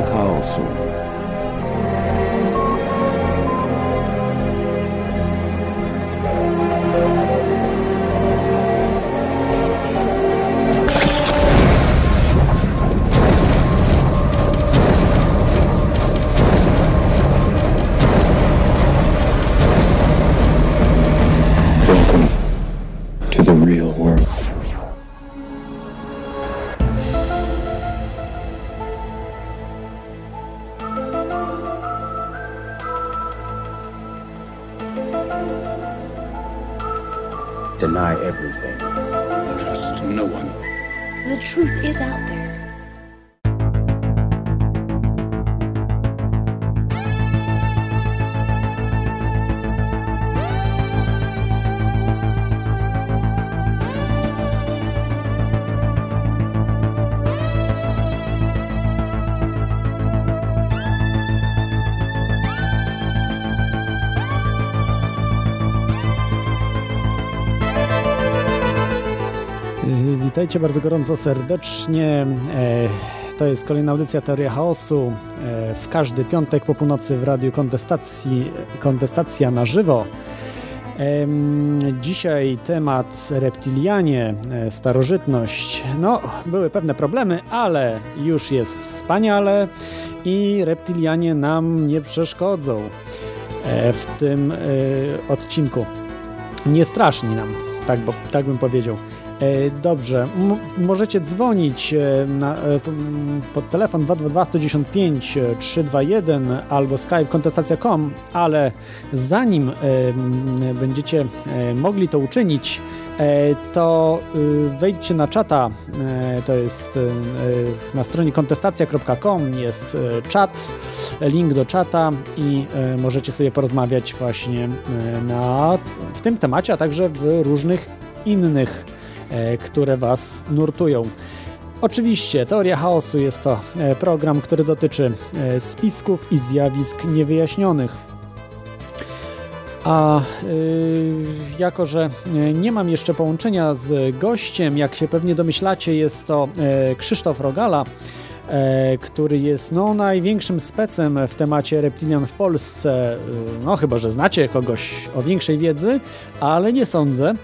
Teoria chaosu. Welcome Witajcie bardzo gorąco serdecznie. E, To jest kolejna audycja Teoria Chaosu. E, W każdy piątek po północy w Radiu Kontestacji, Kontestacja na żywo. Dzisiaj temat reptilianie, e, starożytność. No, były pewne problemy, ale już jest wspaniale i reptilianie nam nie przeszkodzą w tym odcinku. Nie straszni nam, tak, bo, tak bym powiedział. E, Dobrze, M- możecie dzwonić e, na, e, pod telefon 222 195 e, 321 albo skype kontestacja.com, ale zanim będziecie mogli to uczynić, to y, wejdźcie na czata, to jest na stronie kontestacja.com jest czat, link do czata i możecie sobie porozmawiać właśnie na, w tym temacie, a także w różnych innych które Was nurtują. Oczywiście, Teoria Chaosu jest to e, program, który dotyczy e, spisków i zjawisk niewyjaśnionych. A y, jako, że e, nie mam jeszcze połączenia z gościem, jak się pewnie domyślacie, jest to e, Krzysztof Rogala, e, który jest no, największym specem w temacie reptilian w Polsce. No, chyba, że znacie kogoś o większej wiedzy, ale nie sądzę.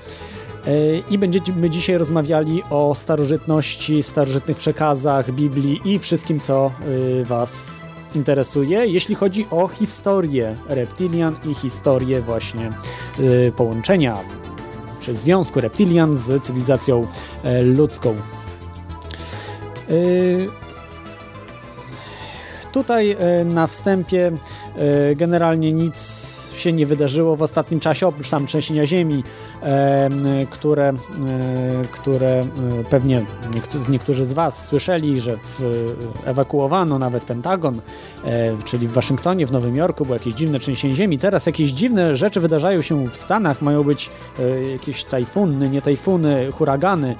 E, I będziemy dzisiaj rozmawiali o starożytności, starożytnych przekazach, Biblii i wszystkim, co y, Was interesuje, jeśli chodzi o historię reptilian i historię właśnie y, połączenia czy związku reptilian z cywilizacją e, ludzką. Tutaj e, na wstępie e, generalnie nic się nie wydarzyło w ostatnim czasie, oprócz tam trzęsienia ziemi, e, które, które pewnie niektó- niektórzy z Was słyszeli, że w, ewakuowano nawet Pentagon, e, czyli w Waszyngtonie, w Nowym Jorku było jakieś dziwne trzęsienie ziemi. Teraz jakieś dziwne rzeczy wydarzają się w Stanach, mają być e, jakieś tajfuny, nie tajfuny, huragany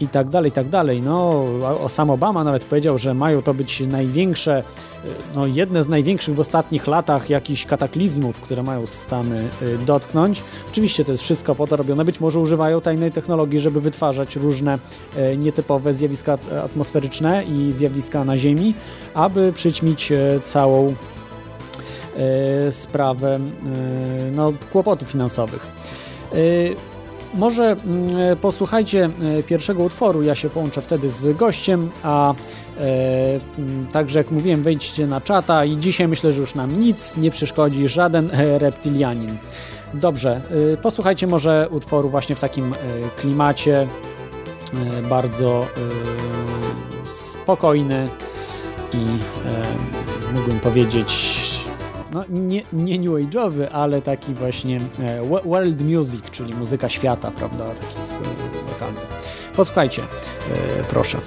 i tak dalej, i tak dalej. No, o sam Obama nawet powiedział, że mają to być największe, y, no jedne z największych w ostatnich latach jakichś kataklizmów, które mają Stany y, dotknąć. Oczywiście to jest wszystko po to robione. Być może używają tajnej technologii, żeby wytwarzać różne y, nietypowe zjawiska atmosferyczne i zjawiska na Ziemi, aby przyćmić całą sprawę no, kłopotów finansowych. Może mm, posłuchajcie e, pierwszego utworu, ja się połączę wtedy z gościem, a e, mm, także jak mówiłem, wejdźcie na czata i dzisiaj myślę, że już nam nic nie przeszkodzi żaden e, reptilianin. Dobrze, e, posłuchajcie może utworu właśnie w takim e, klimacie e, bardzo e, spokojny i e, mógłbym powiedzieć no, nie, nie new age'owy, ale taki właśnie e, wo- world music, czyli muzyka świata, prawda, takich e, lokalnych. Posłuchajcie, e, proszę.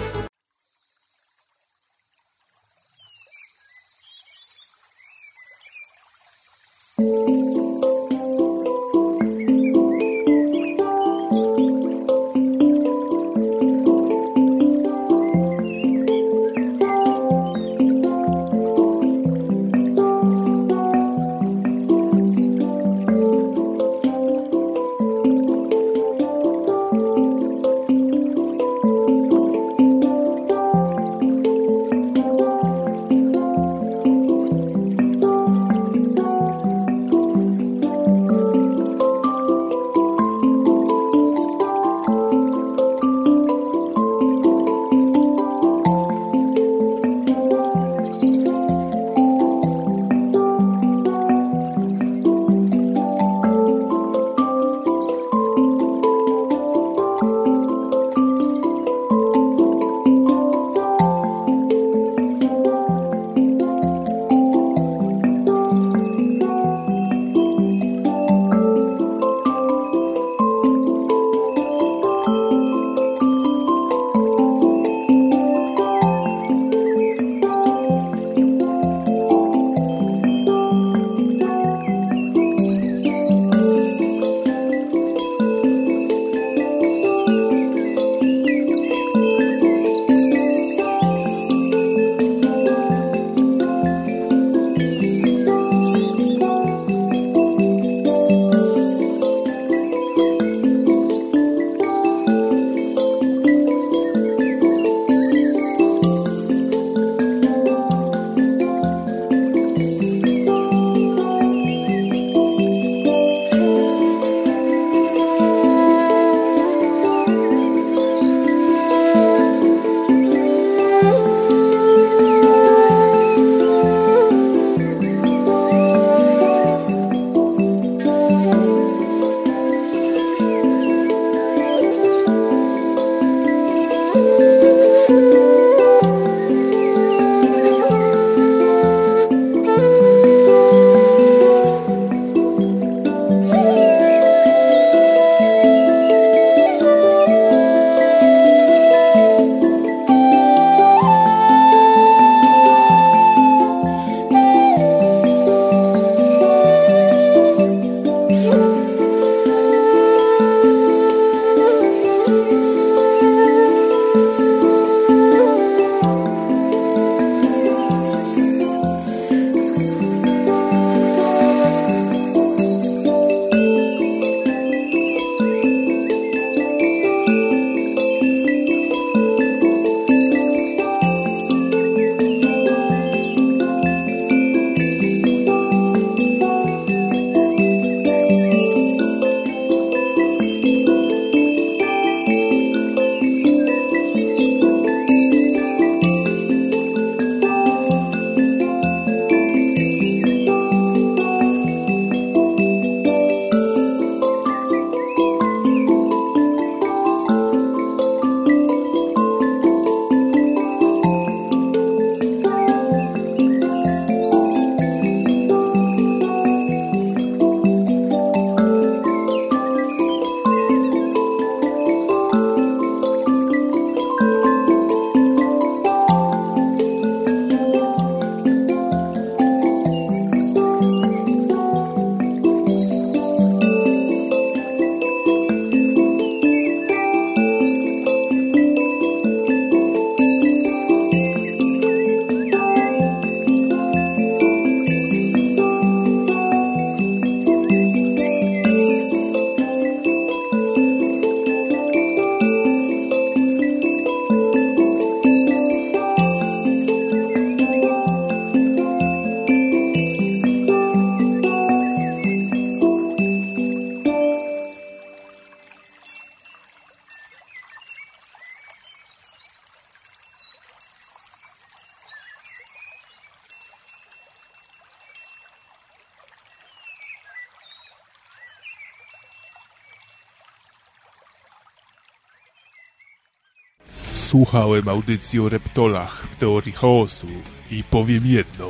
Słuchałem audycji o reptolach w teorii chaosu i powiem jedno.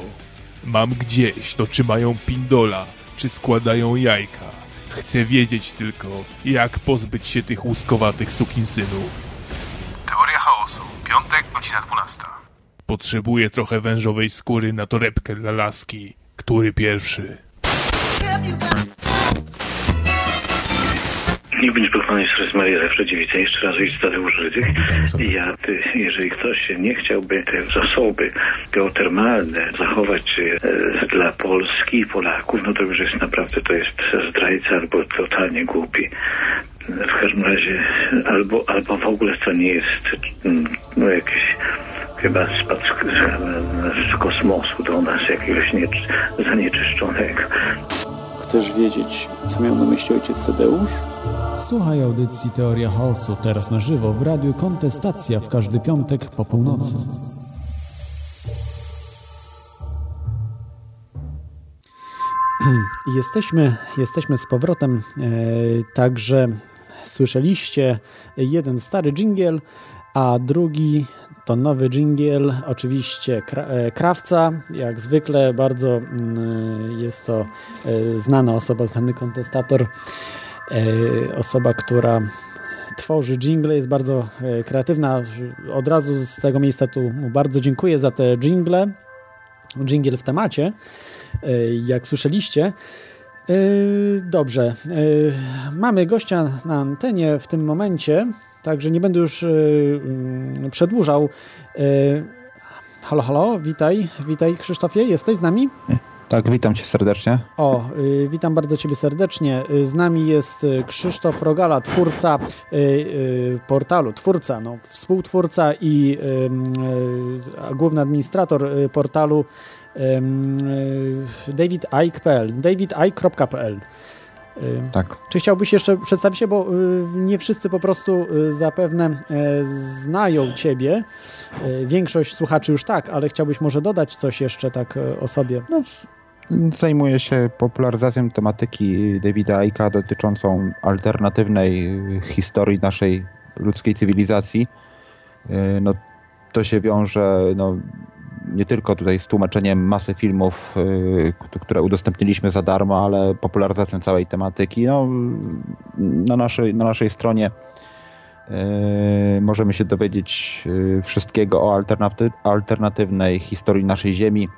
Mam gdzieś, to czy mają pindola, czy składają jajka. Chcę wiedzieć tylko, jak pozbyć się tych łuskowatych sukinsynów. Teoria chaosu. Piątek, godzina 12. Potrzebuję trochę wężowej skóry na torebkę dla laski. Który pierwszy? Niech będzie pochwalony Jezus Maria zawsze dziewica. Jeszcze raz ojciec Tadeusz. I ja, ty, jeżeli ktoś nie chciałby te zasoby geotermalne zachować e, dla Polski i Polaków, no to już jest naprawdę, to jest zdrajca albo totalnie głupi. W każdym razie albo, albo w ogóle to nie jest mm, no, jakiś chyba spadł z, z kosmosu do nas jakiegoś nie, zanieczyszczonego. Chcesz wiedzieć, co miał na myśli ojciec Tadeusz? Słuchaj audycji Teoria Chaosu teraz na żywo w radiu Kontestacja w każdy piątek po północy. Jesteśmy, jesteśmy z powrotem, e, także słyszeliście jeden stary dżingiel, a drugi to nowy dżingiel, oczywiście e, Krawca, jak zwykle bardzo mm, jest to e, znana osoba, znany kontestator E, osoba, która tworzy jingle, jest bardzo e, kreatywna. Od razu z tego miejsca tu bardzo dziękuję za te jingle. Jingle w temacie, e, jak słyszeliście. Dobrze, mamy gościa na antenie w tym momencie, także nie będę już mm, przedłużał. Halo, halo, witaj, witaj Krzysztofie, jesteś z nami? Tak, witam cię serdecznie. O, y, witam bardzo ciebie serdecznie. Y, z nami jest y, Krzysztof Rogala, twórca y, y, portalu, twórca, no, współtwórca i y, główny administrator portalu davidike.pl davidike.pl tak. Czy chciałbyś jeszcze przedstawić się, bo nie wszyscy po prostu zapewne znają Ciebie. Większość słuchaczy już tak, ale chciałbyś może dodać coś jeszcze tak o sobie. No, Zajmuję się popularyzacją tematyki Davida Aika dotyczącą alternatywnej historii naszej ludzkiej cywilizacji. Y, no, to się wiąże no, nie tylko tutaj z tłumaczeniem masy filmów, y, które udostępniliśmy za darmo, ale popularyzacją całej tematyki. No, na, naszej, na naszej stronie y, możemy się dowiedzieć wszystkiego o alternatywnej historii naszej Ziemi,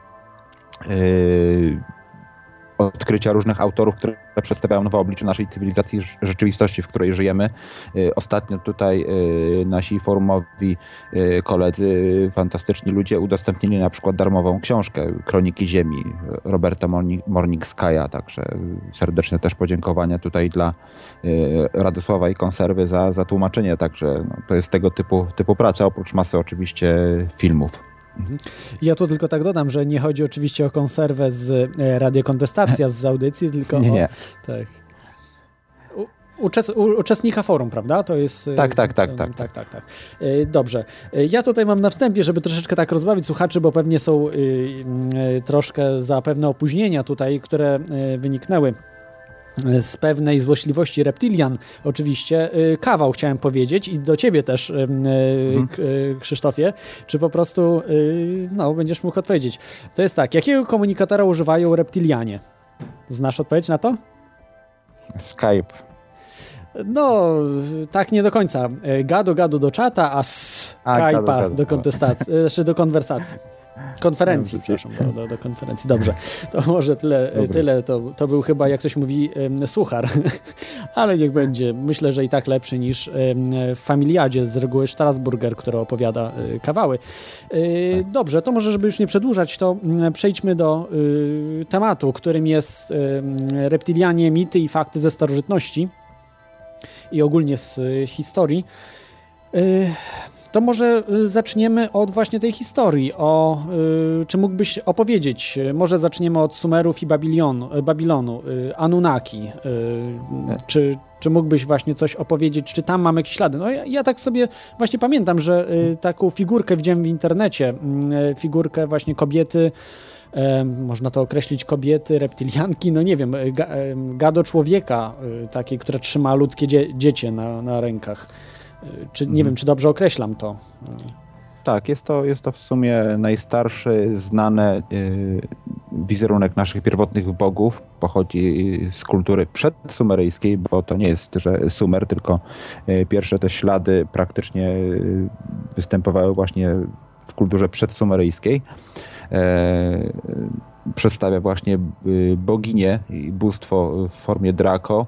odkrycia różnych autorów, które przedstawiają nowe oblicze naszej cywilizacji, rzeczywistości, w której żyjemy. Yy, ostatnio tutaj yy, nasi forumowi koledzy, fantastyczni ludzie udostępnili na przykład darmową książkę Kroniki Ziemi Roberta Morningskaja, także serdeczne też podziękowania tutaj dla Radosława i Konserwy za, za tłumaczenie, także no, to jest tego typu, typu praca, oprócz masy oczywiście filmów. Mhm. Ja tu tylko tak dodam, że nie chodzi oczywiście o konserwę z e, radiokontestacja z audycji, tylko nie, nie. o... Tak. Uczes, uczestnika forum, prawda? To jest. E, tak, tak, tak, tak. tak, tak, tak. E, dobrze. Ja tutaj mam na wstępie, żeby troszeczkę tak rozbawić słuchaczy, bo pewnie są troszkę za pewne opóźnienia tutaj, które wyniknęły z pewnej złośliwości reptilian, oczywiście, y, kawał chciałem powiedzieć i do ciebie też, y, mhm. Krzysztofie, czy po prostu y, no, będziesz mógł odpowiedzieć. To jest tak, jakiego komunikatora używają reptilianie? Znasz odpowiedź na to? Skype. No, tak nie do końca. Gadu, gadu do czata, a Skype'a do kontestacji, znaczy do konwersacji. Konferencji, przepraszam, do, do, do, konferencji. Dobrze, to może tyle, tyle to, to był chyba, jak ktoś mówi, suchar, ale niech będzie. Myślę, że i tak lepszy niż w Familiadzie z reguły Strasburger, który opowiada e, kawały. E, tak. Dobrze, to może, żeby już nie przedłużać, to przejdźmy do e, tematu, którym jest reptilianie, mity i fakty ze starożytności i ogólnie z historii. To może y, zaczniemy od właśnie tej historii. O, y, czy mógłbyś opowiedzieć? Może zaczniemy od Sumerów i Babilonu, y, Babilonu Anunnaki. Czy, czy mógłbyś właśnie coś opowiedzieć? Czy tam mamy jakieś ślady? No ja, ja tak sobie właśnie pamiętam, że taką figurkę widziałem w internecie. Mm, figurkę właśnie kobiety można to określić kobiety, reptilianki, no nie wiem, gado człowieka, takiej, która trzyma ludzkie dzie dziecię na, na rękach. Czy nie wiem, czy dobrze określam to? Tak, jest to, jest to w sumie najstarszy znany y, wizerunek naszych pierwotnych bogów. Pochodzi z kultury przedsumeryjskiej, bo to nie jest, że Sumer, tylko y, pierwsze te ślady praktycznie y, występowały właśnie w kulturze przedsumeryjskiej. E, przedstawia właśnie boginię i bóstwo w formie Draco.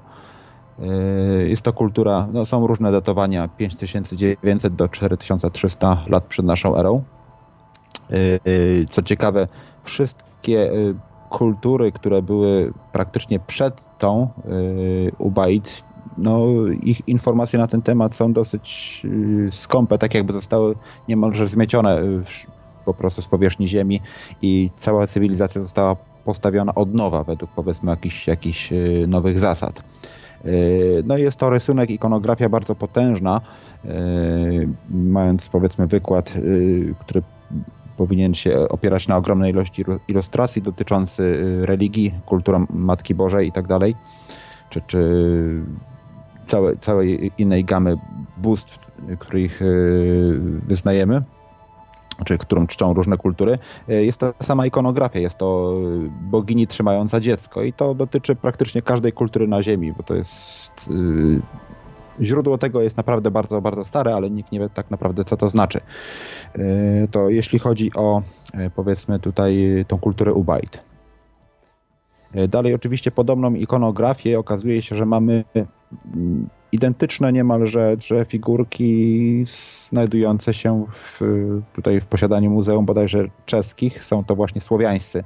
Jest to kultura, no są różne datowania, 5900 do 4300 lat przed naszą erą. Co ciekawe, wszystkie kultury, które były praktycznie przed tą Ubaid, no, ich informacje na ten temat są dosyć skąpe, tak jakby zostały niemalże zmiecione po prostu z powierzchni Ziemi i cała cywilizacja została postawiona od nowa według powiedzmy jakichś, jakichś nowych zasad. No jest to rysunek, ikonografia bardzo potężna, mając powiedzmy wykład, który powinien się opierać na ogromnej ilości ilustracji dotyczący religii, kultury Matki Bożej i tak dalej, czy, czy całej, całej innej gamy bóstw, których wyznajemy czy którą czczą różne kultury, jest to sama ikonografia, jest to bogini trzymająca dziecko i to dotyczy praktycznie każdej kultury na Ziemi, bo to jest... Źródło tego jest naprawdę bardzo, bardzo stare, ale nikt nie wie tak naprawdę, co to znaczy. To jeśli chodzi o, powiedzmy tutaj, tą kulturę Ubaid. Dalej oczywiście podobną ikonografię okazuje się, że mamy identyczne niemalże że figurki znajdujące się w, tutaj w posiadaniu muzeum bodajże czeskich. Są to właśnie słowiańscy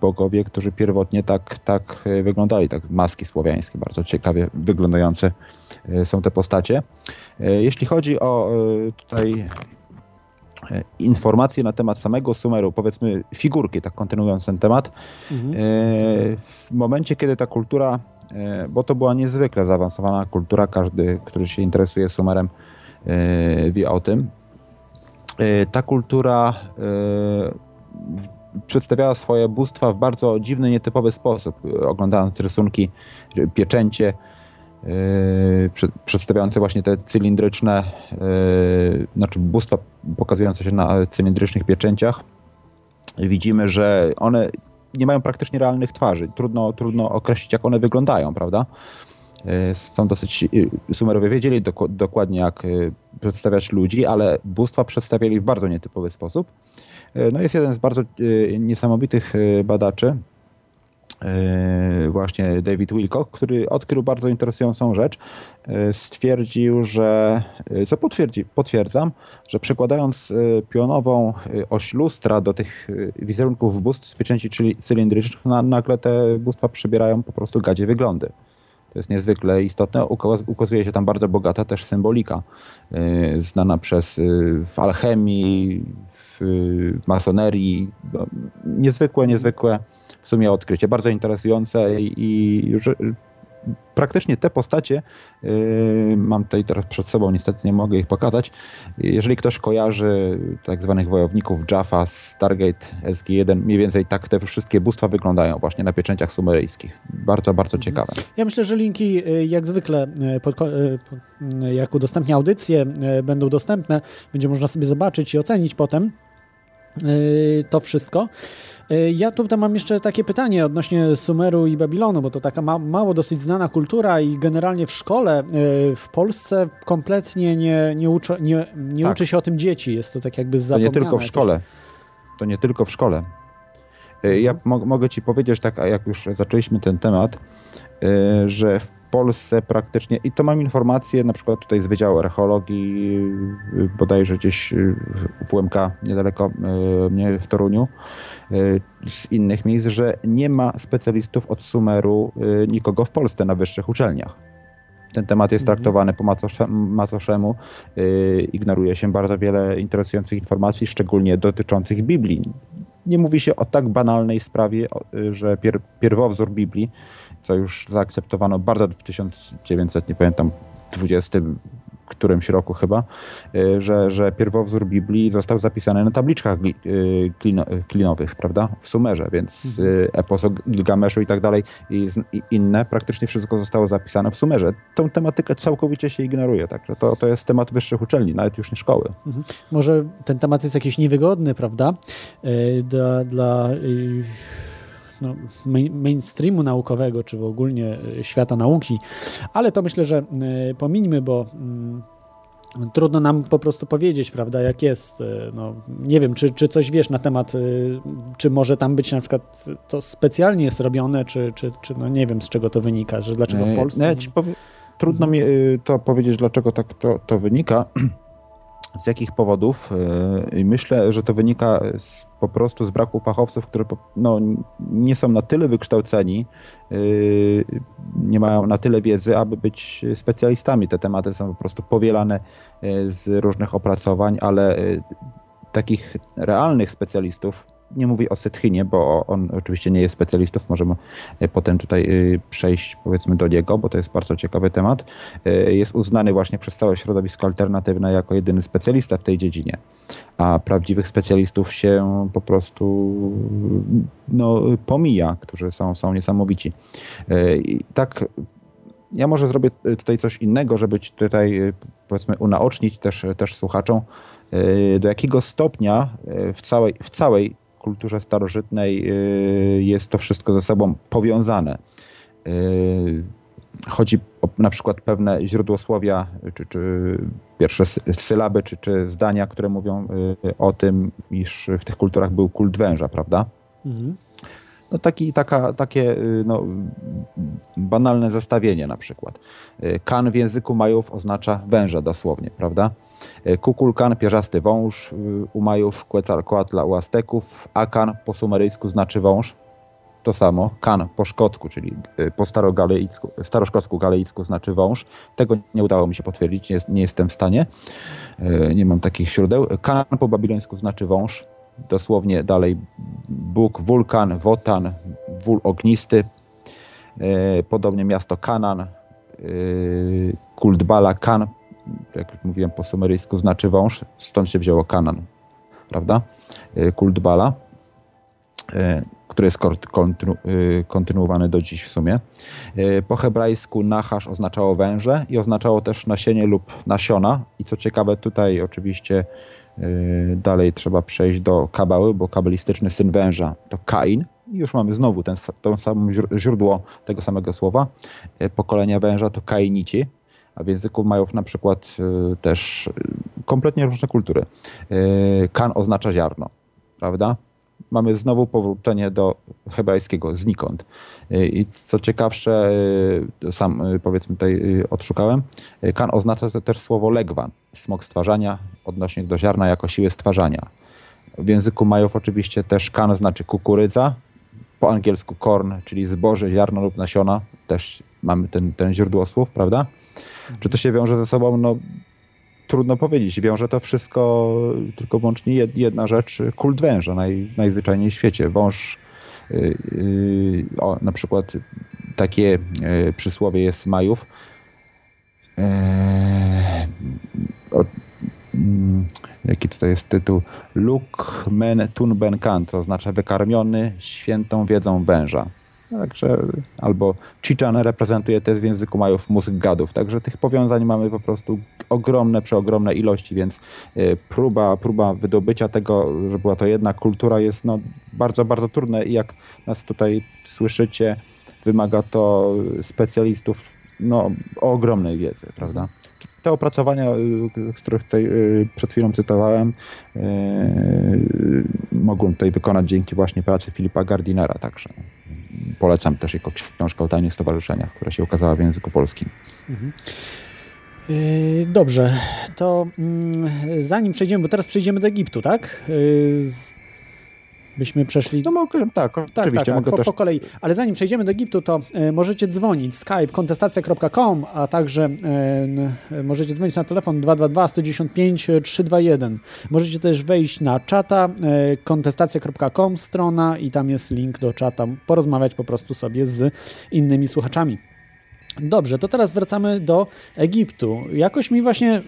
bogowie, którzy pierwotnie tak, tak wyglądali, tak maski słowiańskie, bardzo ciekawie wyglądające są te postacie. Jeśli chodzi o tutaj informacje na temat samego Sumeru, powiedzmy figurki, tak kontynuując ten temat, mhm. w momencie, kiedy ta kultura bo to była niezwykle zaawansowana kultura. Każdy, który się interesuje Sumerem, e, wie o tym. E, ta kultura przedstawiała swoje bóstwa w bardzo dziwny, nietypowy sposób. Oglądając rysunki, pieczęcie, przedstawiające właśnie te cylindryczne, znaczy bóstwa pokazujące się na cylindrycznych pieczęciach, widzimy, że one nie mają praktycznie realnych twarzy. Trudno, trudno określić, jak one wyglądają, prawda? E, są dosyć. E, Sumerowie wiedzieli dokładnie, jak e, przedstawiać ludzi, ale bóstwa przedstawiali w bardzo nietypowy sposób. No jest jeden z bardzo niesamowitych badaczy, właśnie David Wilcock, który odkrył bardzo interesującą rzecz. Stwierdził, że, co potwierdzi, potwierdzam, że przekładając pionową oś lustra do tych wizerunków bóstw z pieczęci cylindrycznych, nagle te bóstwa przybierają po prostu gadzie wyglądy. To jest niezwykle istotne. Ukazuje się tam bardzo bogata też symbolika, znana przez w alchemii, w masonerii. No, niezwykłe, niezwykłe w sumie odkrycie. Bardzo interesujące i już praktycznie te postacie, yy, mam tutaj teraz przed sobą, niestety nie mogę ich pokazać. Jeżeli ktoś kojarzy tak zwanych wojowników Jaffa, Stargate, SG-1, mniej więcej tak te wszystkie bóstwa wyglądają właśnie na pieczęciach sumeryjskich. Bardzo, bardzo mhm. ciekawe. Ja myślę, że linki yy, jak zwykle, yy, pod, jak udostępnię audycję, będą dostępne. Będzie można sobie zobaczyć i ocenić potem to wszystko. E, ja tutaj mam jeszcze takie pytanie odnośnie Sumeru i Babilonu, bo to taka ma, mało dosyć znana kultura i generalnie w szkole e, w Polsce kompletnie nie, nie, uczy, nie, nie tak. uczy się o tym dzieci. Jest to tak jakby zapomniane. To nie tylko w szkole. To nie tylko w szkole. E, ja mhm. mogę Ci powiedzieć, tak jak już zaczęliśmy ten temat, że w Polsce praktycznie, i to mam informacje na przykład tutaj z Wydziału Archeologii, bodajże gdzieś w UMK niedaleko mnie w Toruniu, z innych miejsc, że nie ma specjalistów od Sumeru nikogo w Polsce na wyższych uczelniach. Ten temat jest mhm. traktowany po macoszemu. Ignoruje się bardzo wiele interesujących informacji, szczególnie dotyczących Biblii. Nie mówi się o tak banalnej sprawie, że pier pierwowzór Biblii co już zaakceptowano bardzo w 1900, nie pamiętam, 20 którymś roku chyba, y, że, że pierwowzór Biblii został zapisany na tabliczkach y, klino, klinowych, prawda, w Sumerze, więc mhm. epos o Gilgameszu i tak dalej i, i, inne, praktycznie wszystko zostało zapisane w Sumerze. Tą tematykę całkowicie się ignoruje, także to, to jest temat wyższych uczelni, nawet już nie szkoły. Mhm. Może ten temat jest jakiś niewygodny, prawda, dla, dla no, mainstreamu naukowego, czy w ogólnie e, świata nauki, ale to myślę, że e, pomińmy, bo mm, trudno nam po prostu powiedzieć, prawda, jak jest. E, no, nie wiem, czy, czy coś wiesz na temat, czy może tam być na przykład to specjalnie jest robione, czy, czy, czy no nie wiem, z czego to wynika, że dlaczego w Polsce. No, ja. Trudno mi to powiedzieć, dlaczego tak to, to wynika z jakich powodów. I myślę, że to wynika z po prostu z braku fachowców, którzy no, nie są na tyle wykształceni, yy, nie mają na tyle wiedzy, aby być specjalistami. Te tematy są po prostu powielane yy, z różnych opracowań, ale takich realnych specjalistów nie mówię o Setchinie, bo on oczywiście nie jest specjalistą, możemy e, potem tutaj e, przejść powiedzmy do niego, bo to jest bardzo ciekawy temat. E, jest uznany właśnie przez całe środowisko alternatywne jako jedyny specjalista w tej dziedzinie, a prawdziwych specjalistów się po prostu no, pomija, którzy są, są niesamowici. I tak ja może zrobię tutaj coś innego, żeby tutaj powiedzmy unaocznić też, też słuchaczom, do jakiego stopnia w całej, w całej kulturze starożytnej y, jest to wszystko ze sobą powiązane. Y, chodzi o na przykład pewne źródłosłowia, czy, czy pierwsze sylaby, czy, czy zdania, które mówią y, o tym, iż w tych kulturach był kult węża, prawda? Mhm. No taki, taka, takie no, banalne zestawienie na przykład. Kan w języku Majów oznacza węża dosłownie, prawda? E, Kukulkan, pierzasty wąż, y, u Majów, Quetzalcoatla u Azteków, Akan po sumeryjsku znaczy wąż, to samo, kan po szkocku, czyli y, po staroszkocku galeicku znaczy wąż. Tego nie udało mi się potwierdzić, nie, nie jestem w stanie, e, nie mam takich źródeł. Kan po babilońsku znaczy wąż, dosłownie dalej Bóg, wulkan, wotan, wól ognisty, e, podobnie miasto Kanan, kult Bala, Kan jak mówiłem po sumeryjsku, znaczy wąż, stąd się wzięło Kanan, prawda? E, kult Bala, e, który jest kontinu, e, kontynuowany do dziś w sumie. Po hebrajsku nachasz oznaczało węże i oznaczało też nasienie lub nasiona. I co ciekawe, tutaj oczywiście dalej trzeba przejść do kabały, bo kabalistyczny syn węża to Kain. I już mamy znowu ten, to samo źródło tego samego słowa. Pokolenia węża to Kainici a w języku Majów na przykład y, też y, kompletnie różne kultury. Y, kan oznacza ziarno, prawda? Mamy znowu powrócenie do hebrajskiego znikąd. I co ciekawsze, sam powiedzmy tutaj odszukałem, kan oznacza to też słowo legwan, smok stwarzania, odnośnie do ziarna jako siły stwarzania. W języku Majów oczywiście też kan znaczy kukurydza, po angielsku korn, czyli zboże, ziarno lub nasiona, też mamy ten, ten źródło słów, prawda? Czy to się wiąże ze sobą? No, trudno powiedzieć. Wiąże to wszystko tylko wyłącznie jedna rzecz, kult węża naj, najzwyczajniej w świecie. Wąż, yy, o, na przykład takie yy, przysłowie jest Majów. Yy, o, mm, jaki tutaj jest tytuł? Luk men tun ben to oznacza wykarmiony świętą wiedzą węża. Także, albo Chichan reprezentuje też w języku Majów mózg gadów. Także tych powiązań mamy po prostu ogromne, przeogromne ilości, więc e, próba, próba wydobycia tego, że była to jedna kultura jest no, bardzo, bardzo trudne i jak nas tutaj słyszycie, wymaga to specjalistów no, o ogromnej wiedzy, prawda? Te opracowania, z których tutaj e, przed chwilą cytowałem, mogłem tutaj wykonać dzięki właśnie pracy Filipa Gardinera także polecam też jako książkę o tajnych stowarzyszeniach, która się ukazała w języku polskim. Mhm. Yy, dobrze, to mm, zanim przejdziemy, bo teraz przejdziemy do Egiptu, tak? Byśmy przeszli. No mogę, tak, tak, oczywiście. Tak, tak, mogę po, też... po kolei. Ale zanim przejdziemy do Egiptu, to y, możecie dzwonić skype kontestacja.com, a także y, możecie dzwonić na telefon 222 195 321. Możecie też wejść na czata y, kontestacja.com strona i tam jest link do czata. Porozmawiać po prostu sobie z innymi słuchaczami. Dobrze, to teraz wracamy do Egiptu. Jakoś mi właśnie mm,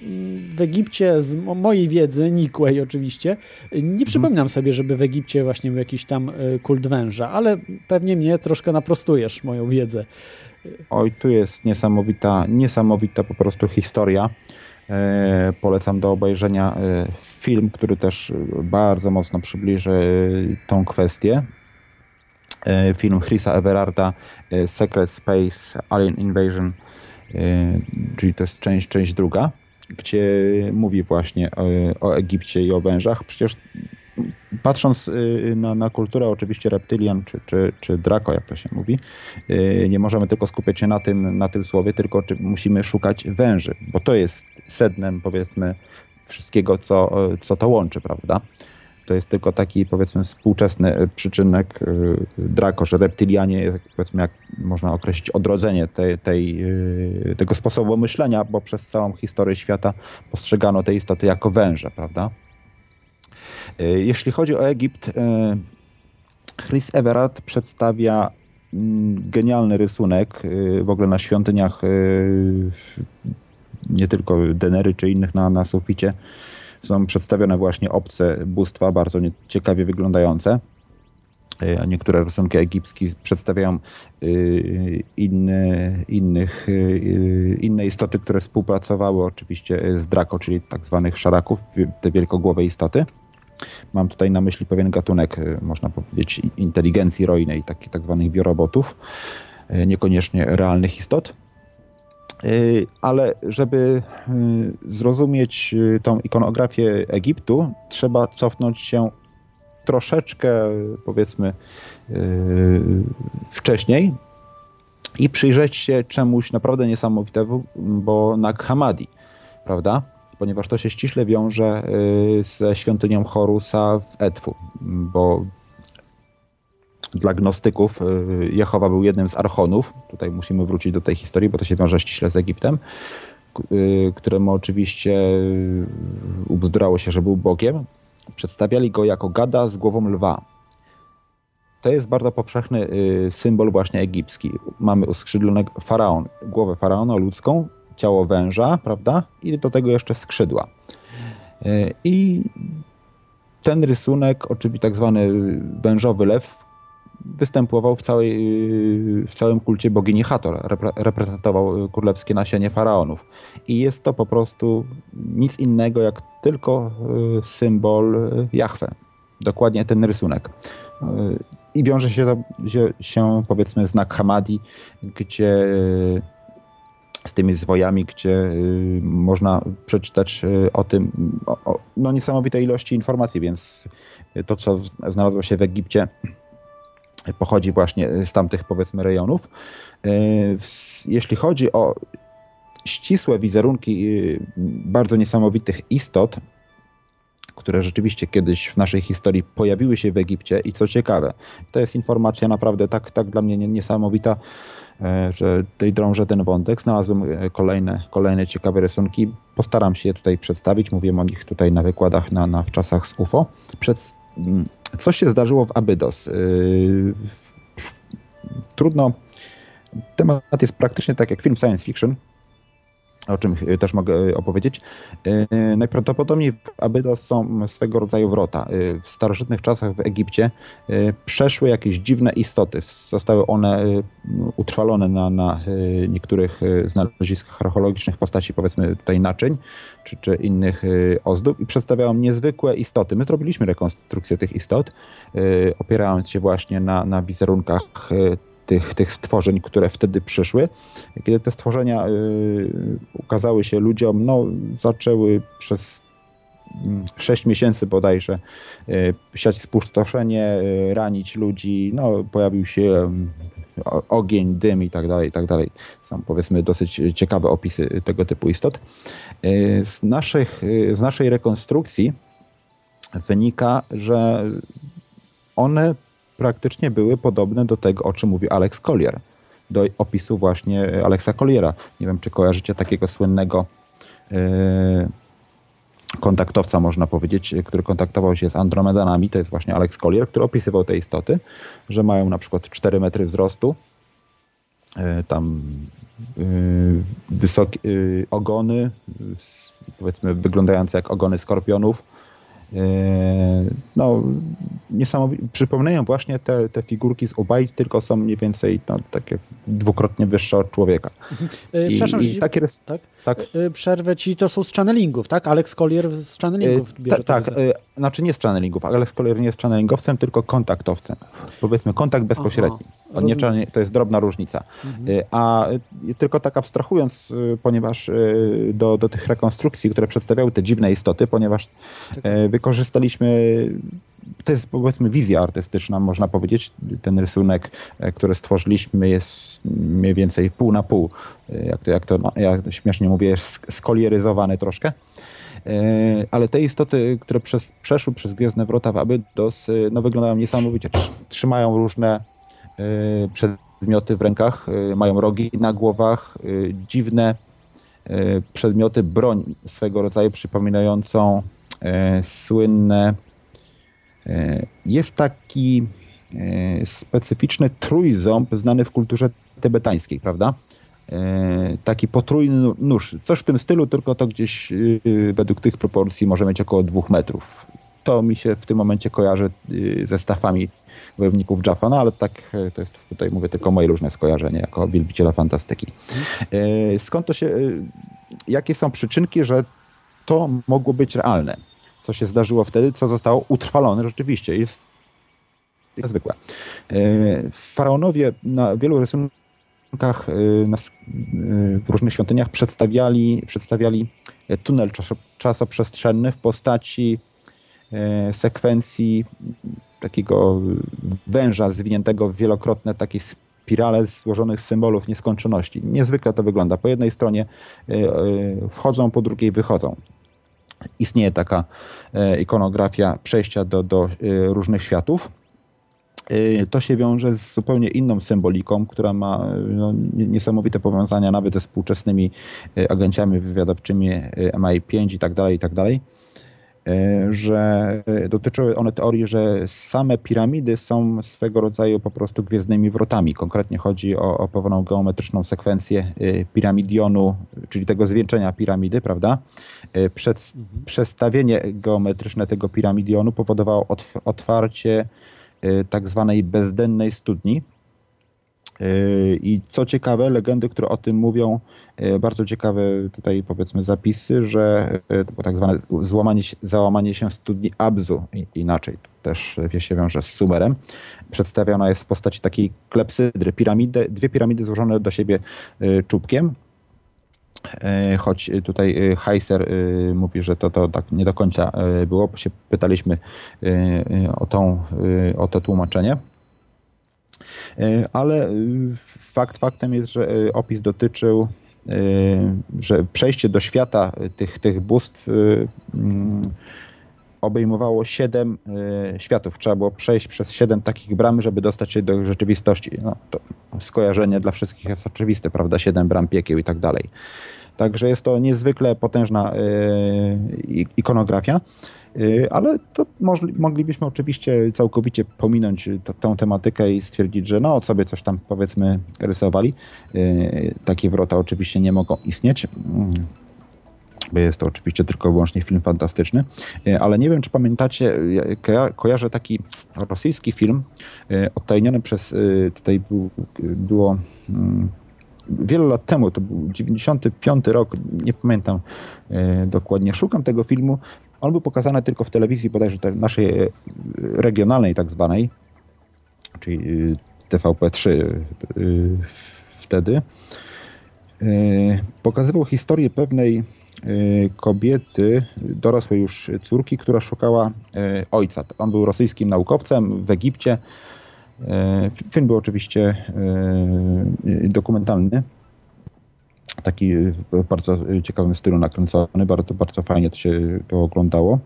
w Egipcie, z mojej wiedzy, nikłej oczywiście, nie przypominam sobie, żeby w Egipcie właśnie był jakiś tam y, kult węża, ale pewnie mnie troszkę naprostujesz moją wiedzę. Oj, tu jest niesamowita, niesamowita po prostu historia. E, polecam do obejrzenia e, film, który też bardzo mocno przybliży e, tą kwestię. E, film Chrisa Everarda e, Secret Space Alien Invasion, e, czyli to jest część, część druga, gdzie mówi właśnie o, o Egipcie i o wężach. Przecież patrząc na, na kulturę oczywiście reptylian czy, czy, czy Draco, jak to się mówi, nie możemy tylko skupiać się na tym, na tym słowie, tylko musimy szukać węży, bo to jest sednem powiedzmy wszystkiego, co, co to łączy, prawda? To jest tylko taki powiedzmy współczesny e, przyczynek e, Draco, że reptylianie, powiedzmy jak można określić odrodzenie tej, tej, e, tego sposobu myślenia, bo przez całą historię świata postrzegano te istoty jako węże, prawda? Jeśli chodzi o Egipt, Chris Everard przedstawia mm, genialny rysunek w ogóle na świątyniach nie tylko Denery czy innych na, na suficie są przedstawione właśnie obce bóstwa, bardzo ciekawie wyglądające. E, niektóre rysunki egipskie przedstawiają e, inne, innych, e, inne istoty, które współpracowały oczywiście z Draco, czyli tak zwanych szaraków, te wielkogłowe istoty. Mam tutaj na myśli pewien gatunek, można powiedzieć, inteligencji rojnej, takich tak zwanych biorobotów, niekoniecznie realnych istot. Y, ale żeby y, zrozumieć y, tą ikonografię Egiptu, trzeba cofnąć się troszeczkę, powiedzmy, wcześniej i przyjrzeć się czemuś naprawdę niesamowitemu, bo Nag Hammadi, prawda? Ponieważ to się ściśle wiąże ze świątynią Horusa w Etwu, bo dla gnostyków y, Jehowa był jednym z archonów. Tutaj musimy wrócić do tej historii, bo to się wiąże ściśle z Egiptem, y, któremu oczywiście y, ubzdurało się, że był Bogiem. Przedstawiali go jako gada z głową lwa. To jest bardzo powszechny symbol właśnie egipski. Mamy uskrzydlonego faraon, głowę faraona ludzką, ciało węża, prawda? I do tego jeszcze skrzydła. I ten rysunek, oczywiście tak zwany wężowy lew, występował w, całej, w całym kulcie bogini Hator, reprezentował królewskie nasienie faraonów. I jest to po prostu nic innego jak tylko y, symbol Jahwe. Dokładnie ten rysunek. I wiąże się to się powiedzmy znak Hamadi, gdzie z tymi zwojami, gdzie można przeczytać o tym o, no niesamowitej ilości informacji, więc to, co znalazło się w Egipcie, pochodzi właśnie z tamtych powiedzmy rejonów. E, jeśli chodzi o ścisłe wizerunki e, bardzo niesamowitych istot, które rzeczywiście kiedyś w naszej historii pojawiły się w Egipcie i co ciekawe, to jest informacja naprawdę tak, tak dla mnie niesamowita, e, że tutaj drążę ten wątek. Znalazłem kolejne, kolejne ciekawe rysunki. Postaram się je tutaj przedstawić. Mówiłem o nich tutaj na wykładach na, na w czasach z UFO. Przed, coś się zdarzyło w Abydos. Yy, trudno. Temat jest praktycznie tak jak film science fiction, o czym też mogę opowiedzieć. Yy, najprawdopodobniej w Abydos są swego rodzaju wrota. W starożytnych czasach w Egipcie przeszły jakieś dziwne istoty. Zostały one utrwalone na, na niektórych znaleziskach archeologicznych postaci, powiedzmy tutaj naczyń czy, czy innych ozdób i przedstawiają niezwykłe istoty. My zrobiliśmy rekonstrukcję tych istot, opierając się właśnie na, na wizerunkach tych, tych stworzeń, które wtedy przyszły. Kiedy te stworzenia ukazały się ludziom, no, zaczęły przez 6 mm, miesięcy bodajże siać spustoszenie, ranić ludzi, no, pojawił się mm, ogień, dym i tak dalej, i tak dalej. Są powiedzmy dosyć ciekawe opisy tego typu istot. E, z, naszych, e, z naszej rekonstrukcji wynika, że one praktycznie były podobne do tego, o czym mówi Alex Collier, do opisu właśnie Alexa Colliera. Nie wiem, czy kojarzycie takiego słynnego e, kontaktowca, można powiedzieć, który kontaktował się z Andromedanami, to jest właśnie Alex Collier, który opisywał te istoty, że mają na przykład 4 metry wzrostu, tam wysokie ogony, powiedzmy wyglądające jak ogony skorpionów. No, niesamowicie. Przypominają właśnie te, te figurki z Obaj, tylko są mniej więcej no, takie dwukrotnie wyższe od człowieka. I, Przepraszam, i takie, tak? Tak? Przerwę ci, to są z channelingów, tak? Alex Collier z channelingów bierze Tak, tak znaczy nie z channelingów. Alex Collier nie jest channelingowcem, tylko kontaktowcem. Powiedzmy kontakt bezpośredni. Nie to jest drobna różnica. Mhm. A tylko tak abstrahując, ponieważ do, do tych rekonstrukcji, które przedstawiały te dziwne istoty, ponieważ tak. wykorzystaliśmy to jest powiedzmy wizja artystyczna, można powiedzieć. Ten rysunek, który stworzyliśmy jest mniej więcej pół na pół. Jak to, jak to ja śmiesznie mówię, jest skolieryzowany troszkę. Ale te istoty, które przez, przeszły przez Gwiezdne Wrota w Abydos, no wyglądają niesamowicie. Trzymają różne przedmioty w rękach, mają rogi na głowach, dziwne przedmioty, broń swego rodzaju przypominającą słynne E, jest taki e, specyficzny trójząb znany w kulturze tybetańskiej, prawda? E, taki potrójny nóż. Coś w tym stylu, tylko to gdzieś według tych proporcji może mieć około dwóch metrów. To mi się w tym momencie kojarzy ze stafami wojowników Jaffa, no ale tak to jest tutaj mówię tylko moje różne skojarzenie jako wielbiciela fantastyki. Skąd to się, jakie są przyczynki, że to mogło być realne? Co się zdarzyło wtedy, co zostało utrwalone rzeczywiście. Jest niezwykłe. E, faraonowie na wielu rysunkach e, e, w różnych świątyniach przedstawiali, przedstawiali tunel czasoprzestrzenny w postaci sekwencji takiego węża zwiniętego w wielokrotne takie spirale złożonych symbolów nieskończoności. Niezwykle to wygląda. Po jednej stronie wchodzą, po drugiej wychodzą istnieje taka e, ikonografia przejścia do, do e, różnych światów. E, to się wiąże z zupełnie inną symboliką, która ma no, niesamowite powiązania nawet ze współczesnymi agencjami wywiadowczymi MI5 i tak dalej, i tak dalej. E, że dotyczyły one teorii, że same piramidy są swego rodzaju po prostu gwiezdnymi wrotami. Konkretnie chodzi o, o pewną geometryczną sekwencję e, piramidionu, czyli tego zwieńczenia piramidy, prawda? E, przed, mhm. Przestawienie geometryczne tego piramidionu powodowało otwarcie tak zwanej bezdennej studni, i co ciekawe, legendy, które o tym mówią, e, bardzo ciekawe tutaj powiedzmy zapisy, że to tak zwane złamanie, załamanie się studni Abzu, inaczej też się wiąże z Sumerem, przedstawiona jest w postaci takiej klepsydry, piramidy, dwie piramidy złożone do siebie e, czubkiem, e, choć tutaj Heiser mówi, że to, to tak nie do końca było, bo się pytaliśmy o, tą, o to tłumaczenie. E, ale y, fakt faktem jest, że y, opis dotyczył, y, że przejście do świata tych, tych bóstw mm, obejmowało siedem światów. Trzeba było przejść przez siedem takich bram, żeby dostać się do rzeczywistości. No, to skojarzenie dla wszystkich jest oczywiste, prawda? Siedem bram piekieł i tak dalej. Także jest to niezwykle potężna ikonografia. Y, ale to moglibyśmy oczywiście całkowicie pominąć tą tematykę i stwierdzić, że no sobie coś tam powiedzmy rysowali. Y, takie wrota oczywiście nie mogą istnieć mm, bo jest to oczywiście tylko wyłącznie film fantastyczny, y, ale nie wiem, czy pamiętacie, kojarzę taki rosyjski film odtajniony przez, tutaj był, było mm, wiele lat temu, to był 95 rok, nie pamiętam dokładnie, szukam tego filmu, on był pokazany tylko w telewizji bodajże naszej e, regionalnej tak zwanej, czyli e, TVP3 e, wtedy. Pokazywał historię pewnej kobiety, dorosłej już córki, która szukała ojca. On był rosyjskim naukowcem w Egipcie. Film był oczywiście dokumentalny taki w bardzo ciekawym stylu nakręcony, bardzo, bardzo fajnie to się to oglądało,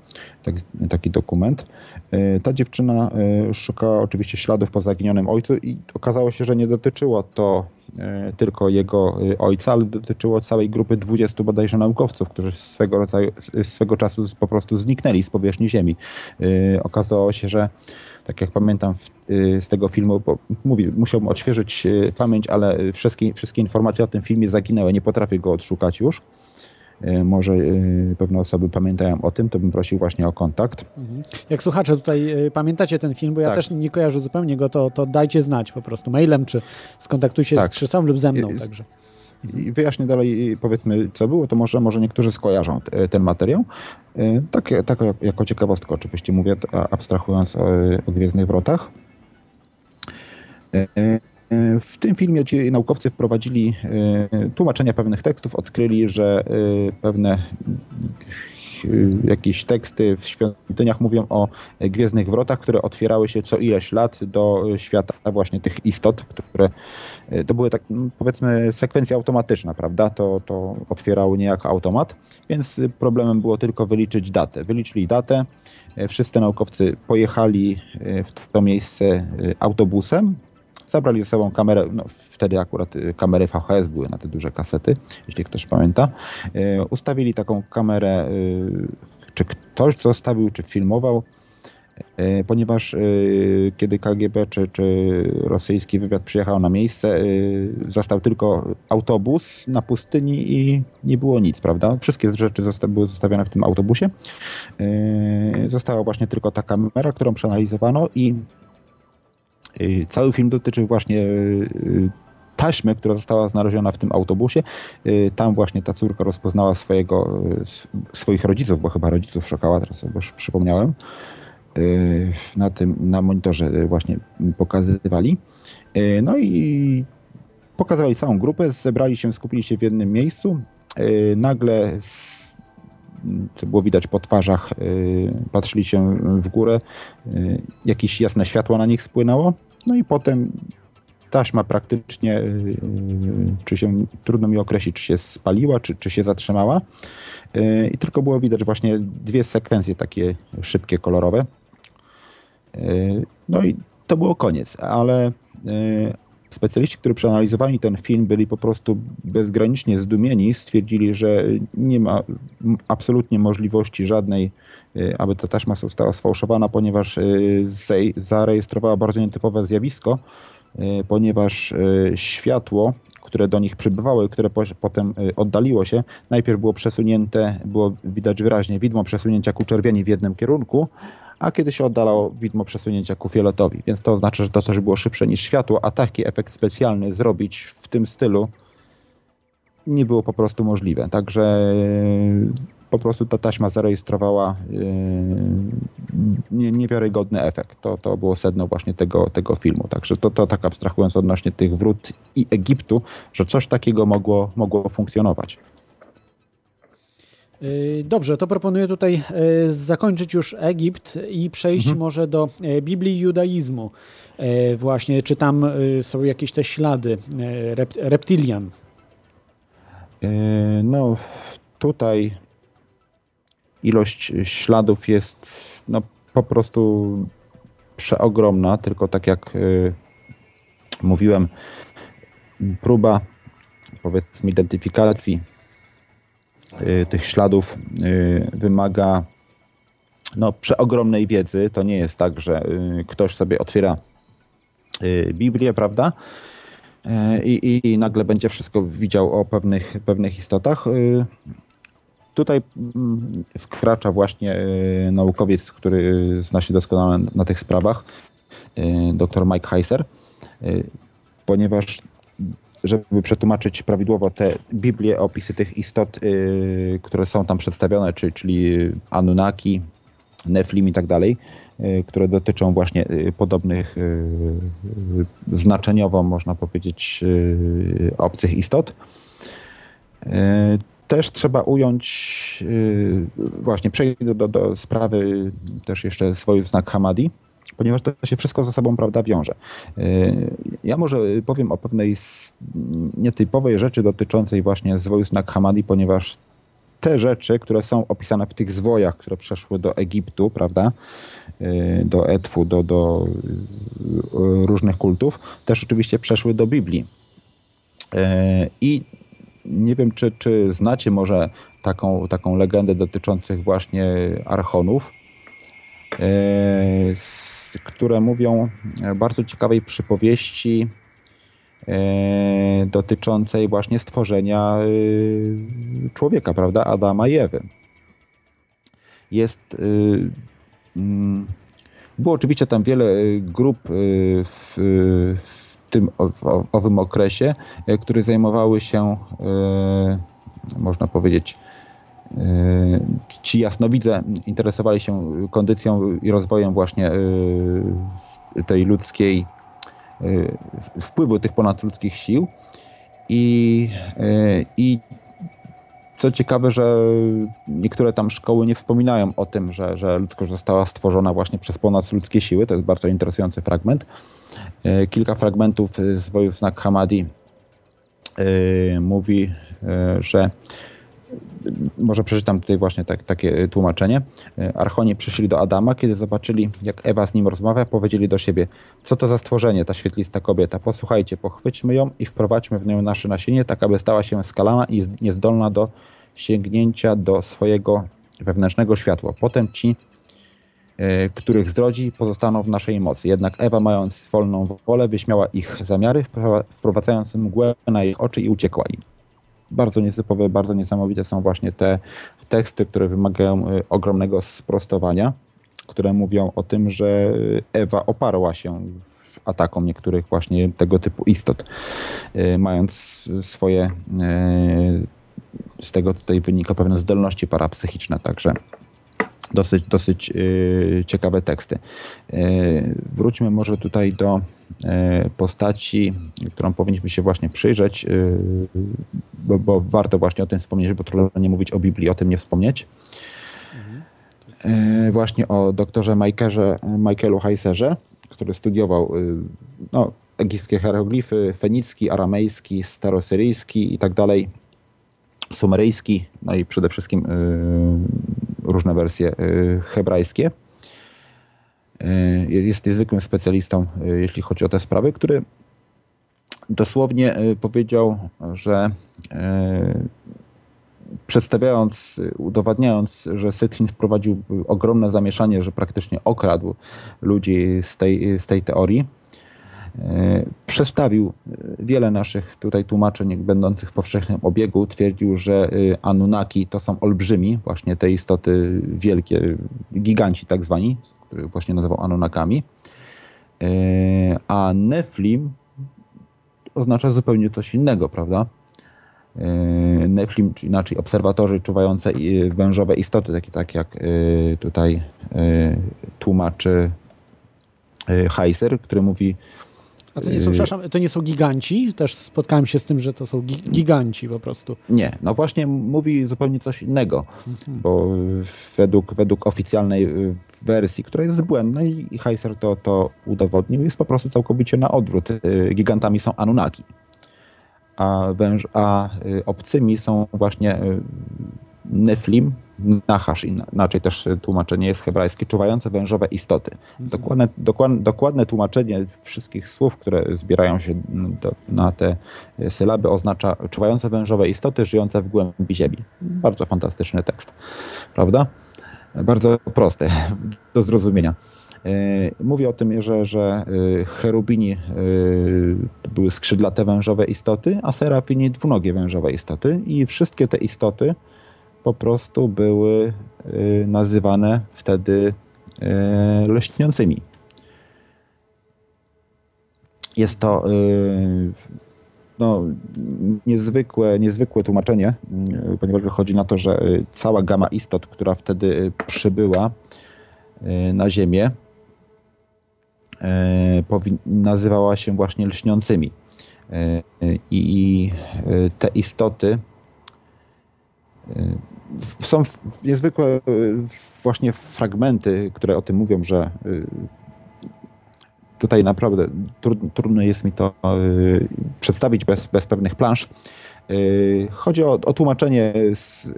taki, taki dokument. E, ta dziewczyna e, szukała oczywiście śladów po zaginionym ojcu i okazało się, że nie dotyczyło to e, tylko jego ojca, ale dotyczyło całej grupy 20 bodajże naukowców, którzy swego, rodzaju, swego czasu po prostu zniknęli z powierzchni Ziemi. Okazało się, że tak jak pamiętam z tego filmu, bo mówię, musiałbym odświeżyć pamięć, ale wszystkie, wszystkie informacje o tym filmie zaginęły, nie potrafię go odszukać już. E, może pewne osoby pamiętają o tym, to bym prosił właśnie o kontakt. Mhm. Jak słuchacze tutaj pamiętacie ten film, bo ja tak. też nie kojarzę zupełnie go, to, to dajcie znać po prostu mailem, czy skontaktujcie się tak. z Krzysztofem lub ze mną także. I wyjaśnię dalej, powiedzmy, co było, to może, może niektórzy skojarzą ten materiał. Tak, tak jako ciekawostkę oczywiście mówię, abstrahując o, o Gwiezdnych Wrotach. W tym filmie ci naukowcy wprowadzili e, tłumaczenia pewnych tekstów, odkryli, że e, pewne e, jakieś teksty w świątyniach mówią o gwiezdnych wrotach, które otwierały się co ileś lat do świata właśnie tych istot, które to były tak powiedzmy sekwencja automatyczna, prawda? To, to otwierały niejako automat, więc problemem było tylko wyliczyć datę. Wyliczyli datę, wszyscy naukowcy pojechali w to miejsce autobusem, Zabrali ze sobą kamerę, no wtedy akurat y, kamery VHS były na te duże kasety, jeśli ktoś pamięta. Y, ustawili taką kamerę, y, czy ktoś zostawił, czy filmował, ponieważ kiedy KGB czy, czy rosyjski wywiad przyjechał na miejsce, zastał tylko autobus na pustyni i nie było nic, prawda? Wszystkie rzeczy były zostawione w tym autobusie. Została właśnie tylko ta kamera, którą przeanalizowano i cały film dotyczy właśnie y, taśmy, która została znaleziona w tym autobusie. Y, tam właśnie ta córka rozpoznała swojego, swoich rodziców, bo chyba rodziców szukała, teraz sobie już przypomniałem. Na tym, na monitorze właśnie pokazywali. No i pokazywali całą grupę, zebrali się, skupili się w jednym miejscu. Nagle co było widać po twarzach, patrzyli się w górę, jakieś jasne światło na nich spłynęło no i potem taśma praktycznie, y, czy się, trudno mi określić, czy się spaliła, czy, czy się zatrzymała. Y, I tylko było widać właśnie dwie sekwencje takie szybkie, kolorowe. Y, no i to było koniec, ale specjaliści, którzy przeanalizowali ten film, byli po prostu bezgranicznie zdumieni. Stwierdzili, że nie ma absolutnie możliwości żadnej, y, aby ta taśma została sfałszowana, ponieważ y, zarejestrowała bardzo nietypowe zjawisko, y, ponieważ światło, które do nich przybywało które potem oddaliło się, najpierw było przesunięte, było widać wyraźnie widmo przesunięcia ku czerwieni w jednym kierunku, a kiedy się oddalało widmo przesunięcia ku fioletowi. Więc to oznacza, że to coś było szybsze niż światło, a taki efekt specjalny zrobić w tym stylu nie było po prostu możliwe. Także e, po prostu ta taśma zarejestrowała yy, niewiarygodny efekt. To, to było sedno właśnie tego, tego filmu. Także to, to tak abstrahując odnośnie tych wrót i Egiptu, że coś takiego mogło, mogło funkcjonować. Y, dobrze, to proponuję tutaj y, zakończyć już Egipt i przejść mhm. może do y, Biblii judaizmu. Właśnie, czy tam są jakieś te ślady reptilian? No, tutaj ilość śladów jest no, po prostu przeogromna, tylko tak jak mówiłem, próba powiedzmy identyfikacji tych śladów y, wymaga no, przeogromnej wiedzy. To nie jest tak, że y, ktoś sobie otwiera Biblię, prawda? I, i, nagle będzie wszystko widział o pewnych, pewnych istotach. Tutaj mm, wkracza właśnie naukowiec, który zna się doskonale na tych sprawach, dr Mike Heiser, ponieważ żeby przetłumaczyć prawidłowo te Biblię, opisy tych istot, yy, które są tam przedstawione, czyli, czyli Anunnaki, Neflim i tak dalej, yy, które dotyczą właśnie yy, podobnych znaczeniowo, można powiedzieć, obcych istot. Też trzeba ująć, właśnie przejdę do, do sprawy też jeszcze swój znak Hamadi ponieważ to się wszystko ze sobą prawda wiąże. Ja może powiem o pewnej nietypowej rzeczy dotyczącej właśnie zwoju Nag ponieważ te rzeczy, które są opisane w tych zwojach, które przeszły do Egiptu, prawda, do Etwu, do, do różnych kultów, też oczywiście przeszły do Biblii. I nie wiem, czy, czy znacie może taką, taką legendę dotyczących właśnie archonów, które mówią bardzo ciekawej przypowieści dotyczącej właśnie stworzenia człowieka, prawda, Adama i Ewy. Jest mm, było oczywiście tam wiele grup w, tym owym okresie, które zajmowały się, można powiedzieć, ci jasnowidze interesowali się kondycją i rozwojem właśnie yy, tej ludzkiej, yy, wpływu tych ponadludzkich sił i, i co ciekawe, że niektóre tam szkoły nie wspominają o tym, że, że ludzkość została stworzona właśnie przez ponadludzkie siły. To jest bardzo interesujący fragment. Kilka fragmentów z Wojów Znak Hamadi mówi, że może przeczytam tutaj właśnie tak, takie tłumaczenie. Archonie przyszli do Adama, kiedy zobaczyli, jak Ewa z nim rozmawia, powiedzieli do siebie, co to za stworzenie, ta świetlista kobieta, posłuchajcie, pochwyćmy ją i wprowadźmy w nią nasze nasienie, tak aby stała się skalana i niezdolna do sięgnięcia do swojego wewnętrznego światła. Potem ci, e, których zdrodzi, pozostaną w naszej mocy. Jednak Ewa, mając wolną wolę, wyśmiała ich zamiary, wprowadzając mgłę na ich oczy i uciekła im bardzo nietypowe, bardzo niesamowite są właśnie te teksty, które wymagają y, ogromnego sprostowania, które mówią o tym, że Ewa oparła się atakom niektórych właśnie tego typu istot, y, mając swoje, y, z tego tutaj wynika pewne zdolności parapsychiczne, także dosyć, dosyć ciekawe teksty. Wróćmy może tutaj do E, postaci, którą powinniśmy się właśnie przyjrzeć, bo, bo warto właśnie o tym wspomnieć, bo trudno nie mówić o Biblii, o tym nie wspomnieć. Mhm. Właśnie o doktorze Michaelze, Michaelu Heiserze, który studiował no, egipskie hieroglify, fenicki, aramejski, starosyryjski i tak dalej, sumeryjski, no i przede wszystkim różne wersje hebrajskie. E, jest niezwykłym specjalistą, jeśli chodzi o te sprawy, który dosłownie powiedział, że przedstawiając, udowadniając, że Sytchin wprowadził ogromne zamieszanie, że praktycznie okradł ludzi z tej, z tej teorii, przestawił wiele naszych tutaj tłumaczeń będących w powszechnym obiegu. Twierdził, że Anunnaki to są olbrzymi, właśnie te istoty wielkie, giganci tak zwani, który właśnie nazywał Anunnakami. E, a Neflim oznacza zupełnie coś innego, prawda? E, Neflim, czy inaczej obserwatorzy czuwające wężowe istoty, takie tak jak e, tutaj tłumaczy Heiser, który mówi a to nie są, przepraszam, to nie są giganci? Też spotkałem się z tym, że to są giganci po prostu. Nie, no właśnie mówi zupełnie coś innego, mhm. bo według, według oficjalnej wersji, która jest błędna i Heiser to, to udowodnił, jest po prostu całkowicie na odwrót. Y, gigantami są Anunnaki, a, węż, a y, obcymi są właśnie y, Neflim, Nahash, inaczej też tłumaczenie jest hebrajskie, czuwające wężowe istoty. Mhm. Dokładne, dokładne, dokładne tłumaczenie wszystkich słów, które zbierają się do, na te sylaby oznacza czuwające wężowe istoty żyjące w głębi ziemi. Bardzo fantastyczny tekst, prawda? bardzo proste do zrozumienia. E, mówię o tym, że, że e, cherubini e, były skrzydlate wężowe istoty, a serafini dwunogie wężowe istoty i wszystkie te istoty po prostu były nazywane wtedy leśniącymi. Jest to no, niezwykłe, niezwykłe tłumaczenie, ponieważ wychodzi na to, że y, cała gama istot, która wtedy y, przybyła y, na Ziemię, nazywała się właśnie lśniącymi. I te istoty są niezwykłe właśnie fragmenty, które o tym mówią, że tutaj naprawdę trudno jest mi to y, przedstawić bez, bez pewnych plansz. Y, chodzi o, o tłumaczenie, z,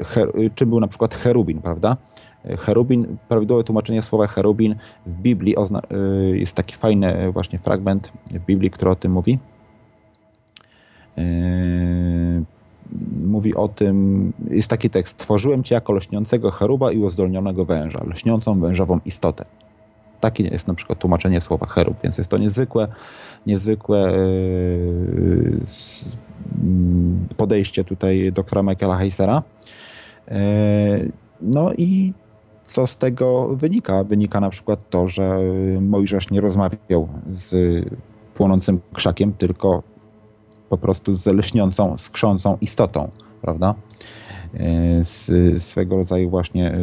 czym był na przykład cherubin, prawda? Cherubin, prawidłowe tłumaczenie słowa cherubin w Biblii y, jest taki fajny właśnie fragment w Biblii, który o tym mówi. Mówi o tym, jest taki tekst, stworzyłem cię jako lśniącego cheruba i uzdolnionego węża, lśniącą wężową istotę. Takie jest na przykład tłumaczenie słowa cherub, więc jest to niezwykłe, niezwykłe mm, podejście tutaj doktora Michaela Heisera. Yy, no i co z tego wynika? Wynika na przykład to, że Mojżesz nie rozmawiał z płonącym krzakiem, tylko po prostu z lśniącą, skrzącą istotą, prawda? E, z swego rodzaju właśnie, e,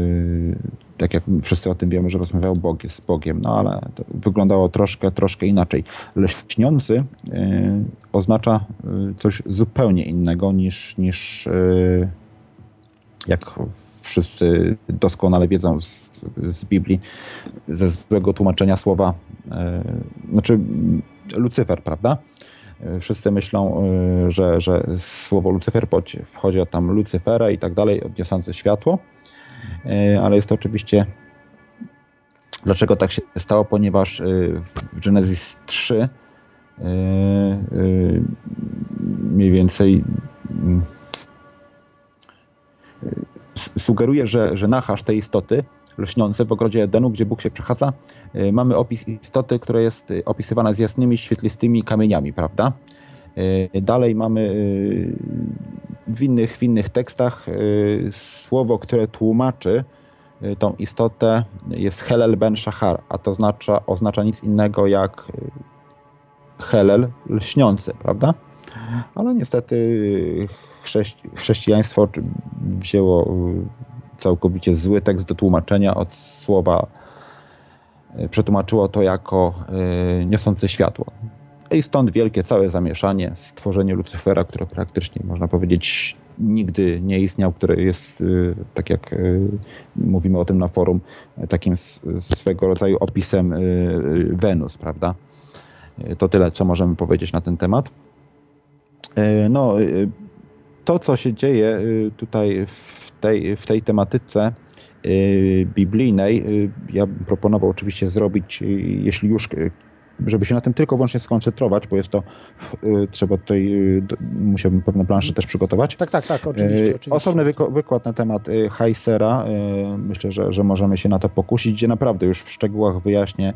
tak jak wszyscy o tym wiemy, że rozmawiał Bog, z Bogiem, no ale wyglądało troszkę, troszkę inaczej. Lśniący e, oznacza coś zupełnie innego niż, niż jak wszyscy doskonale wiedzą z, z Biblii, ze złego tłumaczenia słowa, znaczy Lucyfer, prawda? Wszyscy myślą, y, że, że słowo Lucyfer wchodzi od tam Lucyfera i tak dalej, odniosące światło, y, ale jest to oczywiście Dlaczego tak się stało? Ponieważ w Genesis 3 mniej więcej mm, sugeruje, że, że Nachasz tej istoty lśniący w ogrodzie Edenu, gdzie Bóg się przechadza, y, mamy opis istoty, która jest y, opisywana z jasnymi, świetlistymi kamieniami, prawda? Y, dalej mamy w innych, w innych tekstach słowo, które tłumaczy tą istotę jest Helel ben Shachar, a to oznacza, oznacza nic innego jak Helel lśniący, prawda? Ale niestety chrześcijaństwo wzięło całkowicie zły tekst do tłumaczenia od słowa e, przetłumaczyło to jako e, niosące światło. I stąd wielkie całe zamieszanie, stworzenie Lucyfera, które praktycznie można powiedzieć nigdy nie istniał, który jest, e, tak jak mówimy o tym na forum, takim swego rodzaju opisem Wenus, prawda? To tyle, co możemy powiedzieć na ten temat. No, to, co się dzieje tutaj w tej, w tej tematyce y, biblijnej y, ja bym proponował oczywiście zrobić, y, jeśli już żeby się na tym tylko wyłącznie skoncentrować, bo jest to, trzeba tutaj, musiałbym pewne plansze też przygotować. Tak, tak, tak, oczywiście. oczywiście. Osobny wykład na temat Heisera, myślę, że, że możemy się na to pokusić, gdzie naprawdę już w szczegółach wyjaśnię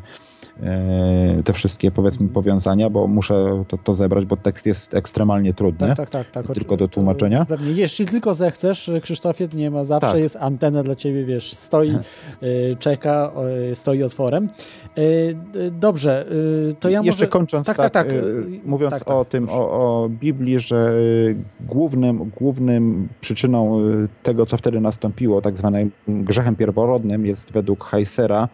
te wszystkie powiedzmy powiązania, bo muszę to, to zebrać, bo tekst jest ekstremalnie trudny. Tak, tak, tak. tak. Tylko do tłumaczenia. Pewnie. Jeśli tylko zechcesz, Krzysztofie, nie ma, zawsze tak. jest antena dla ciebie, wiesz, stoi, e, czeka, stoi otworem. E, dobrze, to ja Jeszcze może... kończąc, tak, tak, tak, tak. mówiąc tak, tak, o tym, o, o Biblii, że głównym, głównym przyczyną tego, co wtedy nastąpiło, tak zwanym grzechem pierworodnym jest według Heisera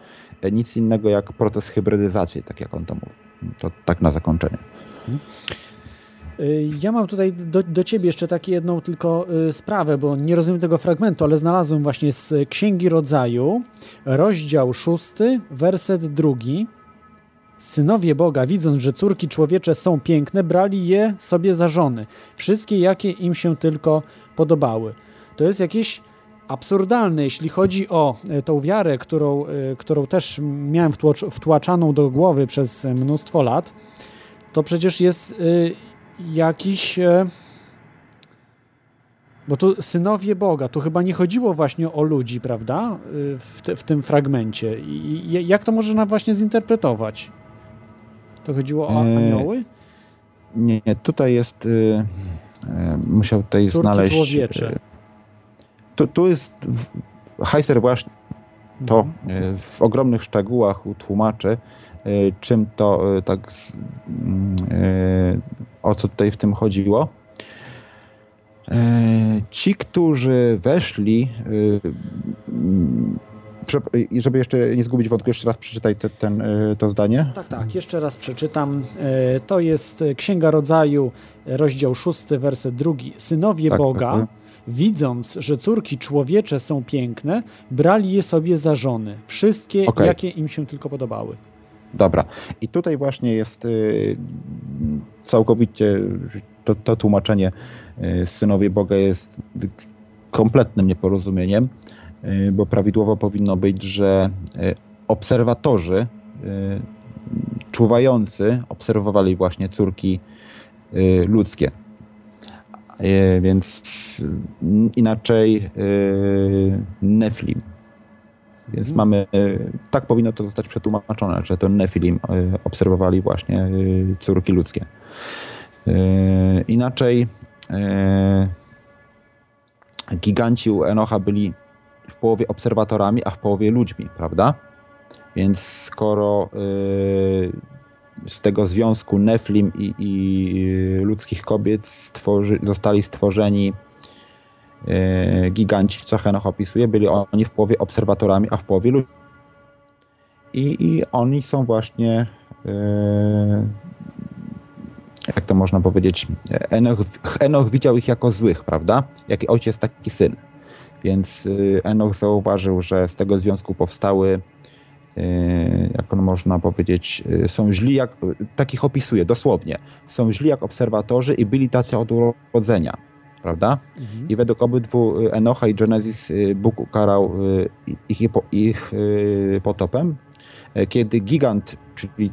nic innego jak proces hybrydyzacji, tak jak on to mówi. To tak na zakończenie. Y, ja mam tutaj do, do Ciebie jeszcze taką jedną tylko y, sprawę, bo nie rozumiem tego fragmentu, ale znalazłem właśnie z Księgi Rodzaju, rozdział szósty, werset drugi. Synowie Boga, widząc, że córki człowiecze są piękne, brali je sobie za żony, wszystkie jakie im się tylko podobały. To jest jakieś absurdalne, jeśli chodzi o e, tą wiarę, którą, e, którą też miałem wtłaczaną do głowy przez mnóstwo lat, to przecież jest e, jakiś. Bo tu synowie Boga, tu chyba nie chodziło właśnie o ludzi, prawda? W, te, w tym fragmencie. I jak to można właśnie zinterpretować? To chodziło o anioły? Nie, tutaj jest. Y, musiał tutaj Córki znaleźć. Człowiecze tu, tu jest Heiser właśnie to mhm. e, w ogromnych szczegółach tłumaczy, e, czym to e, tak, mm, o co tutaj w tym chodziło. Ci, którzy weszli, i żeby jeszcze nie zgubić wątku, jeszcze raz przeczytaj te, ten, to zdanie. Tak, tak, jeszcze raz przeczytam. To jest Księga Rodzaju, rozdział 6, werset drugi. Synowie tak, Boga, tak widząc, że córki człowiecze są piękne, brali je sobie za żony. Wszystkie, okay. jakie im się tylko podobały. Dobra. I tutaj właśnie jest y, całkowicie to, to tłumaczenie y, synowie Boga jest kompletnym nieporozumieniem, y, bo prawidłowo powinno być, że obserwatorzy czuwający obserwowali właśnie córki ludzkie. E, więc inaczej e, Neflim. Więc Mhm. mamy, y, tak powinno to zostać przetłumaczone, że to Nefilim y, obserwowali właśnie córki ludzkie. Inaczej giganci u Enocha byli w połowie obserwatorami, a w połowie ludźmi, prawda? Więc skoro z tego związku Neflim i, i ludzkich kobiet stworzy, zostali stworzeni y, giganci, co Henoch opisuje, byli oni w połowie obserwatorami, a w połowie ludźmi. I, I oni są właśnie y, jak to można powiedzieć, Enoch, Enoch widział ich jako złych, prawda? Jak ojciec, taki syn. Więc y, Enoch zauważył, że z tego związku powstały, y, jak on można powiedzieć, y, są źli, jak, takich opisuje dosłownie, są źli jak obserwatorzy i byli tacy od urodzenia, prawda? Mhm. I według obydwu y, Enocha i Genesis y, Bóg ukarał y, ich, ich, ich y, potopem, E, kiedy gigant, czyli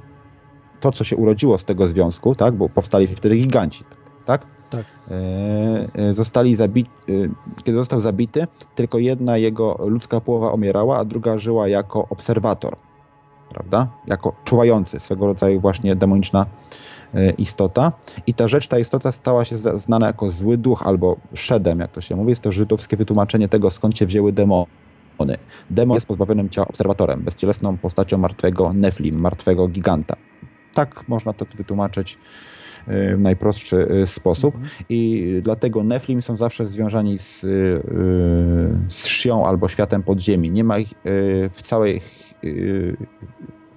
to, co się urodziło z tego związku, tak, bo powstali wtedy giganci, tak? Tak. E, e, Zostali zabici, kiedy został zabity, tylko jedna jego ludzka połowa umierała, a druga żyła jako obserwator, prawda? Jako czuwający, swego rodzaju właśnie demoniczna e, istota. I ta rzecz, ta istota stała się znana jako zły duch albo szedem, jak to się mówi. Jest to żydowskie wytłumaczenie tego, skąd się wzięły demony. Demon jest pozbawionym ciała obserwatorem, bezcielesną postacią martwego Neflim, martwego giganta. Tak można to wytłumaczyć e, w najprostszy e, sposób. I dlatego Neflim są zawsze związani z, y, y, z Shią albo światem podziemi. Nie ma ich y, w całej y,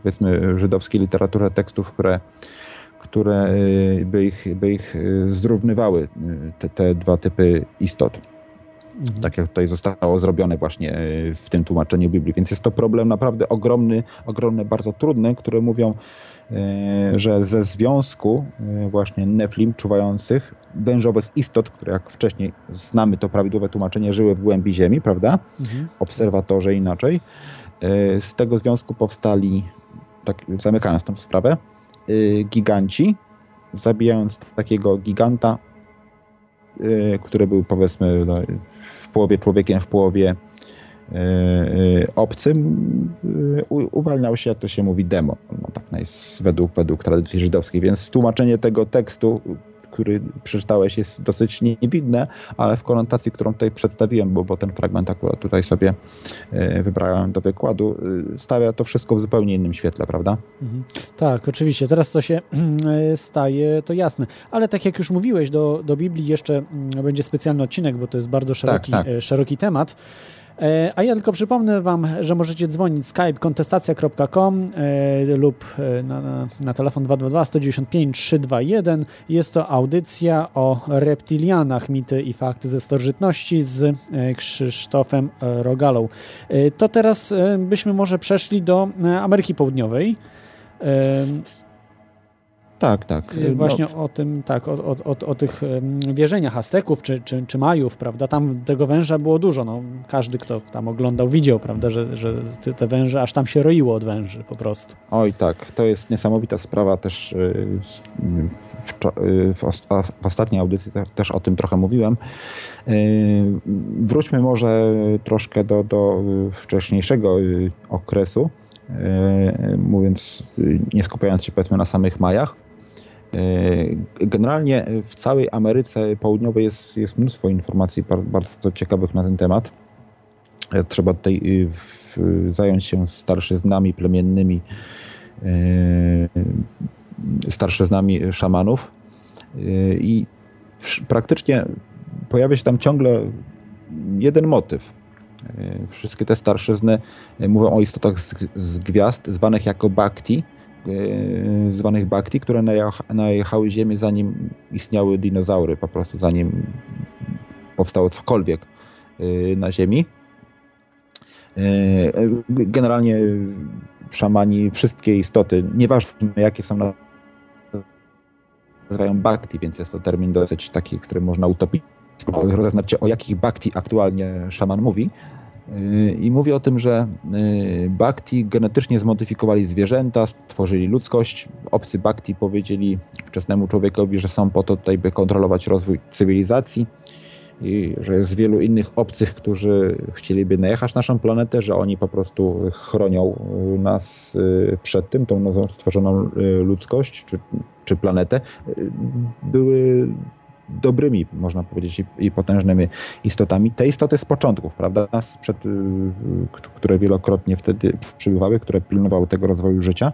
powiedzmy żydowskiej literaturze tekstów, które, które y, by ich, by ich y, zrównywały, y, te, te dwa typy istot. Mhm. Tak jak tutaj zostało zrobione właśnie y, w tym tłumaczeniu Biblii. Więc jest to problem naprawdę ogromny, ogromny, bardzo trudny, które mówią, y, że ze związku y, właśnie Neflim czuwających wężowych istot, które jak wcześniej znamy to prawidłowe tłumaczenie, żyły w głębi ziemi, prawda? Mhm. Obserwatorze inaczej. Y, Z tego związku powstali, tak zamykając tą sprawę, giganci, zabijając takiego giganta, który był powiedzmy no, w połowie człowiekiem, w połowie obcym, y, u- uwalniał się, jak to się mówi, demon. No, tak jest według, według tradycji żydowskiej. Więc tłumaczenie tego tekstu, który przeczytałeś, jest dosyć niewidne, ale w konotacji, którą tutaj przedstawiłem, bo, bo ten fragment akurat tutaj sobie wybrałem do wykładu, stawia to wszystko w zupełnie innym świetle, prawda? Mhm. Tak, oczywiście. Teraz to się e, staje to jasne. Ale tak jak już mówiłeś, do, do Biblii jeszcze mm, będzie specjalny odcinek, bo to jest bardzo szeroki, tak. e, szeroki temat. E, A ja tylko przypomnę Wam, że możecie dzwonić skype kontestacja.com e, lub e, na, na, na telefon 222 195 321. Jest to audycja o reptilianach, mity i fakty ze starożytności z Krzysztofem Rogalą. To teraz byśmy może przeszli do Ameryki Południowej. Tak, tak. Y, Właśnie No, o tym, tak, o, o, o, o tych wierzeniach Azteków czy, czy, czy Majów, prawda? Tam tego węża było dużo. No, każdy, kto tam oglądał, widział, prawda, że, że te- węże, aż tam się roiło od węży po prostu. Oj tak, to jest niesamowita sprawa też y, w, wczo- y, w, w ostatniej audycji te- też o tym trochę mówiłem. Wróćmy może troszkę do, do wcześniejszego okresu, mówiąc, nie skupiając się powiedzmy na samych Majach. Y, Generalnie w całej Ameryce Południowej jest, jest mnóstwo informacji bar- bardzo ciekawych na ten temat. E, Trzeba tutaj w- zająć się starszyznami plemiennymi, starszyznami szamanów i praktycznie pojawia się tam ciągle jeden motyw. Wszystkie te starszyzny mówią o istotach z, z gwiazd, zwanych jako Bhakti, zwanych Bhakti, które najecha- najechały Ziemię zanim istniały dinozaury, po prostu zanim powstało cokolwiek y, na Ziemi. Y, Generalnie szamani, wszystkie istoty, nieważne jakie są na nazywają bhakti, więc jest to termin dosyć taki, który można utopić. Rozeznać się, o jakich bhakti aktualnie szaman mówi. I mówi o tym, że yy, bhakti genetycznie zmodyfikowali zwierzęta, stworzyli ludzkość. Obcy bhakti powiedzieli wczesnemu człowiekowi, że są po to tutaj, by kontrolować rozwój cywilizacji. i że jest wielu innych obcych, którzy chcieliby najechać naszą planetę, że oni po prostu chronią nas przed tym, tą nową stworzoną ludzkość czy, czy planetę, były dobrymi, można powiedzieć, i potężnymi istotami. Te istoty z początków, prawda, sprzed, które wielokrotnie wtedy przybywały, które pilnowały tego rozwoju życia.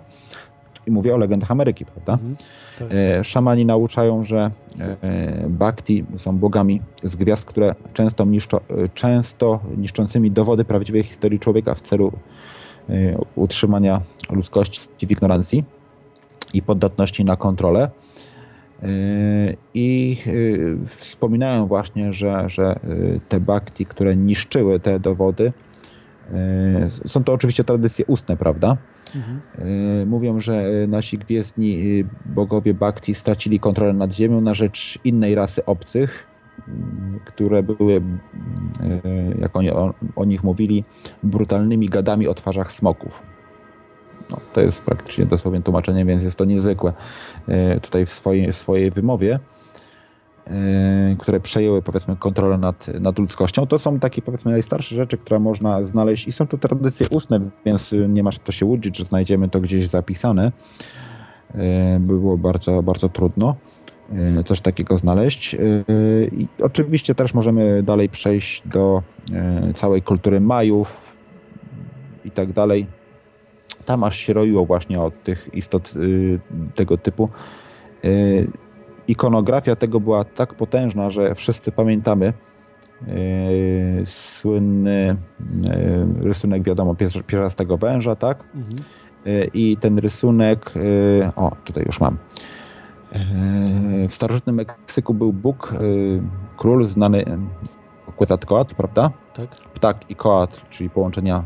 I mówię o legendach Ameryki, prawda? Mhm, tak. E, szamani nauczają, że e, Bhakti są bogami z gwiazd, które często, niszczą, e, często niszczącymi dowody prawdziwej historii człowieka w celu utrzymania ludzkości w ignorancji i poddatności na kontrolę. I wspominają właśnie, że, że te Bhakti, które niszczyły te dowody, są to oczywiście tradycje ustne, prawda? Mhm. Mówią, że nasi gwiezdni y, bogowie Bhakti stracili kontrolę nad Ziemią na rzecz innej rasy obcych, które były, y, jak oni o, o nich mówili, brutalnymi gadami o twarzach smoków. No, to jest praktycznie dosłownie tłumaczenie, więc jest to niezwykłe tutaj w swojej, w swojej wymowie. Yy, które przejęły powiedzmy kontrolę nad, nad ludzkością, to są takie powiedzmy najstarsze rzeczy, które można znaleźć i są to tradycje ustne, więc nie masz to się łudzić, że znajdziemy to gdzieś zapisane. Yy, było bardzo, bardzo trudno coś takiego znaleźć. I oczywiście też możemy dalej przejść do całej kultury Majów i tak dalej. Tam aż się roiło właśnie od tych istot tego typu ikonografia tego była tak potężna, że wszyscy pamiętamy yy, słynny rysunek, wiadomo, pierzastego węża, tak? Mhm. I ten rysunek, o, tutaj już mam. W starożytnym Meksyku był Bóg, król znany Quetzalcoatl, prawda? Tak. Ptak i koatl, czyli połączenia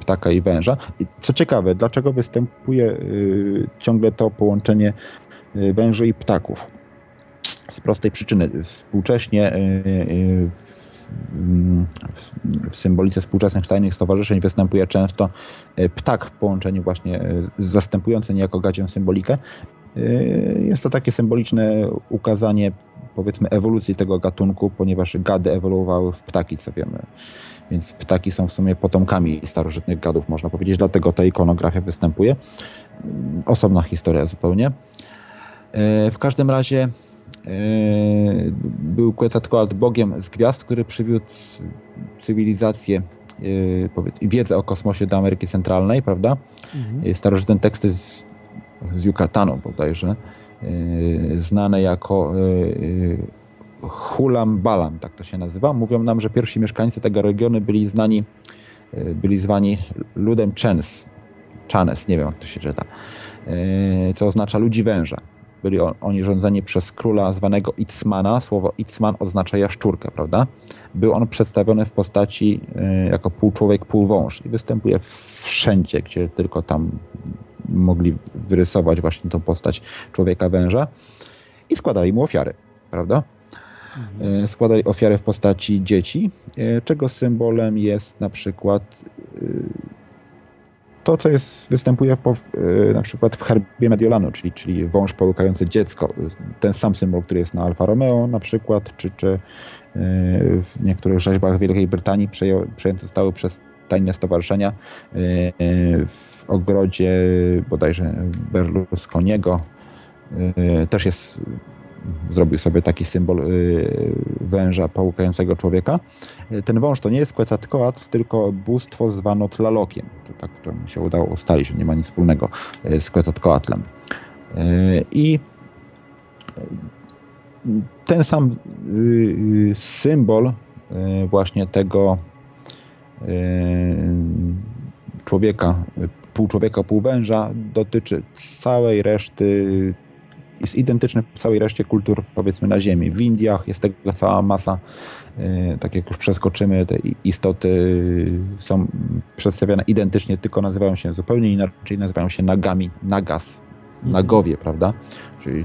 ptaka i węża. Co ciekawe, dlaczego występuje ciągle to połączenie Y, węży i ptaków. Z prostej przyczyny. Współcześnie w symbolice współczesnych tajnych stowarzyszeń występuje często ptak w połączeniu właśnie zastępujący niejako gadzią symbolikę. Jest to takie symboliczne ukazanie powiedzmy ewolucji tego gatunku, ponieważ gady ewoluowały w ptaki, co wiemy. Więc ptaki są w sumie potomkami starożytnych gadów, można powiedzieć, dlatego ta ikonografia występuje. Osobna historia zupełnie. E, w każdym razie e, był Quetzalcoatl bogiem z gwiazd, który przywiódł cywilizację i e, wiedzę o kosmosie do Ameryki Centralnej, prawda? Mhm. Starożytne teksty z, z Yucatanu bodajże, znane jako Hulam Balam, tak to się nazywa. Mówią nam, że pierwsi mieszkańcy tego regionu byli znani, byli zwani ludem Chens, Chanes, nie wiem jak to się czyta, co oznacza ludzi węża. Byli oni rządzeni przez króla zwanego Itzmana. Słowo Itzman oznacza jaszczurkę, prawda? Był on przedstawiony w postaci y, jako pół człowiek, pół wąż i występuje wszędzie, gdzie tylko tam mogli wyrysować właśnie tą postać człowieka węża i składali mu ofiary, prawda? Mhm. Y, składali ofiary w postaci dzieci, y, czego symbolem jest na przykład to, co jest, występuje po, e, na przykład w herbie Mediolanu, czyli, czyli wąż połykający dziecko. Ten sam symbol, który jest na Alfa Romeo na przykład, czy, czy e, w niektórych rzeźbach Wielkiej Brytanii przejęte zostały przez tajne stowarzyszenia e, w ogrodzie bodajże Berlusconiego też jest zrobił sobie taki symbol y, węża połykającego człowieka. Y, ten wąż to nie jest Quetzalcoatl, tylko bóstwo zwano Tlalokiem. To tak, to mi się udało ustalić, że nie ma nic wspólnego y, z Quetzalcoatlem. I ten sam symbol właśnie tego człowieka, pół człowieka, pół węża dotyczy całej reszty jest identyczny w całej reszcie kultur, powiedzmy, na Ziemi. W Indiach jest tego cała masa, e, tak jak już przeskoczymy, te istoty są przedstawiane identycznie, tylko nazywają się zupełnie inaczej, nazywają się nagami, nagas, mhm. nagowie, prawda? Czyli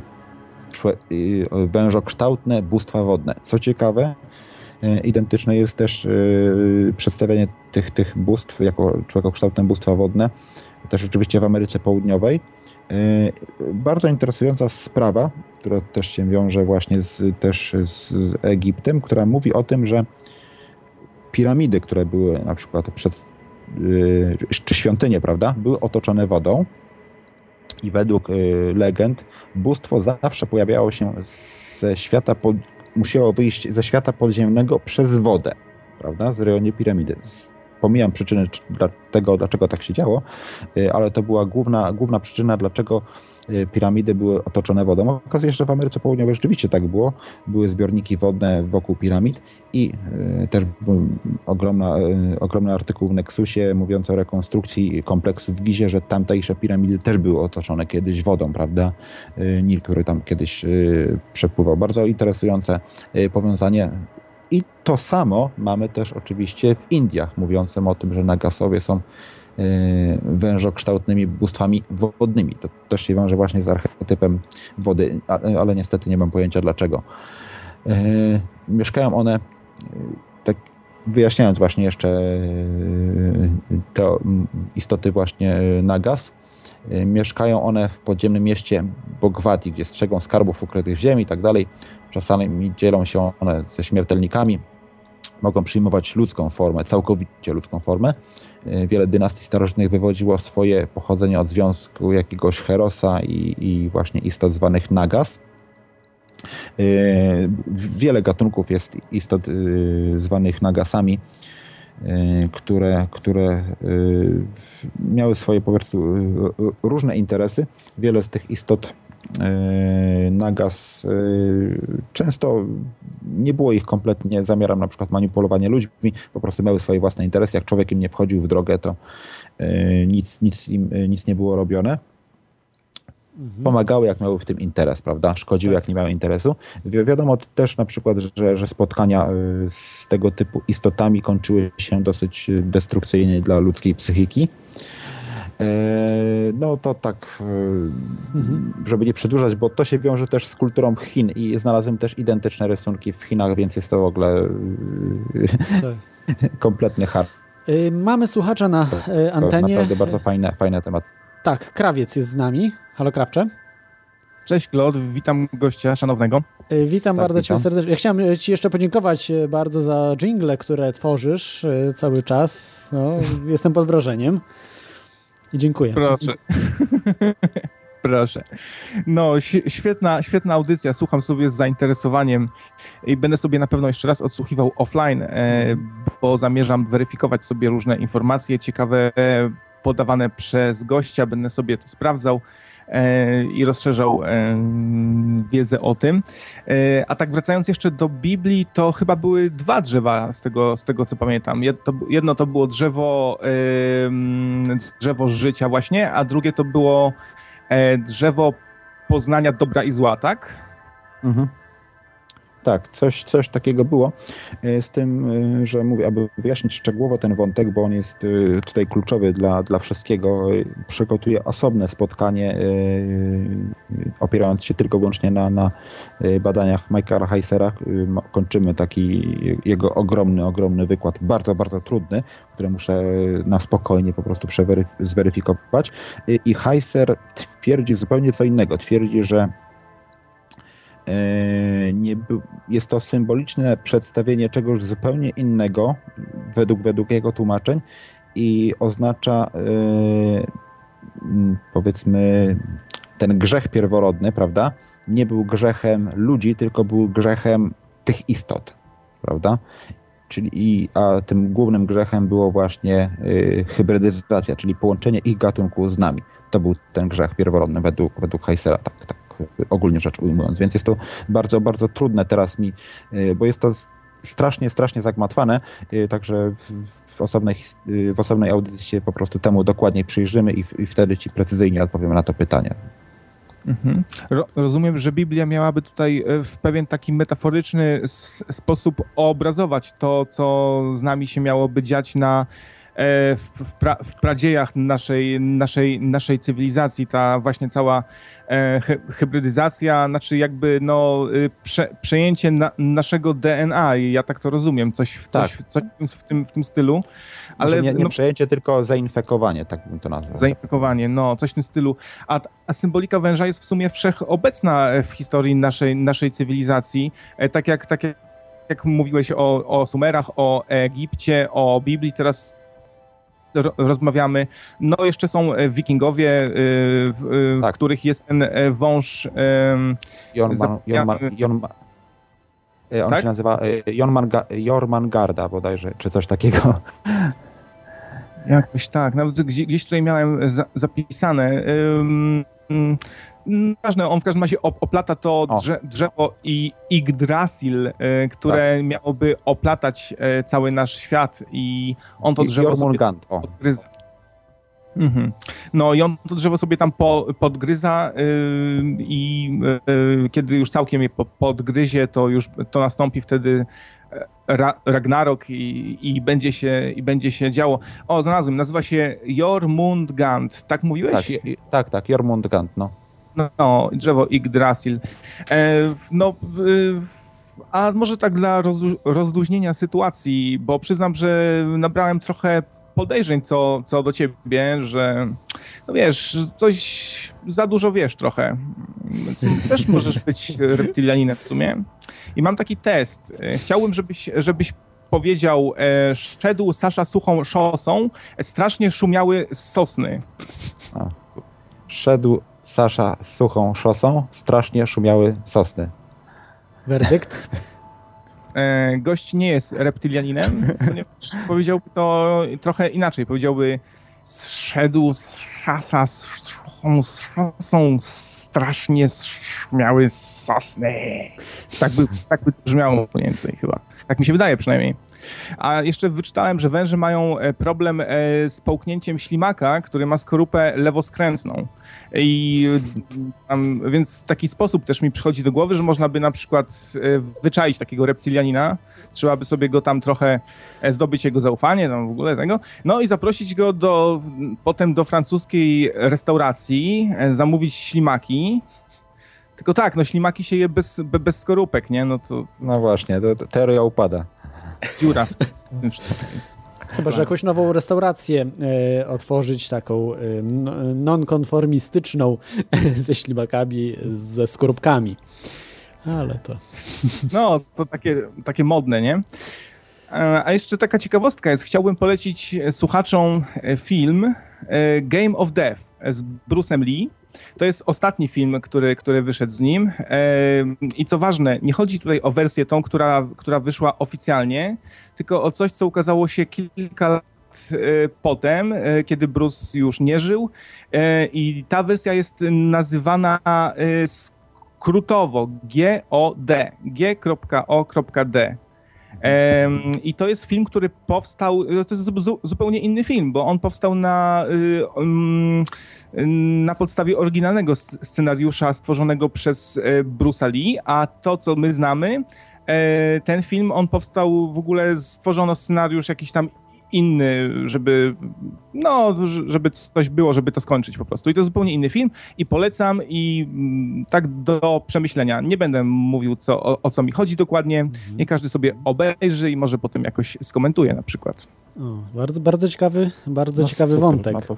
wężokształtne bóstwa wodne. Co ciekawe, e, identyczne jest też e, przedstawianie tych, tych bóstw jako człowiekokształtne bóstwa wodne, też oczywiście w Ameryce Południowej, E, bardzo interesująca sprawa, która też się wiąże właśnie z, też z Egiptem, która mówi o tym, że piramidy, które były na przykład przed, yy, czy świątynie, prawda, były otoczone wodą i według yy, legend bóstwo zawsze pojawiało się ze świata, pod, musiało wyjść ze świata podziemnego przez wodę, prawda, z rejonie piramidy. Pomijam przyczyny tego, dlaczego tak się działo, yy, ale to była główna, główna przyczyna, dlaczego Y, piramidy były otoczone wodą. Okazuje się, że w Ameryce Południowej rzeczywiście tak było. Były zbiorniki wodne wokół piramid i y, też był ogromna, y, ogromny artykuł w Nexusie mówiący o rekonstrukcji kompleksu w Gizie, że tamtejsze piramidy też były otoczone kiedyś wodą, prawda? Nil, który tam kiedyś przepływał. Bardzo interesujące powiązanie i to samo mamy też oczywiście w Indiach, mówiącym o tym, że Nagasowie są Y, wężokształtnymi bóstwami wodnymi. To też się wiąże właśnie z archetypem wody, ale niestety nie mam pojęcia dlaczego. Y, mieszkają one, y, tak wyjaśniając właśnie jeszcze te istoty właśnie Nagas, mieszkają one w podziemnym mieście Bogwati, gdzie strzegą skarbów ukrytych w ziemi i tak dalej. Czasami dzielą się one ze śmiertelnikami, mogą przyjmować ludzką formę, całkowicie ludzką formę. E, wiele dynastii starożytnych wywodziło swoje pochodzenie od związku jakiegoś Herosa i, i właśnie istot zwanych Nagas. E, wiele gatunków jest istot e, zwanych Nagasami, które, które miały swoje po prostu różne interesy. Wiele z tych istot E, Nagas e, często nie było ich kompletnie zamiarem na przykład manipulowania ludźmi, po prostu miały swoje własne interesy. Jak człowiek im nie wchodził w drogę, to e, nic, nic, im, nic nie było robione. Mhm. Pomagały, jak miały w tym interes, prawda? Szkodziły, tak. jak nie miały interesu. Wi wiadomo też na przykład, że, że spotkania z tego typu istotami kończyły się dosyć destrukcyjnie dla ludzkiej psychiki. E, no to tak, e, żeby nie przedłużać, bo to się wiąże też z kulturą Chin i znalazłem też identyczne rysunki w Chinach, więc jest to w ogóle e, tak. kompletny hard. Mamy słuchacza na antenie. To naprawdę bardzo fajny, fajny temat. Tak, krawiec jest z nami. Halo Krawcze. Cześć Claude, witam gościa szanownego. Witam tak, bardzo witam. Cię serdecznie. Ja chciałem Ci jeszcze podziękować bardzo za jingle, które tworzysz cały czas. No, jestem pod wrażeniem. I dziękuję. Proszę. Proszę. No, świetna, świetna audycja. Słucham sobie z zainteresowaniem i będę sobie na pewno jeszcze raz odsłuchiwał offline, e, bo zamierzam weryfikować sobie różne informacje ciekawe podawane przez gościa. Będę sobie to sprawdzał E, i rozszerzał e, wiedzę o tym. E, a tak wracając jeszcze do Biblii, to chyba były dwa drzewa z tego, z tego co pamiętam. Jedno to było drzewo, drzewo życia właśnie, a drugie to było drzewo poznania dobra i zła, tak? Mhm tak, coś, coś takiego było. E, z tym, e, że mówię, aby wyjaśnić szczegółowo ten wątek, bo on jest e, tutaj kluczowy dla, dla wszystkiego, przygotuję osobne spotkanie, opierając się tylko wyłącznie na, na badaniach Michaela Heisera. Kończymy taki jego ogromny, ogromny wykład, bardzo, bardzo trudny, który muszę na spokojnie po prostu zweryfikować. I Heiser twierdzi zupełnie co innego. Twierdzi, że nie, jest to symboliczne przedstawienie czegoś zupełnie innego według, według jego tłumaczeń i oznacza e, powiedzmy ten grzech pierworodny, prawda? Nie był grzechem ludzi, tylko był grzechem tych istot, prawda? Czyli, a tym głównym grzechem było właśnie y, hybrydyzacja, czyli połączenie ich gatunku z nami. To był ten grzech pierworodny według, według Heisera, tak, tak ogólnie rzecz ujmując. Więc jest to bardzo, bardzo trudne teraz mi, y, bo jest to strasznie, strasznie zagmatwane, y, także w osobnej, y, w osobnej audycji się po prostu temu dokładniej przyjrzymy i, i wtedy ci precyzyjnie odpowiemy na to pytanie. Mhm. Rozumiem, że Biblia miałaby tutaj e, w pewien taki metaforyczny sposób obrazować to, co z nami się miałoby dziać na w, w, pra, w pradziejach naszej, naszej, naszej cywilizacji, ta właśnie cała e, hy, hybrydyzacja, znaczy jakby no, y, prze, przejęcie na, naszego DNA ja tak to rozumiem, coś, coś, Tak. coś w, tym, w tym stylu. Ale nie, nie no, przejęcie, tylko zainfekowanie, tak bym to nazwał. Zainfekowanie, no, coś w tym stylu. A, a symbolika węża jest w sumie wszechobecna e, w historii naszej, naszej cywilizacji. E, Tak jak, tak jak, jak mówiłeś o, o Sumerach, o Egipcie, o Biblii, teraz rozmawiamy. No, jeszcze są e, wikingowie, e, w, e, w Tak. których jest ten wąż. Jorman, Zapomniałem- Jorman, Jorman, on Tak? się nazywa e, Jorman, Jormangarda bodajże, czy coś takiego. Jakoś tak, nawet gdzieś, gdzieś tutaj miałem za, zapisane. Ym, Ważne, on w każdym razie op- oplata to drze, drzewo i Yggdrasil, y, które miałoby oplatać y, cały nasz świat i on to drzewo sobie Jormungand, o. podgryza. Mhm. No i on to drzewo sobie tam po, podgryza y, i y, kiedy już całkiem je po, podgryzie, to już to nastąpi wtedy e, ra, Ragnarok i, i, będzie się, i będzie się działo. O, znalazłem, nazywa się Jormungand. Tak mówiłeś? Tak, tak, tak, Jormungand, no. No, drzewo Yggdrasil. E, no, a może tak dla rozlu- rozluźnienia sytuacji, bo przyznam, że nabrałem trochę podejrzeń co, co do ciebie, że no wiesz, coś za dużo wiesz trochę. Więc też możesz być reptylianinem w sumie. I mam taki test. Chciałbym, żebyś, żebyś powiedział, e, szedł Sasza suchą szosą, strasznie szumiały sosny. Szedł Sasza suchą szosą, strasznie szumiały sosny. Werdykt? e, gość nie jest reptylianinem, ponieważ powiedziałby to trochę inaczej. Powiedziałby zszedł z szasa z szosą strasznie śmiały z sosny. Tak by, tak by brzmiało mniej więcej chyba. Tak mi się wydaje przynajmniej. A jeszcze wyczytałem, że węże mają e, problem e, z połknięciem ślimaka, który ma skorupę lewoskrętną. I e, tam, więc taki sposób też mi przychodzi do głowy, że można by na przykład wyczaić takiego reptylianina, trzeba by sobie go tam trochę zdobyć jego zaufanie, tam w ogóle tego, no i zaprosić go do, potem do francuskiej restauracji, zamówić ślimaki. Tylko tak, no ślimaki się je bez, be- bez skorupek, nie? No to No właśnie, to teoria upada. Dziura w tym. Chyba, że jakąś nową restaurację e, otworzyć, taką e, n- nonkonformistyczną ze ślimakami, ze skorupkami. Ale to... No, to takie, takie modne, nie? E, A jeszcze taka ciekawostka jest, chciałbym polecić słuchaczom film Game of Death z Bruce'em Lee. To jest ostatni film, który, który wyszedł z nim. I co ważne, nie chodzi tutaj o wersję tą, która, która wyszła oficjalnie, tylko o coś, co ukazało się kilka lat e, potem, e, kiedy Bruce już nie żył. E, I ta wersja jest nazywana e, skrótowo G-O-D. G.O.D. I to jest film, który powstał, to jest zu- zu- zupełnie inny film, bo on powstał na, y, na podstawie oryginalnego scenariusza stworzonego przez e, Bruce'a Lee, a to, co my znamy, e, ten film, on powstał w ogóle, stworzono scenariusz jakiś tam inny, żeby, no, żeby coś było, żeby to skończyć po prostu. I to zupełnie inny film i polecam i mm, tak do przemyślenia. Nie będę mówił, co, o, o co mi chodzi dokładnie. Nie każdy sobie obejrzy i może potem jakoś skomentuje na przykład. O, bardzo, bardzo ciekawy, bardzo No, ciekawy super, wątek. no to-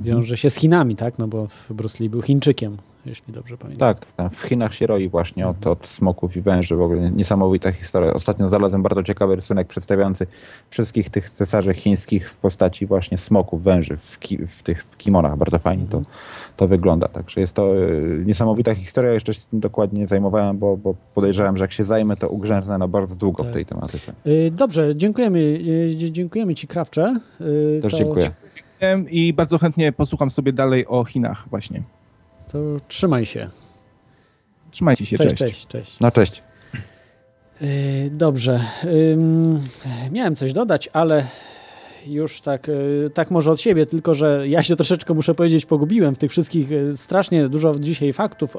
Wiąże się z Chinami, tak? No bo Bruce Lee był Chińczykiem, jeśli dobrze pamiętam. Tak, tam w Chinach się roi właśnie od, od smoków i węży. W ogóle niesamowita historia. Ostatnio znalazłem bardzo ciekawy rysunek przedstawiający wszystkich tych cesarzy chińskich w postaci właśnie smoków, węży w, ki, w tych w kimonach. Bardzo fajnie to, to wygląda. Także jest to e, niesamowita historia. Jeszcze się tym dokładnie nie zajmowałem, bo, bo podejrzewam, że jak się zajmę, to ugrzęznę na bardzo długo Tak. w tej tematyce. Y, Dobrze, dziękujemy, dzie- dziękujemy Ci, Krawcze. Też to, dziękuję. I bardzo chętnie posłucham sobie dalej o Chinach właśnie. To trzymaj się. Trzymajcie się, Cześć, cześć. cześć, cześć. No cześć. Y, Dobrze. Miałem coś dodać, ale już tak, e, tak może od siebie, tylko że ja się troszeczkę muszę powiedzieć pogubiłem w tych wszystkich e, strasznie dużo dzisiaj faktów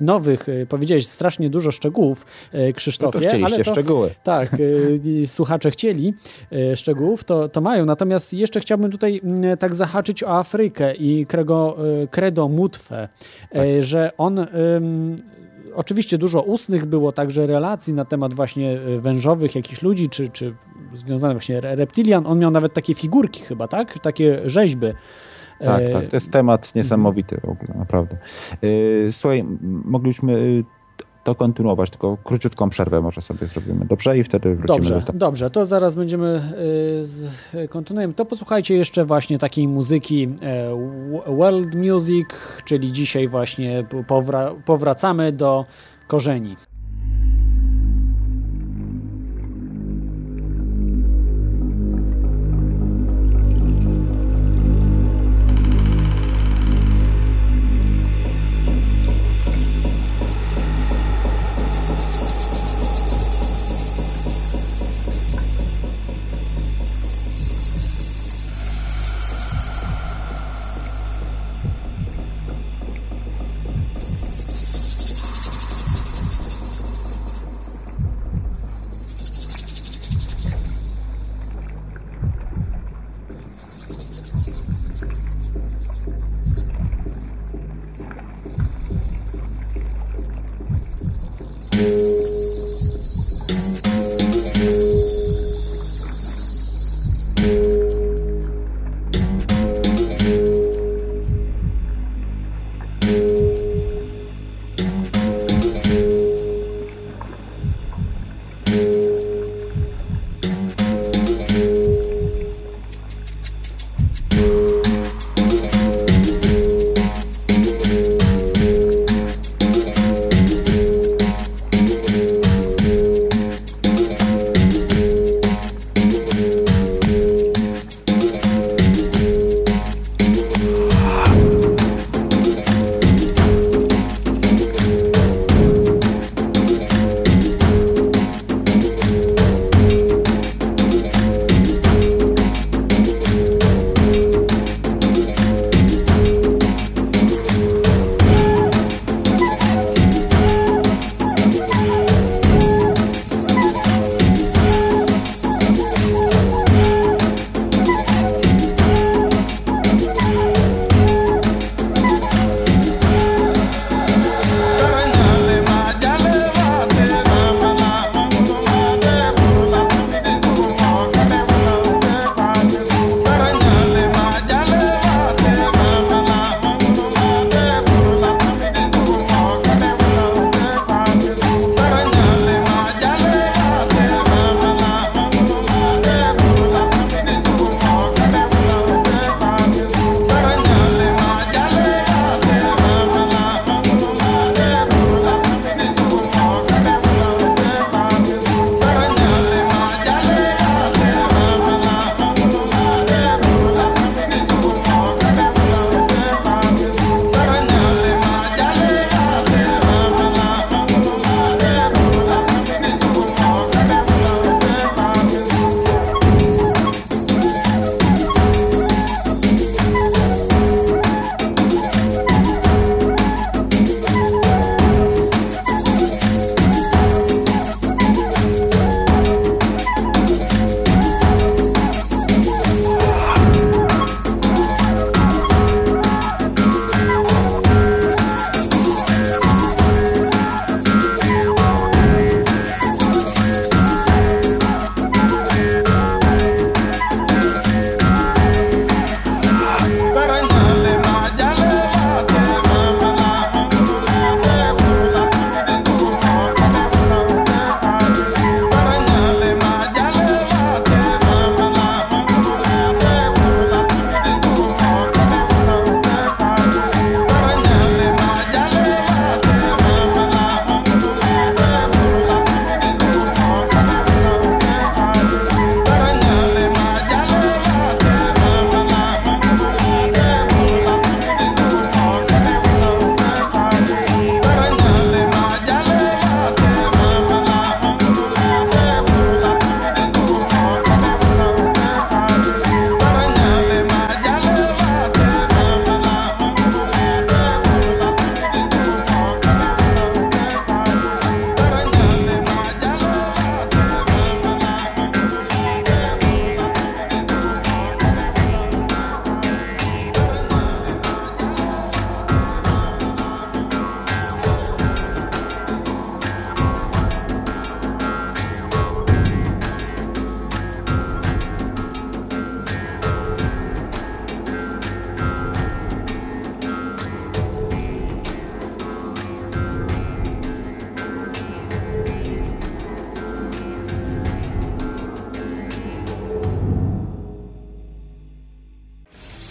nowych, powiedziałeś strasznie dużo szczegółów Krzysztofie. No to ale to, szczegóły. Tak, słuchacze chcieli szczegółów, to, to mają. Natomiast jeszcze chciałbym tutaj tak zahaczyć o Afrykę i Krego, Credo Mutwę, tak. że on oczywiście dużo ustnych było, także relacji na temat właśnie e, wężowych jakichś ludzi, czy, czy związanych właśnie reptilian. On miał nawet takie figurki chyba, tak? Takie rzeźby. Tak, e, tak, to jest temat niesamowity w ogóle, naprawdę. E, słuchaj, mogliśmy to kontynuować, tylko króciutką przerwę może sobie zrobimy. Dobrze? I wtedy wrócimy dobrze, do Dobrze, to zaraz będziemy y, kontynuujemy. To posłuchajcie jeszcze właśnie takiej muzyki y, world music, czyli dzisiaj właśnie powra powracamy do korzeni.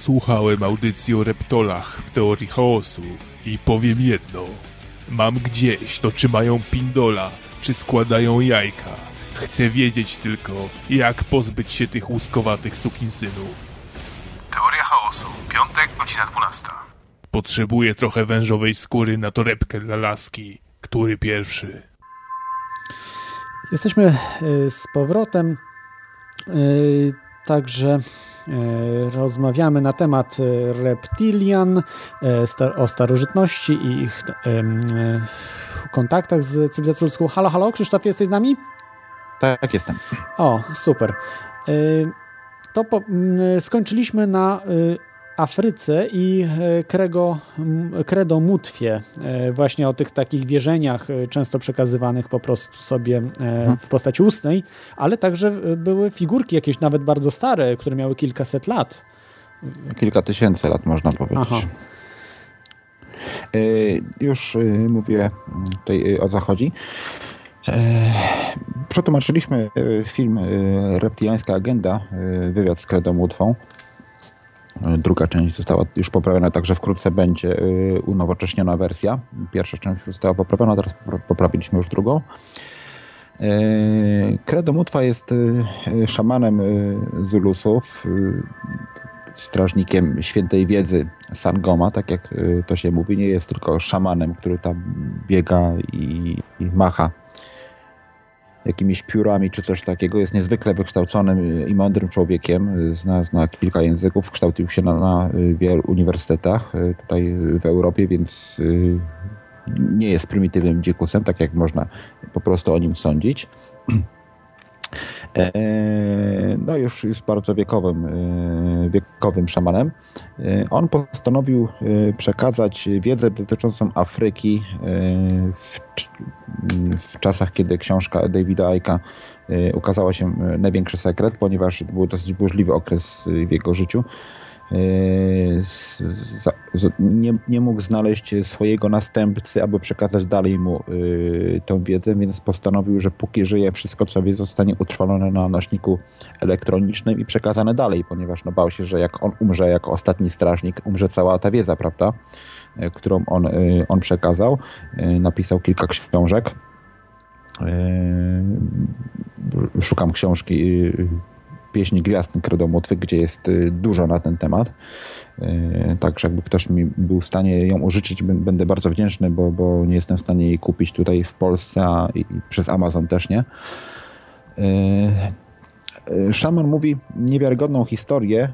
Posłuchałem audycji o reptolach w teorii chaosu i powiem jedno. Mam gdzieś, to czy mają pindola, czy składają jajka. Chcę wiedzieć tylko, jak pozbyć się tych łuskowatych sukinsynów. Teoria chaosu. Piątek, godzina 12. Potrzebuję trochę wężowej skóry na torebkę dla laski. Który pierwszy? Jesteśmy e, z powrotem. E, Także e, rozmawiamy na temat reptilian, o starożytności i ich kontaktach z cywilizacją ludzką. Halo, halo, Krzysztof, jesteś z nami? Tak, jestem. O, super. To po, skończyliśmy na Afryce i e, krego, credo mutwie, e, właśnie o tych takich wierzeniach e, często przekazywanych po prostu sobie mhm. w postaci ustnej, ale także były figurki jakieś nawet bardzo stare, które miały kilkaset lat. Kilka tysięcy lat można powiedzieć. Aha. Już mówię tutaj o co chodzi. Przetłumaczyliśmy film Reptiliańska Agenda, wywiad z Credo Mutwą. Druga część została już poprawiona, także wkrótce będzie y, unowocześniona wersja. Pierwsza część została poprawiona, teraz poprawiliśmy już drugą. Credo y, Mutwa jest szamanem Zulusów, strażnikiem świętej wiedzy Sangoma, tak jak to się mówi. Nie jest tylko szamanem, który tam biega i, i macha jakimiś piórami czy coś takiego. Jest niezwykle wykształconym i mądrym człowiekiem. Zna, zna kilka języków, kształcił się na, na wielu uniwersytetach y, tutaj w Europie, więc y, nie jest prymitywnym dzikusem, tak jak można po prostu o nim sądzić. E, no już jest bardzo wiekowym, e, wiekowym szamanem. E, on postanowił przekazać wiedzę dotyczącą Afryki w, w czasach, kiedy książka Davida Icka ukazała się Największy Sekret, ponieważ był dosyć burzliwy okres w jego życiu. Yy, nie, nie mógł znaleźć swojego następcy, aby przekazać dalej mu yy, tą wiedzę, więc postanowił, że póki żyje, wszystko co wie zostanie utrwalone na nośniku elektronicznym i przekazane dalej, ponieważ no, bał się, że jak on umrze jako ostatni strażnik, umrze cała ta wiedza, prawda, yy, którą on, on przekazał. Napisał kilka książek. Szukam książki pieśni Gwiazd Kredomotwy, gdzie jest y, dużo na ten temat. Y, także jakby ktoś mi był w stanie ją użyczyć, będę bardzo wdzięczny, bo, bo nie jestem w stanie jej kupić tutaj w Polsce, a i przez Amazon też nie. Y, szaman mówi niewiarygodną historię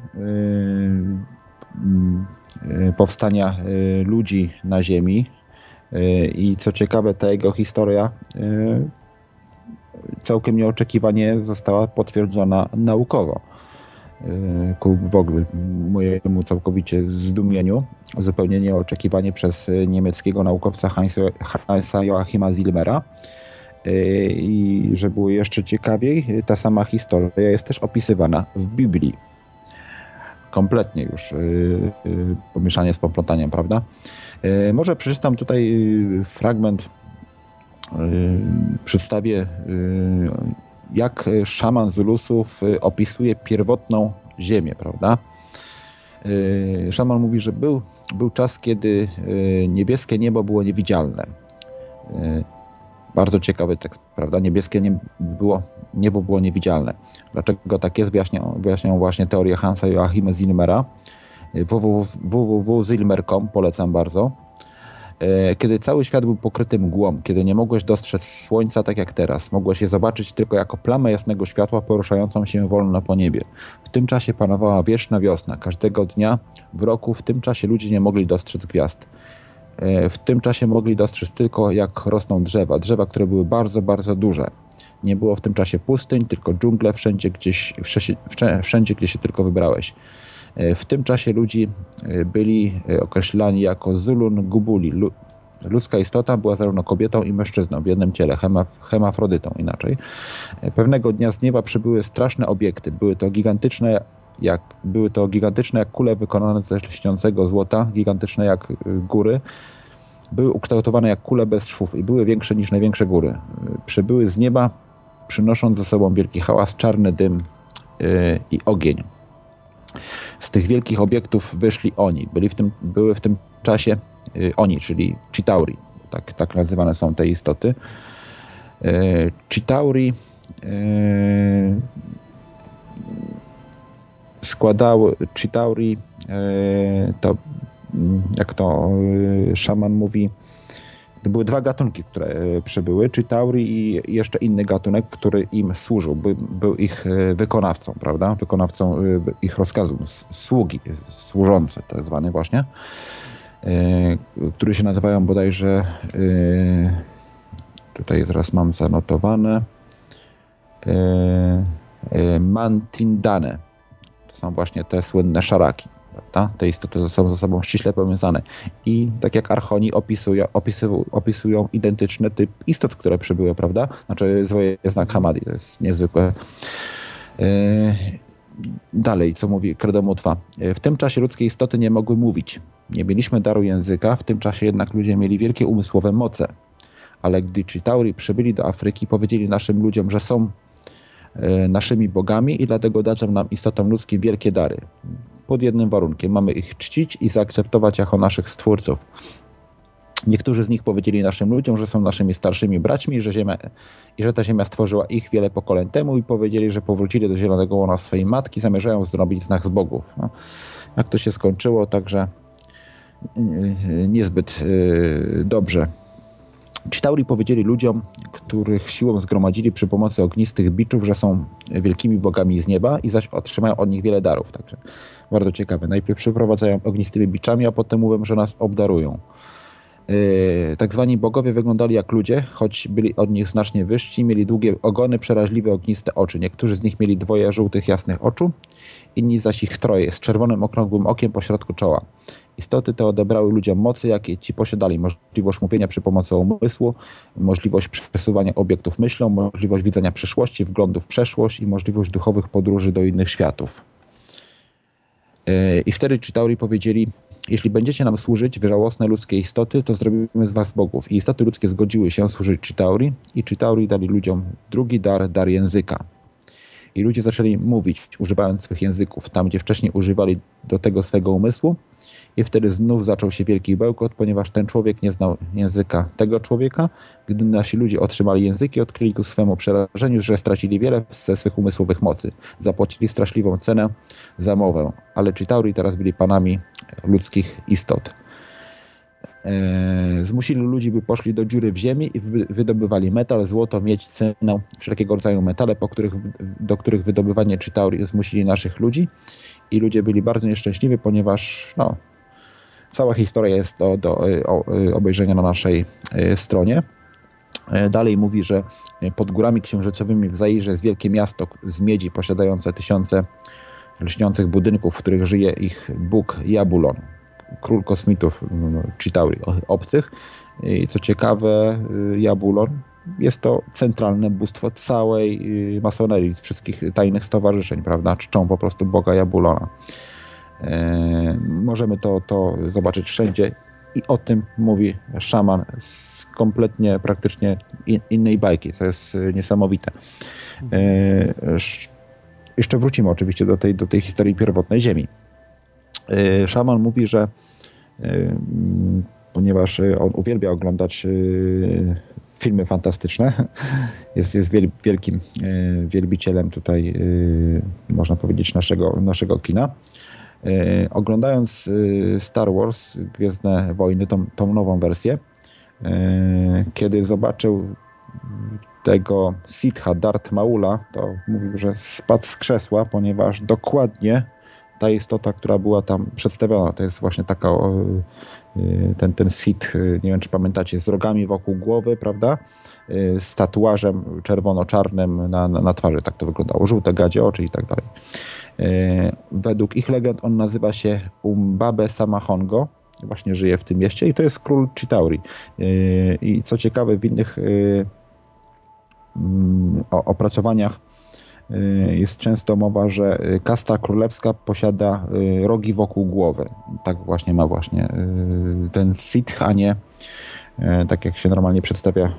powstania ludzi na Ziemi. I co ciekawe, ta jego historia całkiem nieoczekiwanie została potwierdzona naukowo. E, ku w ogóle mojemu całkowicie zdumieniu, zupełnie nieoczekiwanie przez niemieckiego naukowca Hansa Joachima Zilmera. E, I że było jeszcze ciekawiej, ta sama historia jest też opisywana w Biblii. Kompletnie już e, pomieszanie z poplątaniem, prawda? Może przeczytam tutaj fragment Y, przedstawię, y, jak szaman Zulusów y, opisuje pierwotną ziemię, prawda? Szaman mówi, że był, był czas, kiedy niebieskie niebo było niewidzialne. Bardzo ciekawy tekst, prawda? Niebieskie niebo było, niebo było niewidzialne. Dlaczego tak jest, wyjaśnią, wyjaśnią właśnie teorię Hansa Joachima Zilmera. www.zilmer.com polecam bardzo. E, kiedy cały świat był pokryty mgłą, kiedy nie mogłeś dostrzec słońca tak jak teraz, mogłeś je zobaczyć tylko jako plamę jasnego światła poruszającą się wolno po niebie. W tym czasie panowała wieczna wiosna. Każdego dnia w roku w tym czasie ludzie nie mogli dostrzec gwiazd. E, w tym czasie mogli dostrzec tylko jak rosną drzewa, drzewa, które były bardzo, bardzo duże. Nie było w tym czasie pustyń, tylko dżungle wszędzie, gdzieś, wszędzie, gdzie się tylko wybrałeś. E, w tym czasie ludzi e, byli e, określani jako Zulun Gubuli. Ludzka istota była zarówno kobietą i mężczyzną w jednym ciele, hemafrodytą inaczej. Pewnego dnia z nieba przybyły straszne obiekty. Były to gigantyczne jak, były to gigantyczne jak kule wykonane ze śniącego złota, gigantyczne jak góry. Były ukształtowane jak kule bez szwów i były większe niż największe góry. Przybyły z nieba, przynosząc ze sobą wielki hałas, czarny dym yy, i ogień. Z tych wielkich obiektów wyszli oni. Byli w tym, były w tym czasie y, oni, czyli Chitauri. Tak, tak nazywane są te istoty. Y, Chitauri y, składały Chitauri to jak to szaman mówi to były dwa gatunki, które e, przybyły, czy Tauri i jeszcze inny gatunek, który im służył, by, był ich e, wykonawcą, prawda? Wykonawcą e, ich rozkazu, sługi, służące tak zwane właśnie, które się nazywają bodajże, tutaj teraz mam zanotowane, Mantindane. To są właśnie te słynne szaraki. Prawda? Te istoty są ze sobą ściśle powiązane. I tak jak archoni opisują, opisują, opisują identyczny typ istot, które przybyły, prawda? Znaczy zwoje znak Hamadi, to jest niezwykłe. Yy, dalej, co mówi Kredomutwa. W tym czasie ludzkie istoty nie mogły mówić. Nie mieliśmy daru języka, w tym czasie jednak ludzie mieli wielkie umysłowe moce. Ale gdy Chitauri przybyli do Afryki, powiedzieli naszym ludziom, że są yy, naszymi bogami i dlatego dadzą nam istotom ludzkim wielkie dary pod jednym warunkiem. Mamy ich czcić i zaakceptować jako naszych stwórców. Niektórzy z nich powiedzieli naszym ludziom, że są naszymi starszymi braćmi że ziemia, i że ta ziemia stworzyła ich wiele pokoleń temu i powiedzieli, że powrócili do zielonego łona swojej matki, zamierzają zrobić znak z bogów. No, jak to się skończyło, także yy, niezbyt yy, dobrze. Ci Tauri powiedzieli ludziom, których siłą zgromadzili przy pomocy ognistych biczów, że są wielkimi bogami z nieba i zaś otrzymają od nich wiele darów. Także bardzo ciekawe. Najpierw przyprowadzają ognistymi biczami, a potem mówią, że nas obdarują. Yy, tak zwani bogowie wyglądali jak ludzie, choć byli od nich znacznie wyżsi, mieli długie ogony, przeraźliwe ogniste oczy. Niektórzy z nich mieli dwoje żółtych, jasnych oczu, inni zaś ich troje, z czerwonym, okrągłym okiem pośrodku czoła. Istoty te odebrały ludziom mocy, jakie ci posiadali. Możliwość mówienia przy pomocy umysłu, możliwość przesuwania obiektów myślą, możliwość widzenia przyszłości, wglądu w przeszłość i możliwość duchowych podróży do innych światów. Yy, I wtedy Chitauri powiedzieli, jeśli będziecie nam służyć, wy żałosne ludzkie istoty, to zrobimy z was bogów. I istoty ludzkie zgodziły się służyć Chitauri i Chitauri dali ludziom drugi dar, dar języka. I ludzie zaczęli mówić, używając swych języków, tam gdzie wcześniej używali do tego swego umysłu, i wtedy znów zaczął się wielki bełkot, ponieważ ten człowiek nie znał języka tego człowieka. Gdy nasi ludzie otrzymali języki, odkryli ku swemu przerażeniu, że stracili wiele ze swych umysłowych mocy. Zapłacili straszliwą cenę za mowę, ale Chitauri teraz byli panami ludzkich istot. Eee, zmusili ludzi, by poszli do dziury w ziemi i wydobywali metal, złoto, miedź, cenę, wszelkiego rodzaju metale, po których, do których wydobywanie Chitauri zmusili naszych ludzi i ludzie byli bardzo nieszczęśliwi, ponieważ no, Cała historia jest do, do y, y, obejrzenia na naszej y, stronie. Dalej mówi, że pod górami księżycowymi w Zairze jest wielkie miasto z miedzi posiadające tysiące lśniących budynków, w których żyje ich bóg Jabulon, król kosmitów Chitauri, obcych. I co ciekawe, Jabulon jest to centralne bóstwo całej masonerii, wszystkich tajnych stowarzyszeń, prawda? Czczą po prostu Boga Jabulona. E, możemy to, to zobaczyć wszędzie i o tym mówi szaman z kompletnie praktycznie innej bajki, co jest niesamowite. E, jeszcze wrócimy oczywiście do tej, do tej historii pierwotnej Ziemi. E, szaman mówi, że ponieważ on uwielbia oglądać filmy fantastyczne, jest, jest wielkim wielbicielem tutaj, można powiedzieć, naszego, naszego kina, E, oglądając e, Star Wars, Gwiezdne Wojny, tą, tą nową wersję, e, kiedy zobaczył tego Sitha, Darth Maula, to mówił, że spadł z krzesła, ponieważ dokładnie ta istota, która była tam przedstawiona, to jest właśnie taka ten, ten Sith, nie wiem czy pamiętacie, z rogami wokół głowy, prawda? Z tatuażem czerwono-czarnym na, na, na twarzy, tak to wyglądało, żółte gadzie oczy i tak dalej. E, według ich legend on nazywa się Umbabe Samahongo. Właśnie żyje w tym mieście i to jest król Chitauri. E, I co ciekawe, w innych mm, opracowaniach jest często mowa, że kasta królewska posiada rogi wokół głowy. Tak właśnie ma właśnie ten Sith, a nie tak jak się normalnie przedstawia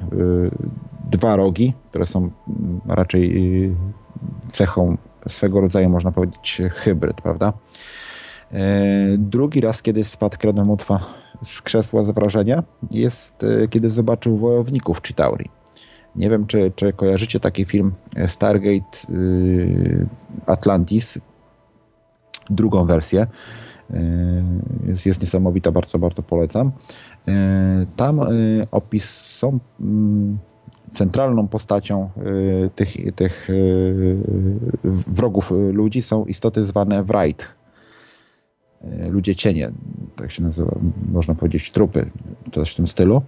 dwa rogi, które są mm, raczej cechą swego rodzaju, można powiedzieć, hybryd, prawda? E, drugi raz, kiedy spadł Kredomutwa z krzesła z wrażenia, jest e, kiedy zobaczył wojowników Chitauri. Nie wiem, czy, czy kojarzycie taki film Stargate Atlantis, drugą wersję. Jest, jest niesamowita, bardzo, bardzo polecam. Tam opis są mm, centralną postacią tych, tych wrogów ludzi są istoty zwane Wright E, ludzie cienie, tak się nazywa, można powiedzieć trupy, coś w tym stylu.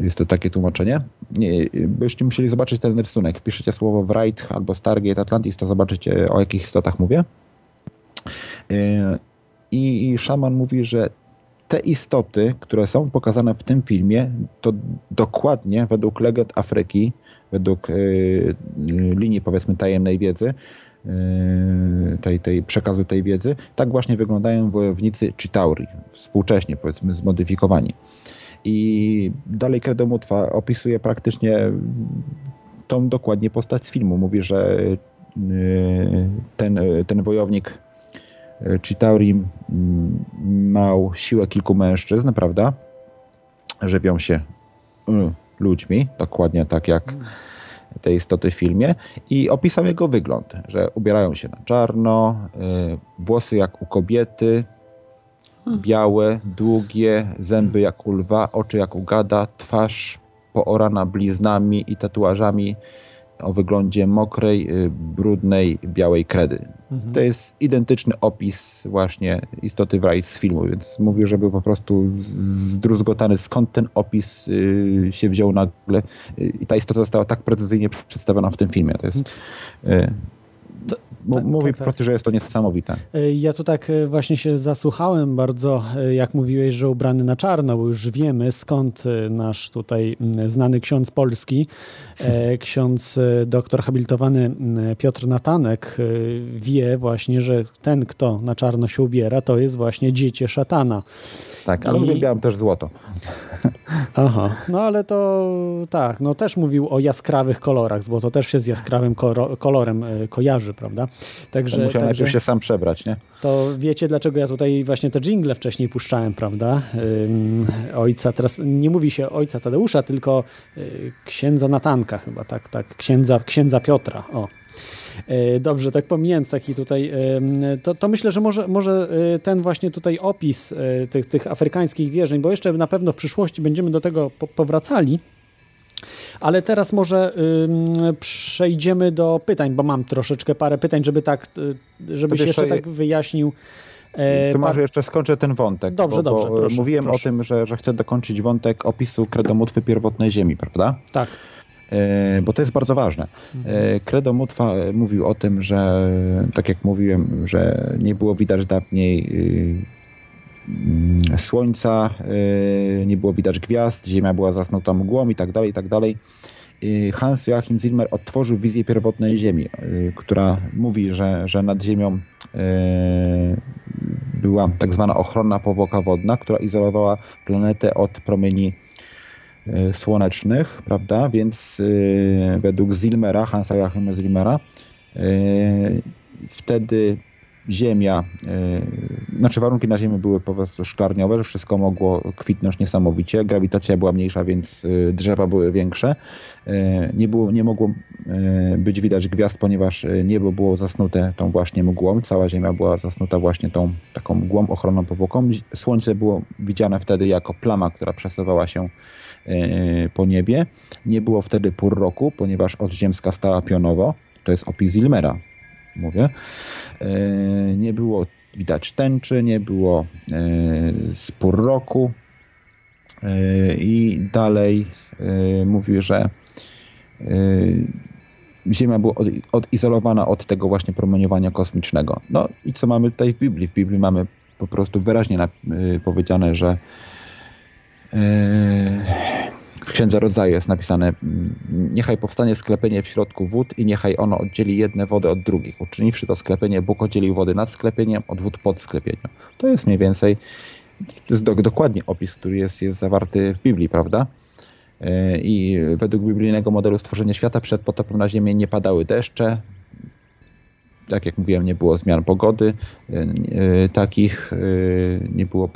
Jest to takie tłumaczenie. Byście musieli zobaczyć ten rysunek. Wpiszecie słowo Wright albo Stargate Atlantis, to zobaczycie o jakich istotach mówię. E, I, I szaman mówi, że te istoty, które są pokazane w tym filmie, to dokładnie według legend Afryki, według y, linii powiedzmy tajemnej wiedzy, Yy, tej, tej przekazu tej wiedzy, tak właśnie wyglądają wojownicy Chitauri, współcześnie powiedzmy zmodyfikowani. I dalej Kredomutwa opisuje praktycznie tą dokładnie postać z filmu. Mówi, że yy, ten, ten wojownik yy, Chitauri miał siłę kilku mężczyzn, prawda? Żywią się ludźmi, dokładnie tak jak te istoty w filmie. I opisał jego wygląd, że ubierają się na czarno, y, włosy jak u kobiety, białe, długie, zęby jak u lwa, oczy jak u gada, twarz poorana bliznami i tatuażami o wyglądzie mokrej, y, brudnej, białej kredy. Mhm. To jest identyczny opis właśnie istoty Wright z filmu, więc mówił, że był po prostu zdruzgotany, skąd ten opis y, się wziął nagle i ta istota została tak precyzyjnie przedstawiona w tym filmie. To jest... Y, tak, mówi tak, tak. że jest to niesamowite. E, ja tu tak e, właśnie się zasłuchałem bardzo, e, jak mówiłeś, że ubrany na czarno, bo już wiemy skąd nasz tutaj znany ksiądz polski, ksiądz doktor habilitowany Piotr Natanek wie właśnie, że ten, kto na czarno się ubiera, to jest właśnie dziecię szatana. Tak, ale I... uwielbiałem też złoto. Aha, no ale to tak, no też mówił o jaskrawych kolorach, bo to też się z jaskrawym kolorem kojarzy, prawda? Także, to musiał także, się sam przebrać, nie? To wiecie, dlaczego ja tutaj właśnie te jingle wcześniej puszczałem, prawda? ojca, teraz nie mówi się ojca Tadeusza, tylko y, księdza Natanka chyba, tak, tak, księdza, księdza Piotra, o. E, dobrze, tak pomijając taki tutaj, to, to myślę, że może, może e, ten właśnie tutaj opis e, tych, tych afrykańskich wierzeń, bo jeszcze na pewno w przyszłości będziemy do tego powracali, ale teraz może przejdziemy do pytań, bo mam troszeczkę parę pytań, żeby tak, żebyś jeszcze tak wyjaśnił. To może jeszcze skończę ten wątek. Dobrze, bo, dobrze. Proszę, mówiłem proszę. o tym, że, że chcę dokończyć wątek opisu kredomutwy pierwotnej Ziemi, prawda? Tak. E, bo to jest bardzo ważne. E, Credo Mutwa mówił o tym, że tak jak mówiłem, że nie było widać dawniej y, słońca, y, nie było widać gwiazd, ziemia była zasnuta mgłą i tak dalej, i tak dalej. Hans Joachim Zilmer odtworzył wizję pierwotnej Ziemi, y, która mówi, że, że nad Ziemią była tak zwana ochronna powłoka wodna, która izolowała planetę od promieni E, słonecznych, prawda? Więc e, według Zilmera, Hansa Joachima Zilmera, e, wtedy Ziemia, znaczy warunki na Ziemi były po prostu szklarniowe, że wszystko mogło kwitnąć niesamowicie, grawitacja była mniejsza, więc drzewa były większe. Nie, było, nie mogło być widać gwiazd, ponieważ niebo było zasnute tą właśnie mgłą, cała Ziemia była zasnuta właśnie tą taką mgłą ochronną powłoką. Słońce było widziane wtedy jako plama, która przesuwała się E, po niebie. Nie było wtedy pór roku, ponieważ odziemska stała pionowo. To jest opis Ilmera, mówię. E, nie było widać tęczy, nie było e, spór roku. I dalej mówił, że Ziemia była odizolowana od tego właśnie promieniowania kosmicznego. No i co mamy tutaj w Biblii? W Biblii mamy po prostu wyraźnie powiedziane, że w Księdze Rodzaju jest napisane niechaj powstanie sklepienie w środku wód i niechaj ono oddzieli jedne wody od drugich. Uczyniwszy to sklepienie, Bóg oddzielił wody nad sklepieniem od wód pod sklepieniem. To jest mniej więcej to jest do, dokładnie opis, który jest, jest zawarty w Biblii, prawda? E, I według biblijnego modelu stworzenia świata przed potopem na ziemię nie padały deszcze, tak jak mówiłem, nie było zmian pogody, takich, nie było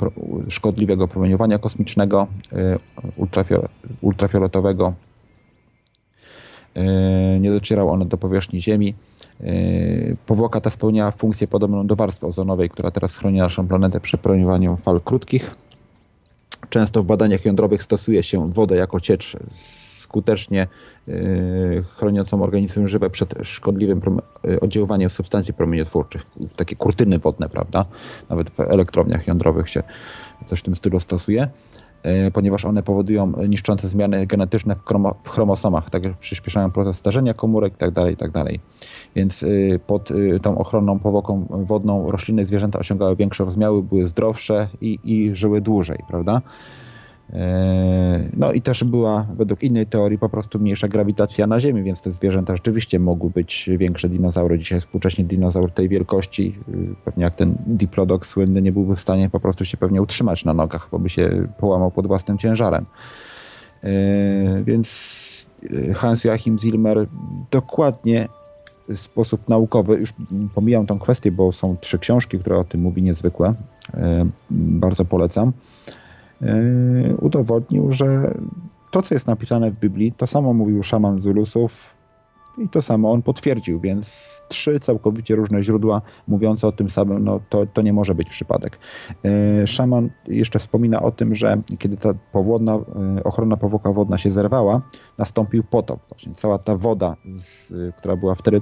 szkodliwego promieniowania kosmicznego, ultrafioletowego. Nie docierał ono do powierzchni Ziemi. Powłoka ta spełniała funkcję podobną do warstwy ozonowej, która teraz chroni naszą planetę przed promieniowaniem fal krótkich. Często w badaniach jądrowych stosuje się wodę jako ciecz skutecznie y, chroniącą organizmy żywe przed szkodliwym y, oddziaływaniem substancji promieniotwórczych. Takie kurtyny wodne, prawda? Nawet w elektrowniach jądrowych się coś w tym stylu stosuje. E, ponieważ one powodują niszczące zmiany genetyczne w chromosomach, także przyspieszają proces starzenia komórek itd. Tak itd. Tak Więc pod tą ochronną powłoką wodną rośliny i zwierzęta osiągały większe rozmiary, były zdrowsze i, i żyły dłużej, prawda? E, no i też była według innej teorii po prostu mniejsza grawitacja na Ziemi, więc te zwierzęta rzeczywiście mogły być większe dinozaury. Dzisiaj współcześnie dinozaur tej wielkości, y, pewnie jak ten diplodok słynny, nie byłby w stanie po prostu się pewnie utrzymać na nogach, bo by się połamał pod własnym ciężarem. E, więc y, Hans Joachim Zilmer dokładnie w sposób naukowy, już pomijam tą kwestię, bo są trzy książki, które o tym mówi niezwykłe, e, bardzo polecam udowodnił, że to, co jest napisane w Biblii, to samo mówił szaman Zulusów i to samo on potwierdził, więc trzy całkowicie różne źródła mówiące o tym samym, no to, to nie może być przypadek. Yy, szaman jeszcze wspomina o tym, że kiedy ta powodna, yy, ochrona powłoka wodna się zerwała, nastąpił potop. Właśnie cała ta woda, z, która była wtedy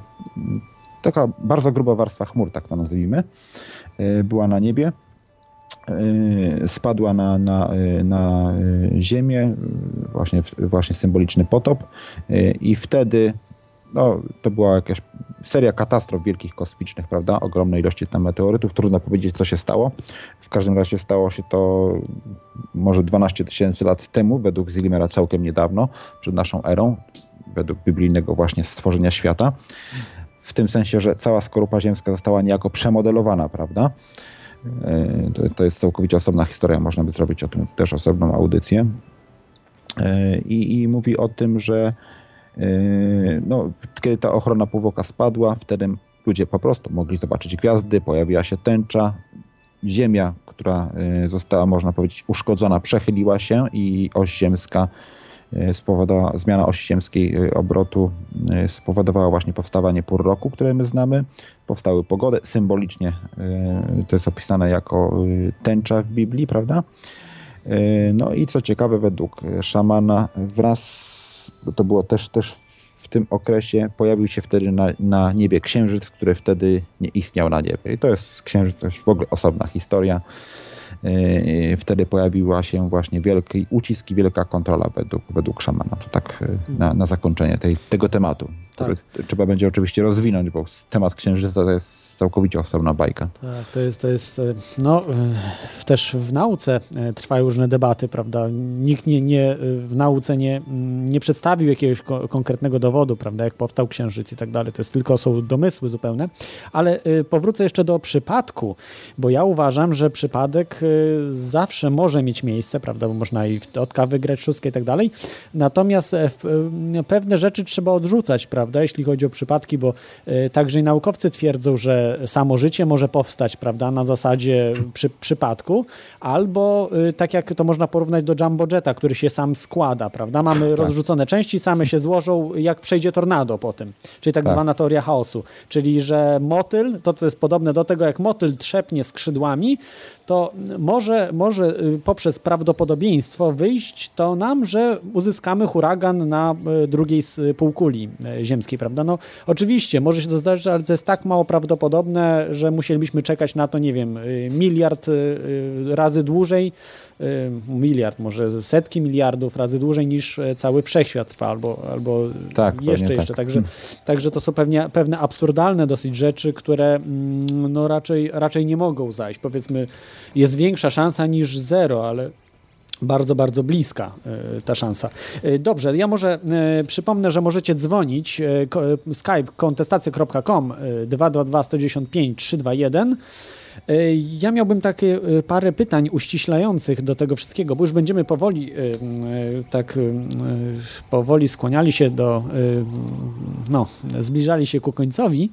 taka bardzo gruba warstwa chmur, tak to nazwijmy, była na niebie spadła na, na, y, na y, ziemię, właśnie, właśnie symboliczny potop i wtedy no, to była jakaś seria katastrof wielkich kosmicznych, prawda? Ogromne ilości tam meteorytów. Trudno powiedzieć, co się stało. W każdym razie stało się to może 12 tysięcy lat temu, według Zilmera całkiem niedawno, przed naszą erą, według biblijnego właśnie stworzenia świata. W tym sensie, że cała skorupa ziemska została niejako przemodelowana, prawda? E, to, to jest całkowicie osobna historia, można by zrobić o tym też osobną audycję. E, I, i mówi o tym, że e, no, kiedy ta ochrona półwoka spadła, wtedy ludzie po prostu mogli zobaczyć gwiazdy, pojawiła się tęcza, Ziemia, która została, można powiedzieć, uszkodzona, przechyliła się i oś ziemska spowodowała, zmiana osi ziemskiej obrotu spowodowała właśnie powstawanie pór roku, które my znamy powstały pogody. Symbolicznie to jest opisane jako tęcza w Biblii, prawda? No i co ciekawe, według szamana wraz, to było też, też w tym okresie, pojawił się wtedy na, na niebie księżyc, który wtedy nie istniał na niebie. I to jest księżyc, to jest w ogóle osobna historia. Wtedy pojawiła się właśnie wielki ucisk i wielka kontrola według, według szamana. To tak na, na zakończenie tej, tego tematu który tak. trzeba będzie oczywiście rozwinąć, bo temat księżyca to jest całkowicie osobna bajka. Tak, to jest, to jest e, no też w nauce e, trwają różne debaty, prawda? Nikt nie, nie, w nauce nie, nie przedstawił jakiegoś konkretnego dowodu, prawda, jak powstał księżyc i tak dalej. To jest tylko są domysły zupełne, ale e, powrócę jeszcze do przypadku, bo ja uważam, że przypadek zawsze może mieć miejsce, prawda, bo można i od kawy wygrać szóstkę i tak dalej, natomiast pewne rzeczy trzeba odrzucać, prawda, jeśli chodzi o przypadki, bo także i naukowcy twierdzą, że samo życie może powstać, prawda, na zasadzie przy, przypadku, albo y, tak jak to można porównać do Jumbo Jetta, który się sam składa, prawda? Mamy tak. rozrzucone części, same się złożą, jak przejdzie tornado po tym, czyli tak, tak, zwana teoria chaosu, czyli że motyl, to, to jest podobne do tego, jak motyl trzepnie skrzydłami, to może, może y, poprzez prawdopodobieństwo wyjść to nam, że uzyskamy huragan na y, drugiej półkuli ziemskiej, prawda? No oczywiście, może się to zdarzyć, ale to jest tak mało prawdopodobne, podobne, że musielibyśmy czekać na to, nie wiem, y, miliard y, y, razy dłużej, miliard, może setki miliardów razy dłużej niż e, cały wszechświat trwa, albo, albo tak, jeszcze, jeszcze. Tak. Także, hmm. także to są pewnie, pewne absurdalne dosyć rzeczy, które mm, no raczej, raczej nie mogą zajść. Powiedzmy, jest większa szansa niż zero, ale bardzo, bardzo bliska e, ta szansa. E, dobrze, ja może przypomnę, że możecie dzwonić skype kontestacja.com 222 195 321 ja miałbym takie parę pytań uściślających do tego wszystkiego, bo już będziemy powoli tak powoli skłaniali się do, no, zbliżali się ku końcowi.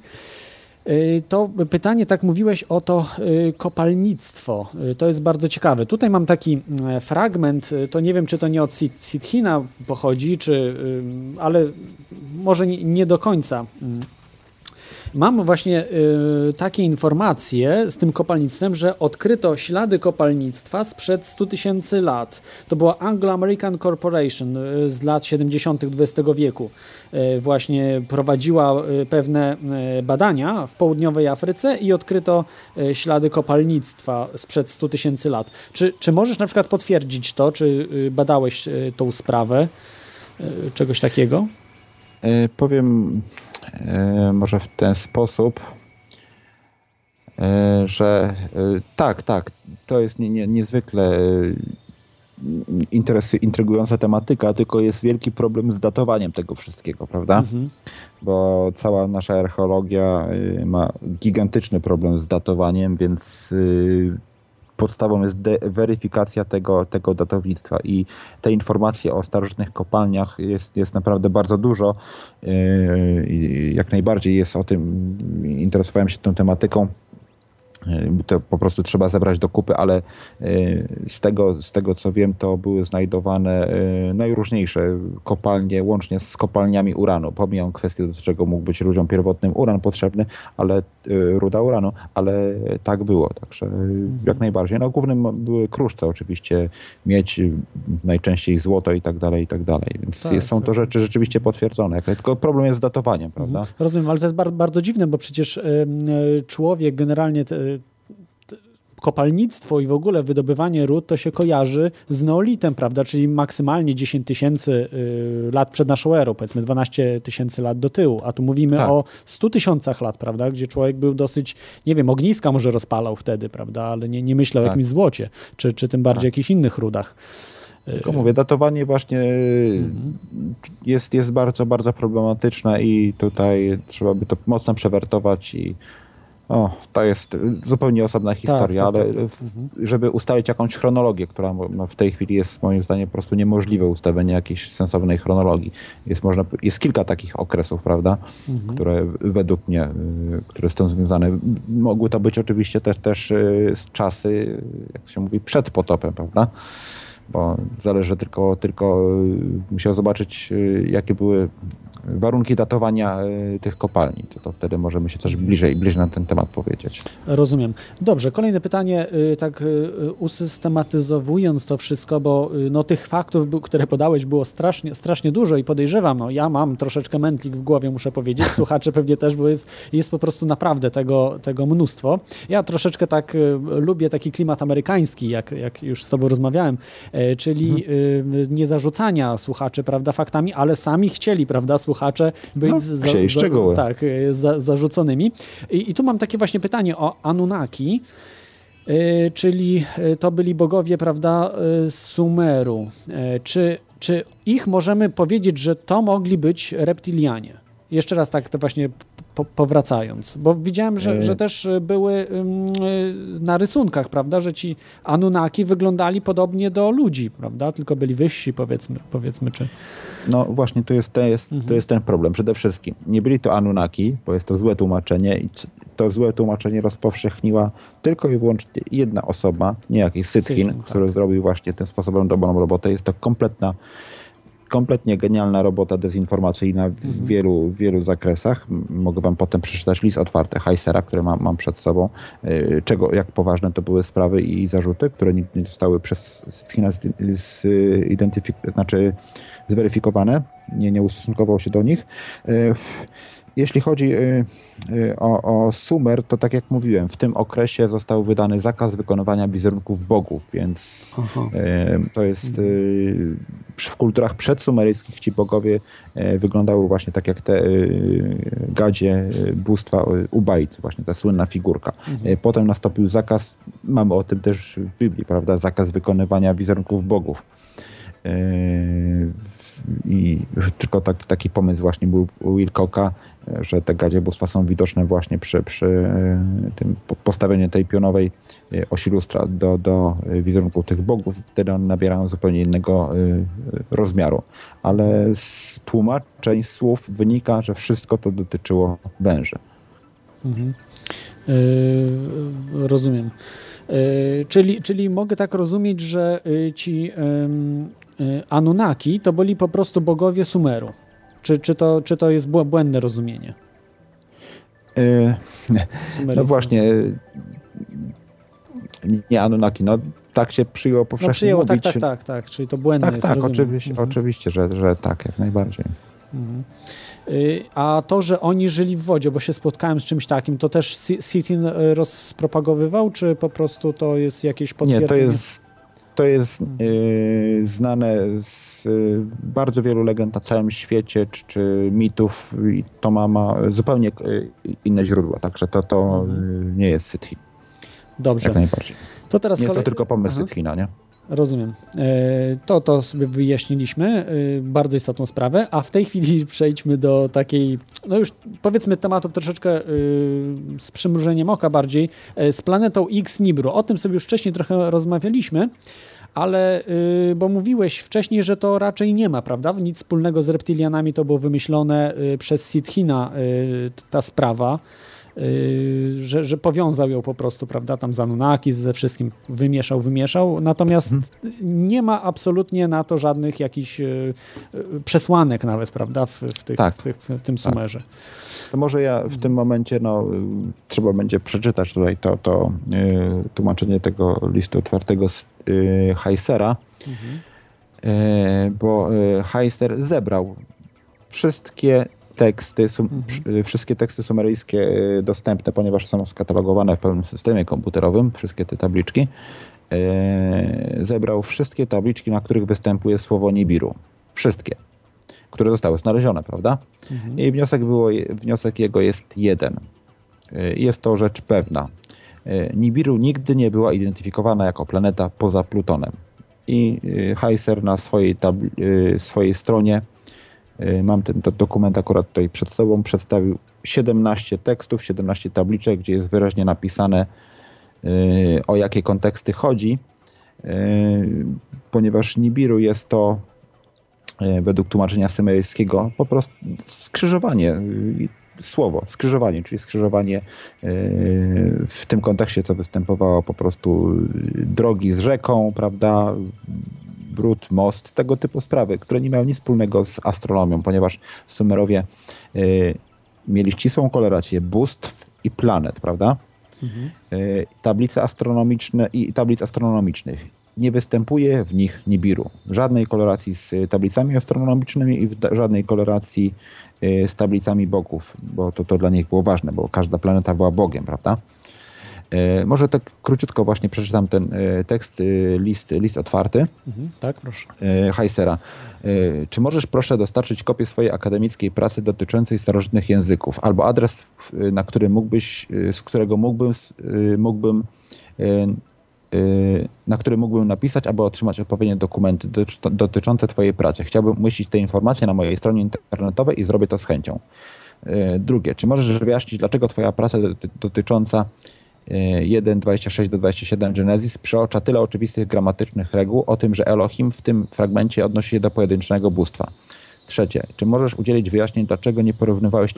To pytanie, tak mówiłeś o to kopalnictwo. To jest bardzo ciekawe. Tutaj mam taki mm, fragment, to nie wiem, czy to nie od Sit- Sitchina pochodzi, czy, ale może nie, nie do końca. Mam właśnie y, takie informacje z tym kopalnictwem, że odkryto ślady kopalnictwa sprzed 100 tysięcy lat. To była Anglo-American Corporation y, z lat 70. XX wieku. Y, właśnie prowadziła y, pewne y, badania w południowej Afryce i odkryto ślady kopalnictwa sprzed 100 tysięcy lat. Czy, czy możesz na przykład potwierdzić to, czy badałeś tą sprawę, czegoś takiego? E, Powiem może w ten sposób, e, że e, tak, tak, to jest nie, nie, niezwykle e, interesy, intrygująca tematyka, tylko jest wielki problem z datowaniem tego wszystkiego, prawda? Mhm. Bo cała nasza archeologia ma gigantyczny problem z datowaniem, więc podstawą jest weryfikacja tego, tego datownictwa i te informacje o starożytnych kopalniach jest, jest naprawdę bardzo dużo. I Jak najbardziej jest o tym, interesowałem się tą tematyką. Yy, To po prostu trzeba zebrać do kupy, ale yy, z tego, z tego co wiem, to były znajdowane yy, najróżniejsze kopalnie, łącznie z kopalniami uranu. Pomijam kwestię, do czego mógł być ludziom pierwotnym uran potrzebny, ale ruda uranu, ale tak było. Także yy, jak najbardziej. No głównym były kruszce oczywiście, yy, najczęściej złoto i tak dalej, i tak dalej. Więc Tak, są to tak. rzeczy rzeczywiście potwierdzone. Tylko problem jest z datowaniem, prawda? Rozumiem, ale to jest bar- bardzo dziwne, bo przecież e, człowiek generalnie kopalnictwo i w ogóle wydobywanie ród to się kojarzy z neolitem, prawda? Czyli maksymalnie 10 tysięcy y, lat przed naszą erą, powiedzmy 12 tysięcy lat do tyłu, a tu mówimy Tak. o 100 tysiącach lat, prawda? Gdzie człowiek był dosyć, nie wiem, ogniska może rozpalał wtedy, prawda? Ale nie, nie myślał o Tak. jakimś złocie, czy, czy tym bardziej jakichś innych rudach. Tylko mówię, datowanie właśnie jest, jest bardzo, bardzo problematyczne i tutaj trzeba by to mocno przewertować i o, to jest zupełnie osobna historia, tak, ale tak, tak. w- żeby ustalić jakąś chronologię, która no, w tej chwili jest moim zdaniem po prostu niemożliwe ustawienie jakiejś sensownej chronologii. Jest, można, jest kilka takich okresów, prawda, Mhm. które według mnie, y, które tym związane. Mogły to być oczywiście też, też y, czasy, jak się mówi, przed potopem, prawda? Bo zależy tylko, tylko y, musiał zobaczyć, y, jakie były warunki datowania y, tych kopalni. To, to wtedy możemy się coś bliżej, bliżej na ten temat powiedzieć. Rozumiem. Dobrze, kolejne pytanie, tak usystematyzowując to wszystko, bo no, tych faktów, które podałeś, było strasznie, strasznie dużo i podejrzewam, no ja mam troszeczkę mętlik w głowie, muszę powiedzieć, słuchacze pewnie też, bo jest, jest po prostu naprawdę tego, tego mnóstwo. Ja troszeczkę tak lubię taki klimat amerykański, jak, jak już z tobą rozmawiałem, czyli y, nie zarzucania słuchaczy, prawda, faktami, ale sami chcieli, prawda, słuchacze być No, za, szczegóły. tak, y, za, zarzuconymi. I, I tu mam takie właśnie pytanie o Anunnaki, y, czyli to byli bogowie, prawda, z Sumeru. Y, Czy, czy ich możemy powiedzieć, że to mogli być reptilianie? Jeszcze raz tak to właśnie po, powracając, bo widziałem, że, Y. że też y, były y, na rysunkach, prawda, że ci Anunnaki wyglądali podobnie do ludzi, prawda, tylko byli wyżsi, powiedzmy, powiedzmy czy... No właśnie, to jest, to, jest, to jest ten problem. Przede wszystkim nie byli to Anunnaki, bo jest to złe tłumaczenie i to złe tłumaczenie rozpowszechniła tylko i wyłącznie jedna osoba, nie jakiś Sitchin, który tak. zrobił właśnie tym sposobem dobrą robotę. Jest to kompletna kompletnie genialna robota dezinformacyjna w wielu, wielu zakresach. Mogę wam potem przeczytać list otwarty Heisera, który mam, mam przed sobą, yy, czego, jak poważne to były sprawy i zarzuty, które nigdy nie zostały przez China zidentyfikowane, znaczy zweryfikowane, nie, nie ustosunkował się do nich. Jeśli chodzi yy, yy, o, o Sumer, to tak jak mówiłem, w tym okresie został wydany zakaz wykonywania wizerunków bogów, więc Aha. E, To jest w kulturach przedsumeryjskich ci bogowie wyglądały właśnie tak jak te gadzie bóstwa Ubajt, właśnie ta słynna figurka. E, Potem nastąpił zakaz, mamy o tym też w Biblii, prawda, zakaz wykonywania wizerunków bogów. I tylko tak, taki pomysł właśnie był e, że te gadzie bóstwa są widoczne właśnie przy, przy e, tym po- postawieniu tej pionowej e, osi lustra do, do wizerunków tych bogów. Wtedy one nabierają zupełnie innego e, rozmiaru. Ale z tłumaczeń słów wynika, że wszystko to dotyczyło węży. Mhm. Yy, rozumiem. Yy, czyli, czyli mogę tak rozumieć, że ci yy, Anunnaki to byli po prostu bogowie Sumeru. Czy, czy, to, czy to jest błędne rozumienie? no właśnie, nie Anunnaki, no tak się przyjęło powszechnie No przyjęło, mówić. tak, tak, tak, tak, czyli to błędne tak, jest, Tak, rozumiem. oczywiście, Mhm. oczywiście że, że tak, jak najbardziej. Mhm. Y, A to, że oni żyli w wodzie, bo się spotkałem z czymś takim, to też Si- Sitin y, rozpropagowywał, czy po prostu to jest jakieś Nie, potwierdzenie? to jest, to jest yy, znane z yy, bardzo wielu legend na całym świecie, czy, czy mitów i to ma, ma zupełnie yy, inne źródła, także to, to yy, nie jest Sitchin, Dobrze. jak najbardziej. To teraz Nie jest to kolej- tylko pomysł Aha. Sitchina, nie? Rozumiem. E, To, to sobie wyjaśniliśmy, e, bardzo istotną sprawę, a w tej chwili przejdźmy do takiej, no już powiedzmy tematów troszeczkę e, z przymrużeniem oka bardziej, z planetą X Nibru. O tym sobie już wcześniej trochę rozmawialiśmy, ale bo mówiłeś wcześniej, że to raczej nie ma, prawda? Nic wspólnego z reptilianami to było wymyślone przez Sithina ta sprawa. Yy, że, że powiązał ją po prostu, prawda, tam z Anunnaki, ze wszystkim wymieszał, wymieszał, natomiast nie ma absolutnie na to żadnych jakichś yy, yy, przesłanek nawet, prawda, w, w, tych, Tak. w, tych, w tym sumerze. To może ja w tym momencie, no, y, trzeba będzie przeczytać tutaj to, to y, tłumaczenie tego listu otwartego z y, Heisera, y, bo y, Heiser zebrał wszystkie teksty, sum, przy- wszystkie teksty sumeryjskie y, dostępne, ponieważ są skatalogowane w pełnym systemie komputerowym, wszystkie te tabliczki. y, Zebrał wszystkie tabliczki, na których występuje słowo Nibiru. Wszystkie, które zostały znalezione, prawda? I wniosek, było, wniosek jego jest jeden. Y, Jest to rzecz pewna. Y, Nibiru nigdy nie była identyfikowana jako planeta poza Plutonem. I y, Heiser na swojej, y, swojej stronie, y, mam ten do- dokument akurat tutaj przed sobą, przedstawił 17 tekstów, 17 tabliczek, gdzie jest wyraźnie napisane y, o jakie konteksty chodzi, y, ponieważ Nibiru jest to według tłumaczenia symeryjskiego po prostu skrzyżowanie, y, słowo, skrzyżowanie, czyli skrzyżowanie w tym kontekście, co występowało po prostu y, drogi z rzeką, prawda, brud, most, tego typu sprawy, które nie miały nic wspólnego z astronomią, ponieważ Sumerowie e, mieli ścisłą korelację bóstw i planet, prawda? E, tablice astronomiczne i tablic astronomicznych. Nie występuje w nich Nibiru. W żadnej koloracji z tablicami astronomicznymi i w żadnej koloracji e, z tablicami bogów, bo to, to dla nich było ważne, bo każda planeta była bogiem, prawda? E, Może tak króciutko właśnie przeczytam ten e, tekst, e, list, list otwarty. Mhm, tak, proszę. Heisera. Czy możesz proszę dostarczyć kopię swojej akademickiej pracy dotyczącej starożytnych języków albo adres, na który mógłbyś, z którego mógłbym, mógłbym na który mógłbym napisać, aby otrzymać odpowiednie dokumenty dotycz- dotyczące Twojej pracy. Chciałbym umieścić te informacje na mojej stronie internetowej i zrobię to z chęcią. Drugie, czy możesz wyjaśnić, dlaczego Twoja praca doty- dotycząca 1.26 do 27 Genesis przeocza tyle oczywistych gramatycznych reguł o tym, że Elohim w tym fragmencie odnosi się do pojedynczego bóstwa. Trzecie, czy możesz udzielić wyjaśnień, dlaczego nie porównywałeś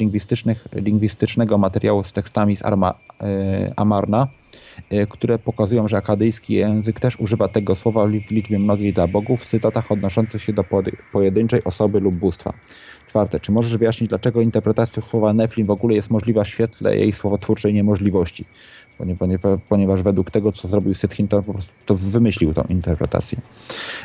lingwistycznego materiału z tekstami z Arma, e, Amarna, e, które pokazują, że akadyjski język też używa tego słowa w liczbie mnogiej dla bogów w cytatach odnoszących się do pojedy- pojedynczej osoby lub bóstwa. Czwarte, czy możesz wyjaśnić, dlaczego interpretacja słowa Nephilim w ogóle jest możliwa w świetle jej słowotwórczej niemożliwości? Ponie- ponieważ, według tego, co zrobił Sytchin, to po prostu to wymyślił tą interpretację.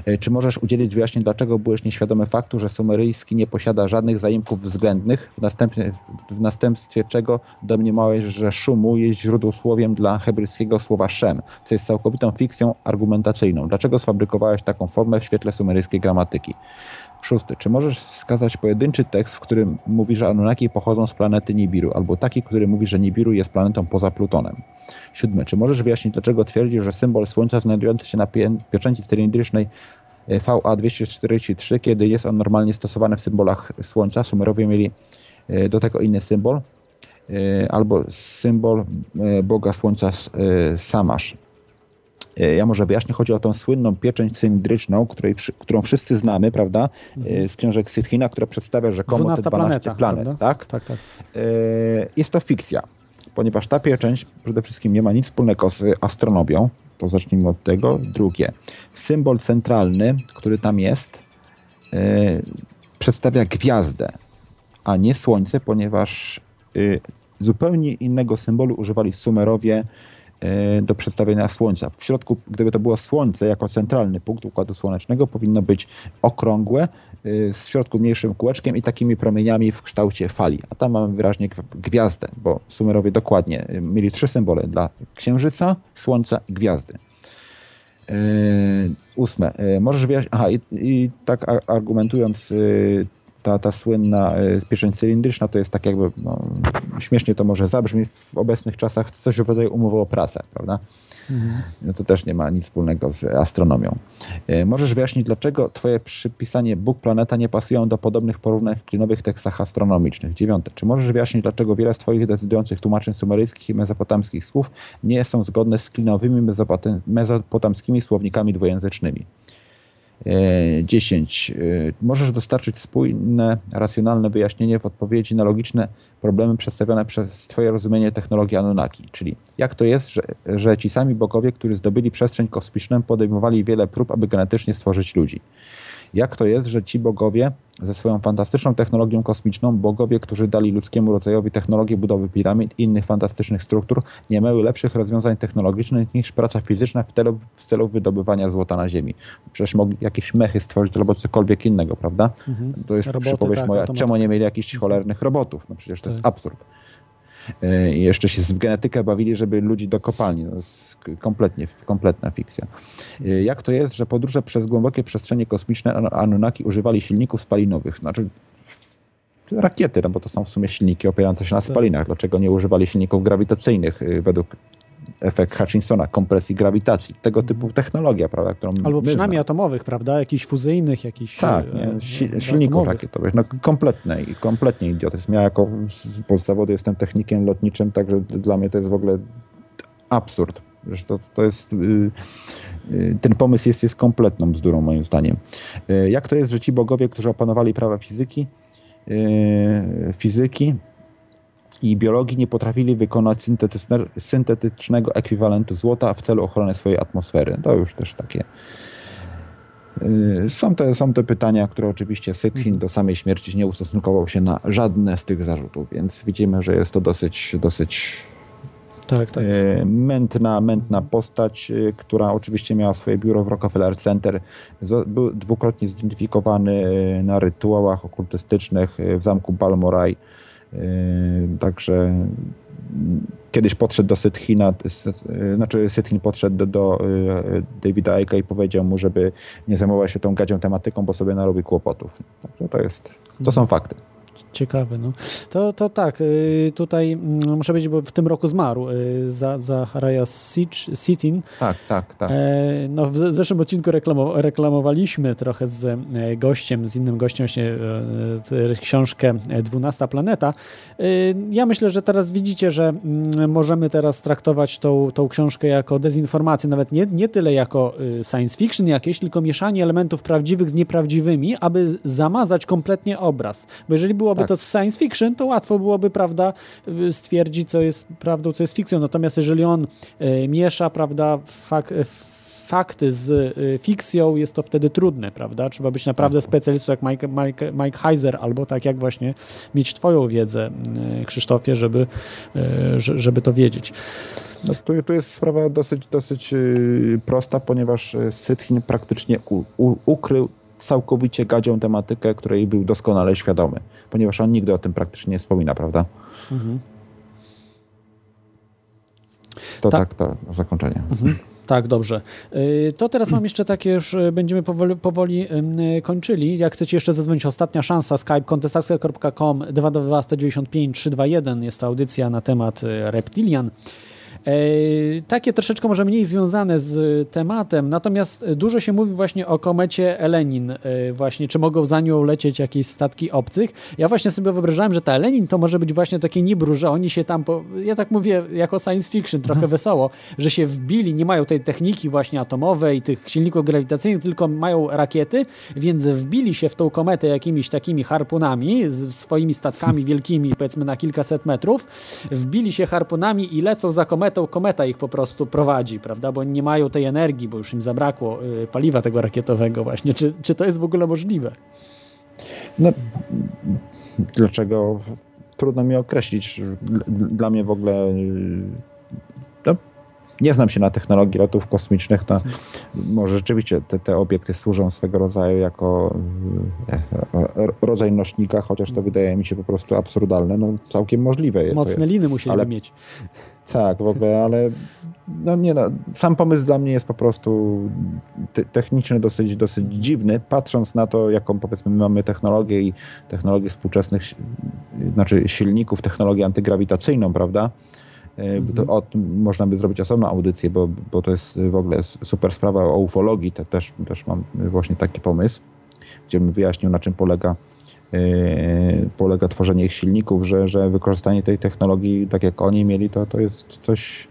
E, Czy możesz udzielić wyjaśnień, dlaczego byłeś nieświadomy faktu, że sumeryjski nie posiada żadnych zaimków względnych, w, następnie, w następstwie czego domniemałeś, że szumu jest źródłosłowiem dla hebrajskiego słowa szem, co jest całkowitą fikcją argumentacyjną. Dlaczego sfabrykowałeś taką formę w świetle sumeryjskiej gramatyki? Szósty. Czy możesz wskazać pojedynczy tekst, w którym mówi, że Anunnaki pochodzą z planety Nibiru, albo taki, który mówi, że Nibiru jest planetą poza Plutonem? Siódmy. Czy możesz wyjaśnić, dlaczego twierdzisz, że symbol Słońca znajdujący się na pieczęci cylindrycznej e, VA243, kiedy jest on normalnie stosowany w symbolach Słońca, Sumerowie mieli e, do tego inny symbol, e, albo symbol Boga Słońca Samasz. E, Ja może wyjaśnię, chodzi o tą słynną pieczęć cylindryczną, której, którą wszyscy znamy, prawda, e, z książek Sitchina, która przedstawia rzekomo te 12 12 planeta, planet, prawda? tak? Tak, tak. E, Jest to fikcja. ponieważ ta pieczęć przede wszystkim nie ma nic wspólnego z astronomią, to zacznijmy od tego. Drugie, symbol centralny, który tam jest, przedstawia gwiazdę, a nie słońce, ponieważ yy, zupełnie innego symbolu używali Sumerowie do przedstawienia słońca. W środku, gdyby to było słońce jako centralny punkt układu słonecznego, powinno być okrągłe, w środku mniejszym kółeczkiem i takimi promieniami w kształcie fali. A tam mamy wyraźnie gwiazdę, bo Sumerowie dokładnie mieli trzy symbole dla Księżyca, Słońca i Gwiazdy. Yy, ósme. Możesz wyjaśnić... Aha, i, i tak argumentując, ta, ta słynna pieczęć cylindryczna to jest tak jakby, no, śmiesznie to może zabrzmi w obecnych czasach, coś w rodzaju umowy o pracę, prawda? No to też nie ma nic wspólnego z astronomią. E, możesz wyjaśnić, dlaczego twoje przypisanie Bóg planeta nie pasują do podobnych porównań w klinowych tekstach astronomicznych? Dziewiąte. Czy możesz wyjaśnić, dlaczego wiele z twoich decydujących tłumaczeń sumeryjskich i mezopotamskich słów nie są zgodne z klinowymi mezopotamskimi słownikami dwujęzycznymi? 10. E, e, możesz dostarczyć spójne, racjonalne wyjaśnienie w odpowiedzi na logiczne problemy przedstawione przez Twoje rozumienie technologii Anunnaki. Czyli jak to jest, że, że ci sami bogowie, którzy zdobyli przestrzeń kosmiczną, podejmowali wiele prób, aby genetycznie stworzyć ludzi jak to jest, że ci bogowie ze swoją fantastyczną technologią kosmiczną, bogowie, którzy dali ludzkiemu rodzajowi technologię budowy piramid i innych fantastycznych struktur, nie miały lepszych rozwiązań technologicznych niż praca fizyczna w celu, w celu wydobywania złota na Ziemi. Przecież mogli jakieś mechy stworzyć albo cokolwiek innego, prawda? Mhm. To jest Roboty, przypowieść tak, moja, czemu nie mieli jakichś cholernych robotów? No przecież to tak. jest absurd. I jeszcze się w genetykę bawili, żeby ludzi do kopalni. No, kompletnie, kompletna fikcja. E, jak to jest, że podróże przez głębokie przestrzenie kosmiczne Anunnaki używali silników spalinowych? Znaczy rakiety, no bo to są w sumie silniki opierające się na tak. spalinach. Dlaczego nie używali silników grawitacyjnych e, według efekt Hutchinsona, kompresji grawitacji, tego typu technologia, prawda, którą Albo przynajmniej atomowych, prawda, jakichś fuzyjnych, jakichś Tak, nie, si silników rakietowych, no kompletne i kompletnie idiotyzm. Ja jako z zawodu jestem technikiem lotniczym, także dla mnie to jest w ogóle absurd. To, to jest, y, y, ten pomysł jest, jest kompletną bzdurą moim zdaniem. Y, jak to jest, że ci bogowie, którzy opanowali prawa fizyki, fizyki i biologii nie potrafili wykonać syntetycznego ekwiwalentu złota w celu ochrony swojej atmosfery. To już też takie. Są te, są te pytania, które oczywiście Sytchin mhm. do samej śmierci nie ustosunkował się na żadne z tych zarzutów, więc widzimy, że jest to dosyć, dosyć tak, tak. E, mętna, mętna postać, e, która oczywiście miała swoje biuro w Rockefeller Center. Był dwukrotnie zidentyfikowany e, na rytuałach okultystycznych w zamku Balmoral. Także kiedyś podszedł do Sythina, znaczy Sythin podszedł do, do Davida Aika i powiedział mu, żeby nie zajmował się tą gadzią tematyką, bo sobie narobi kłopotów. Także to jest, to są fakty. Ciekawe, no. To, to tak, y, tutaj mm, muszę powiedzieć, bo w tym roku zmarł y, za, za Haraya Sitin. Tak, tak, tak. E, no, w zeszłym odcinku reklamowaliśmy trochę z e, gościem, z innym gościem właśnie e, książkę Dwunasta Planeta. Ja myślę, że teraz widzicie, że mm, możemy teraz traktować tą, tą książkę jako dezinformację, nawet nie, nie tyle jako science fiction jakieś, tylko mieszanie elementów prawdziwych z nieprawdziwymi, aby zamazać kompletnie obraz. Bo jeżeli było byłoby tak. to science fiction, to łatwo byłoby, prawda, stwierdzić, co jest prawdą, co jest fikcją. Natomiast jeżeli on e, miesza, prawda, fak, fakty z e, fikcją, jest to wtedy trudne, prawda? Trzeba być naprawdę tak. specjalistą jak Mike, Mike, Mike Heiser, albo tak jak właśnie mieć twoją wiedzę, Krzysztofie, żeby, żeby to wiedzieć. No, tu, tu jest sprawa dosyć, dosyć prosta, ponieważ Sytchin praktycznie u, u, ukrył całkowicie gadzią tematykę, której był doskonale świadomy, ponieważ on nigdy o tym praktycznie nie wspomina, prawda? Mhm. To tak, tak to zakończenie. Mhm. Tak, dobrze. Y, to teraz mam jeszcze takie, już y, będziemy powoli, powoli kończyli. Jak chcecie jeszcze zadzwonić, ostatnia szansa, skype kontestacja.com 222 195 321 jest to audycja na temat y, reptilian. E, takie troszeczkę może mniej związane z tematem, natomiast dużo się mówi właśnie o komecie Elenin, e, właśnie czy mogą za nią lecieć jakieś statki obcych. Ja właśnie sobie wyobrażałem, że ta Elenin to może być właśnie takie nibru, że oni się tam, po, ja tak mówię jako science fiction, trochę mhm. wesoło, że się wbili, nie mają tej techniki właśnie atomowej, tych silników grawitacyjnych, tylko mają rakiety, więc wbili się w tą kometę jakimiś takimi harpunami, z swoimi statkami wielkimi, powiedzmy na kilkaset metrów, wbili się harpunami i lecą za kometą, kometa ich po prostu prowadzi, prawda, bo nie mają tej energii, bo już im zabrakło y, paliwa tego rakietowego właśnie. Czy, czy to jest w ogóle możliwe? No, dlaczego? Trudno mi określić. Dla mnie w ogóle no, nie znam się na technologii lotów kosmicznych. No, może rzeczywiście te, te obiekty służą swego rodzaju jako e, rodzaj nośnika, chociaż to wydaje mi się po prostu absurdalne. No, całkiem możliwe. Mocne liny musieli ale, mieć. Tak, w ogóle, ale no nie no, sam pomysł dla mnie jest po prostu te, techniczny, dosyć, dosyć dziwny, patrząc na to, jaką powiedzmy mamy technologię i technologię współczesnych, znaczy silników, technologię antygrawitacyjną, prawda? Mhm. To, o tym można by zrobić osobną audycję, bo, bo to jest w ogóle super sprawa o ufologii, to też, też mam właśnie taki pomysł, gdzie bym wyjaśnił, na czym polega polega tworzenie ich silników, że, że wykorzystanie tej technologii, tak jak oni mieli, to, to jest coś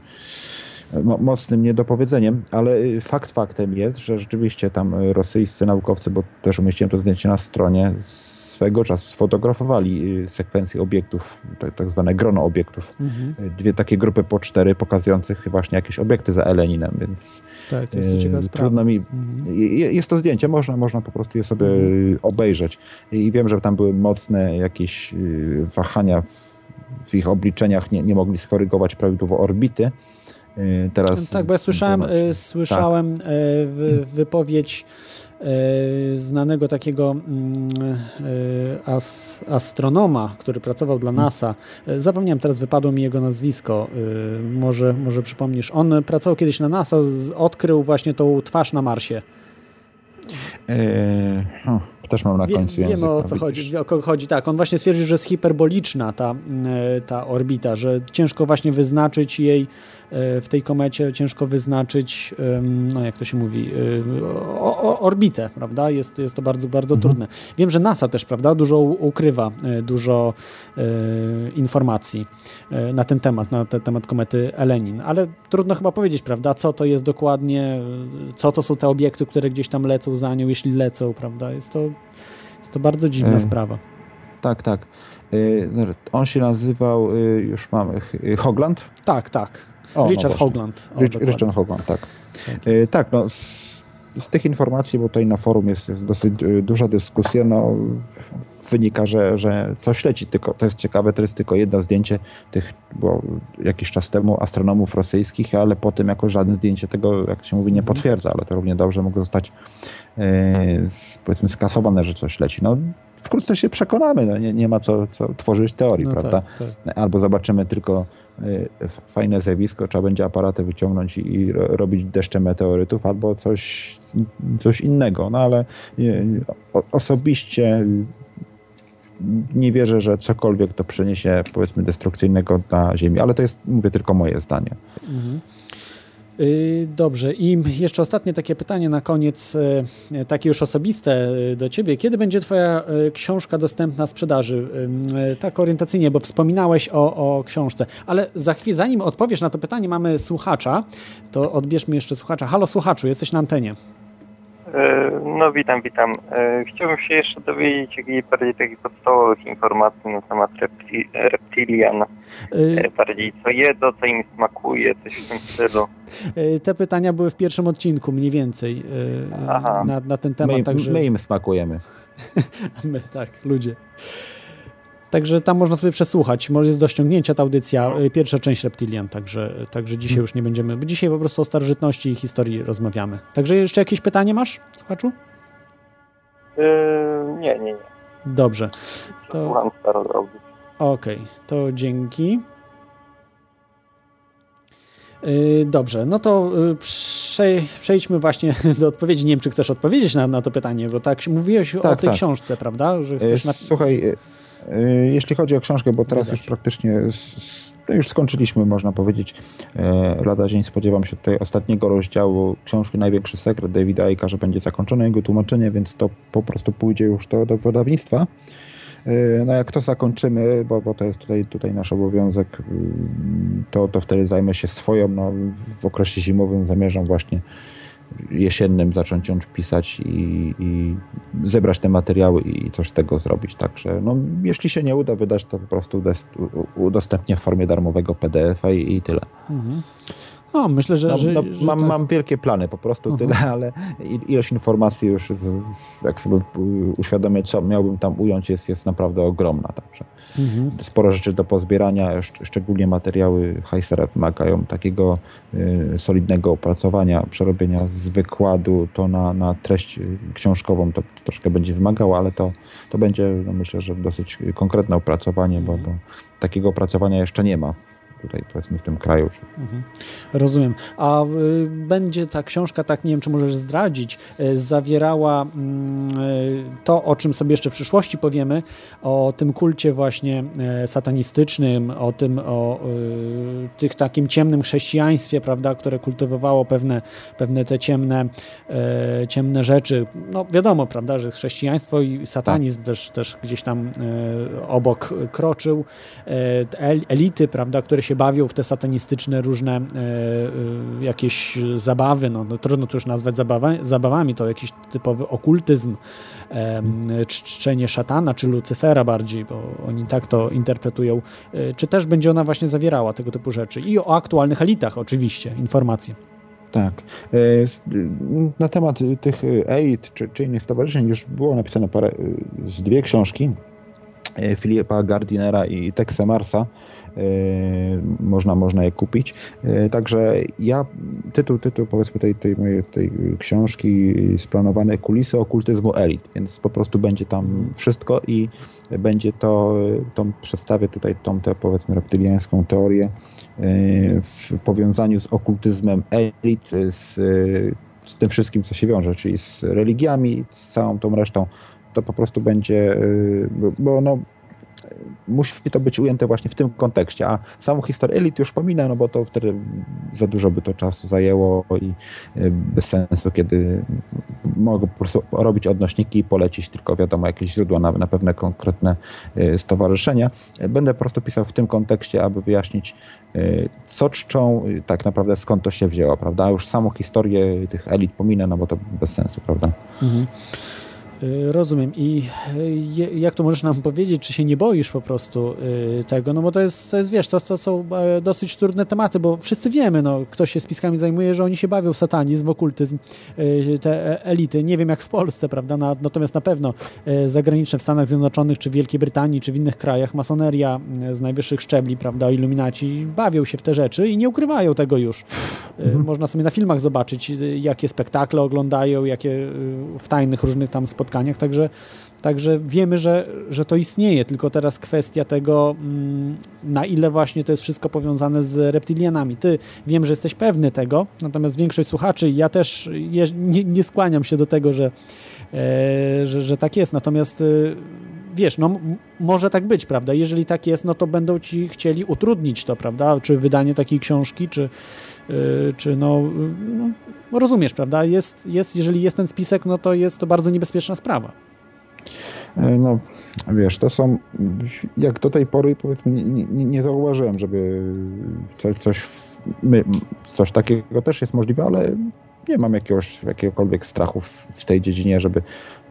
mocnym niedopowiedzeniem, ale y, fakt faktem jest, że rzeczywiście tam rosyjscy naukowcy, bo też umieściłem to zdjęcie na stronie, swego czasu sfotografowali y, sekwencje obiektów, tak, tak zwane grono obiektów. Mhm. Dwie takie grupy po cztery pokazujących właśnie jakieś obiekty za Eleninem, więc tak, to jest to ciekawa sprawa. Trudno mi. Mhm. Jest to zdjęcie, można, można po prostu je sobie mhm. obejrzeć. I wiem, że tam były mocne jakieś y, wahania w ich obliczeniach, nie, nie mogli skorygować prawidłowo orbity. Y, teraz, tak, bo ja słyszałem, y, słyszałem tak. wypowiedź znanego takiego mm, as, astronoma, który pracował dla hmm. NASA. Zapomniałem, teraz wypadło mi jego nazwisko. Może, może przypomnisz. On pracował kiedyś na NASA, odkrył właśnie tą twarz na Marsie. Eee, też mam na końcu Wie, Wiemy o co chodzi, o kogo chodzi. Tak, on właśnie stwierdził, że jest hiperboliczna ta, ta orbita, że ciężko właśnie wyznaczyć jej E, w tej komecie ciężko wyznaczyć, no jak to się mówi, e, orbitę, prawda? Jest, jest to bardzo, bardzo mhm. trudne. Wiem, że NASA też, prawda, dużo ukrywa, e, dużo informacji na ten temat, na ten temat komety Elenin, ale trudno chyba powiedzieć, prawda, co to jest dokładnie, co to są te obiekty, które gdzieś tam lecą za nią, jeśli lecą, prawda? Jest to, jest to bardzo dziwna sprawa. Tak, tak. On się nazywał, już mamy, Hogland? Tak, tak. O, Richard no Hogland. O, Rich, Richard Hogland, tak. Tak, e, tak no, z, z, tych informacji, bo tutaj na forum jest, jest dosyć e, duża dyskusja, no wynika, że, że coś leci, tylko to jest ciekawe, to jest tylko jedno zdjęcie tych, było jakiś czas temu astronomów rosyjskich, ale potem jako żadne zdjęcie tego, jak się mówi, nie mhm. potwierdza, ale to równie dobrze mogło zostać e, powiedzmy skasowane, że coś leci. No, wkrótce się przekonamy, no, nie, nie ma co, co tworzyć teorii, no prawda? Tak, tak. Albo zobaczymy tylko fajne zjawisko, trzeba będzie aparaty wyciągnąć i robić deszcze meteorytów albo coś, coś innego. No ale y, osobiście nie wierzę, że cokolwiek to przyniesie powiedzmy destrukcyjnego na Ziemi, ale to jest, mówię, tylko moje zdanie. Mhm. Y, dobrze, i jeszcze ostatnie takie pytanie na koniec, y, takie już osobiste y, do Ciebie. Kiedy będzie Twoja książka dostępna sprzedaży? Tak orientacyjnie, bo wspominałeś o, o książce, ale za chwilę, zanim odpowiesz na to pytanie, mamy słuchacza, to odbierzmy jeszcze słuchacza. Halo słuchaczu, jesteś na antenie. E, no witam, witam. E, chciałbym się jeszcze dowiedzieć jakichś bardziej takich podstawowych informacji na temat repti reptilian. Y bardziej co jedzą, co im smakuje, coś w tym stylu. Te pytania były w pierwszym odcinku mniej więcej na, na, ten temat. My, także... my im smakujemy. my, tak, ludzie. Także tam można sobie przesłuchać. Może jest do ściągnięcia ta audycja, no. y, pierwsza część Reptilian, także, także dzisiaj już nie będziemy, bo dzisiaj po prostu o starożytności i historii rozmawiamy. Także jeszcze jakieś pytanie masz, słuchaczu? Yy, nie, nie, nie. Dobrze. To... Słucham Okej, okay, to dzięki. Y, dobrze, no to y, przejdźmy właśnie do odpowiedzi. Nie wiem, czy chcesz odpowiedzieć na, na to pytanie, bo tak mówiłeś tak, o tej tak. książce, prawda? Że chcesz na... Słuchaj, jeśli chodzi o książkę, bo teraz Wydać. już praktycznie no już skończyliśmy, można powiedzieć, e, lada dzień spodziewam się tutaj ostatniego rozdziału książki Największy Sekret Davida Icka, że będzie zakończone jego tłumaczenie, więc to po prostu pójdzie już do, do wydawnictwa. No jak to zakończymy, bo, bo to jest tutaj, tutaj nasz obowiązek, to, to wtedy zajmę się swoją. No, w okresie zimowym zamierzam właśnie jesiennym zacząć ją pisać i, i, zebrać te materiały i coś z tego zrobić. Także no, jeśli się nie uda wydać, to po prostu udostępnię w formie darmowego PDF-a i, i tyle. Mhm. No, myślę, że. No, że, no, że mam, tak. mam wielkie plany, po prostu mhm. tyle, ale ilość informacji już, jak sobie uświadomię, co miałbym tam ująć, jest, jest naprawdę ogromna. Także mhm. sporo rzeczy do pozbierania, szczególnie materiały Heisera wymagają takiego y, solidnego opracowania, przerobienia z wykładu. To na, na treść książkową, to, troszkę będzie wymagało, ale to, to będzie, no myślę, że dosyć konkretne opracowanie, bo, bo takiego opracowania jeszcze nie ma tutaj powiedzmy w tym kraju. Mhm. Rozumiem. A y, będzie ta książka, tak nie wiem, czy możesz zdradzić, y, zawierała mm, y, to, o czym sobie jeszcze w przyszłości powiemy, o tym kulcie właśnie y, satanistycznym, o tym, o y, tych takim ciemnym chrześcijaństwie, prawda, które kultywowało pewne, pewne te ciemne, y, ciemne rzeczy. No wiadomo, prawda, że chrześcijaństwo i satanizm tak. też, też gdzieś tam obok kroczył. elity, prawda, które się bawią w te satanistyczne różne e, e, jakieś zabawy, no, no trudno to już nazwać zabawa, zabawami, to jakiś typowy okultyzm, czczenie szatana czy Lucyfera bardziej, bo oni tak to interpretują. E, czy też będzie ona właśnie zawierała tego typu rzeczy? I o aktualnych elitach oczywiście, informacje. Tak. Na temat tych elit czy, czy innych stowarzyszeń już było napisane parę, z dwie książki Filipa Gardinera i Texa Marsa można, można je kupić. E, także ja, tytuł, tytuł powiedzmy tej, tej mojej tej książki splanowany kulisy okultyzmu elit, więc po prostu będzie tam wszystko i będzie to, tą, przedstawię tutaj tą tę powiedzmy reptyliańską teorię e, w powiązaniu z okultyzmem elit, z, z tym wszystkim, co się wiąże, czyli z religiami, z całą tą resztą to po prostu będzie, bo no, musi to być ujęte właśnie w tym kontekście, a samą historię elit już pominę, no bo to wtedy za dużo by to czasu zajęło i e, bez sensu, kiedy mogę po prostu robić odnośniki i polecić tylko wiadomo jakieś źródła na, na pewne konkretne e, stowarzyszenia. Będę po prostu pisał w tym kontekście, aby wyjaśnić e, co czczą, tak naprawdę skąd to się wzięło, prawda? Już samą historię tych elit pominę, no bo to bez sensu, prawda? Mhm. Y, rozumiem. I y, jak to możesz nam powiedzieć, czy się nie boisz po prostu y, tego? No bo to jest, to jest wiesz, to, to są e, dosyć trudne tematy, bo wszyscy wiemy, no, kto się spiskami zajmuje, że oni się bawią w satanizm, w okultyzm, te e, elity. Nie wiem jak w Polsce, prawda? Natomiast na pewno e, zagraniczne w Stanach Zjednoczonych, czy w Wielkiej Brytanii, czy w innych krajach, masoneria z najwyższych szczebli, prawda, iluminaci bawią się w te rzeczy i nie ukrywają tego już. Mhm. Można sobie na filmach zobaczyć, jakie spektakle oglądają, jakie w tajnych różnych tam spotkaniach spotkaniach, także, także wiemy, że, że to istnieje, tylko teraz kwestia tego, mm, na ile właśnie to jest wszystko powiązane z reptilianami. Ty wiem, że jesteś pewny tego, natomiast większość słuchaczy, ja też nie, nie skłaniam się do tego, że, e, że, że tak jest, natomiast e, wiesz, no może tak być, prawda? Jeżeli tak jest, no to będą ci chcieli utrudnić to, prawda? Czy wydanie takiej książki, czy, czy no, no, rozumiesz, prawda? Jest, jest, jeżeli jest ten spisek, no to jest to bardzo niebezpieczna sprawa. E, no, wiesz, to są, jak do tej pory powiedzmy nie, nie, nie zauważyłem, żeby coś, coś, coś takiego też jest możliwe, ale nie mam jakiegoś, jakiegokolwiek strachu w, w tej dziedzinie, żeby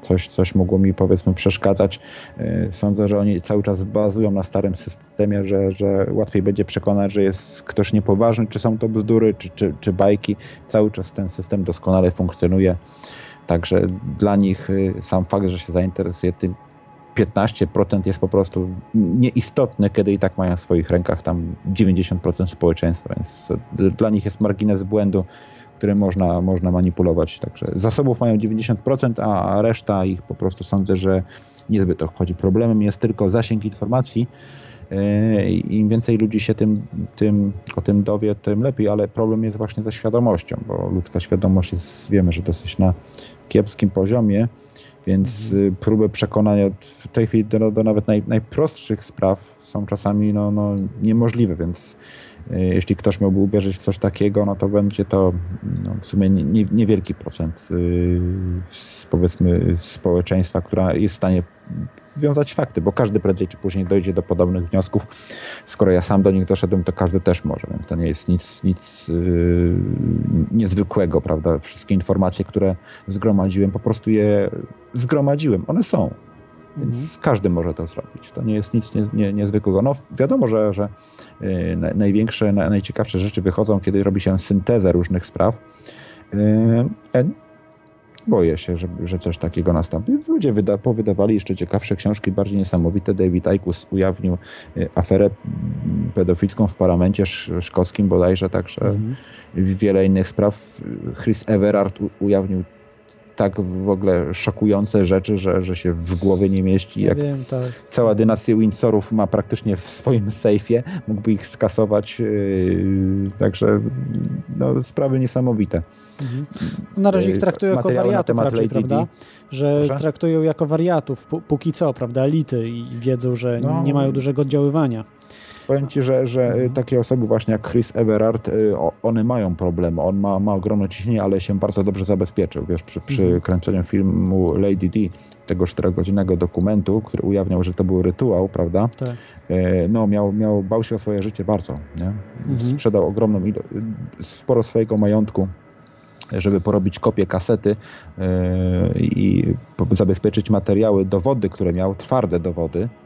coś, coś mogło mi powiedzmy przeszkadzać. E, sądzę, że oni cały czas bazują na starym systemie, że, że łatwiej będzie przekonać, że jest ktoś niepoważny, czy są to bzdury, czy, czy, czy bajki. Cały czas ten system doskonale funkcjonuje. Także dla nich y, sam fakt, że się zainteresuje tym 15% jest po prostu nieistotne, kiedy i tak mają w swoich rękach tam 90% społeczeństwa, więc dla nich jest margines błędu którym można, można manipulować. Także zasobów mają 90%, a reszta ich po prostu sądzę, że niezbyt to chodzi. Problemem jest tylko zasięg informacji. E, Im więcej ludzi się tym, tym, o tym dowie, tym lepiej, ale problem jest właśnie ze świadomością, bo ludzka świadomość jest, wiemy, że dosyć na kiepskim poziomie Więc mhm. próby przekonania w tej chwili do, do nawet naj, najprostszych spraw są czasami no, no, niemożliwe, więc jeśli ktoś miałby uwierzyć w coś takiego, no to będzie to no, w sumie nie, niewielki procent y, powiedzmy społeczeństwa, która jest w stanie wiązać fakty, bo każdy prędzej czy później dojdzie do podobnych wniosków. Skoro ja sam do nich doszedłem, to każdy też może, więc to nie jest nic, nic yy, niezwykłego, prawda? Wszystkie informacje, które zgromadziłem, po prostu je zgromadziłem. One są. Więc mhm. każdy może to zrobić. To nie jest nic nie, nie, niezwykłego. No wiadomo, że, że yy, największe, najciekawsze rzeczy wychodzą, kiedy robi się syntezę różnych spraw. Yy, boję się, że, że coś takiego nastąpi. Ludzie wyda, powydawali jeszcze ciekawsze książki, bardziej niesamowite. David Aikus ujawnił yy, aferę pedofilską w parlamencie szkockim bodajże, także mhm. wiele innych spraw. Chris Everard ujawnił tak w ogóle szokujące rzeczy, że, że się w głowie nie mieści. Ja Jak wiem, tak. Cała dynastia Windsorów ma praktycznie w swoim sejfie, mógłby ich skasować. Yy, także no, sprawy niesamowite. Mhm. Na razie ich yy, traktują jako wariatów raczej, prawda? Że traktują jako wariatów póki co, prawda? Elity i wiedzą, że no. nie mają dużego oddziaływania. Powiem Ci, że, że mhm. takie osoby właśnie jak Chris Everard, y, one mają problemy. On ma, ma ogromne ciśnienie, ale się bardzo dobrze zabezpieczył. Wiesz, przy, przy mhm. kręceniu filmu Lady D, tego 4-godzinnego dokumentu, który ujawniał, że to był rytuał, prawda? Tak. Y, no, miał, miał, bał się o swoje życie bardzo. Nie? Mhm. Sprzedał ogromną ilość, sporo swojego majątku żeby porobić kopię kasety y, i zabezpieczyć materiały, dowody, które miał, twarde dowody, E,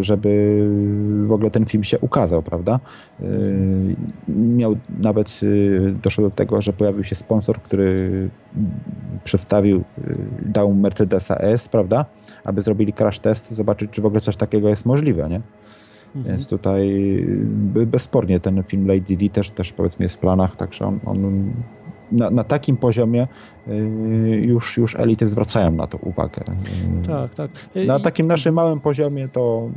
żeby w ogóle ten film się ukazał, prawda? E, miał nawet, e, doszło do tego, że pojawił się sponsor, który przedstawił, dał Mercedesa S, prawda? Aby zrobili crash test, zobaczyć, czy w ogóle coś takiego jest możliwe, nie? Mhm. Więc tutaj bezspornie ten film Lady D też, też powiedzmy jest w planach, także on, on na, na takim poziomie y, już, już elity zwracają na to uwagę. Tak, tak. Na takim naszym małym poziomie to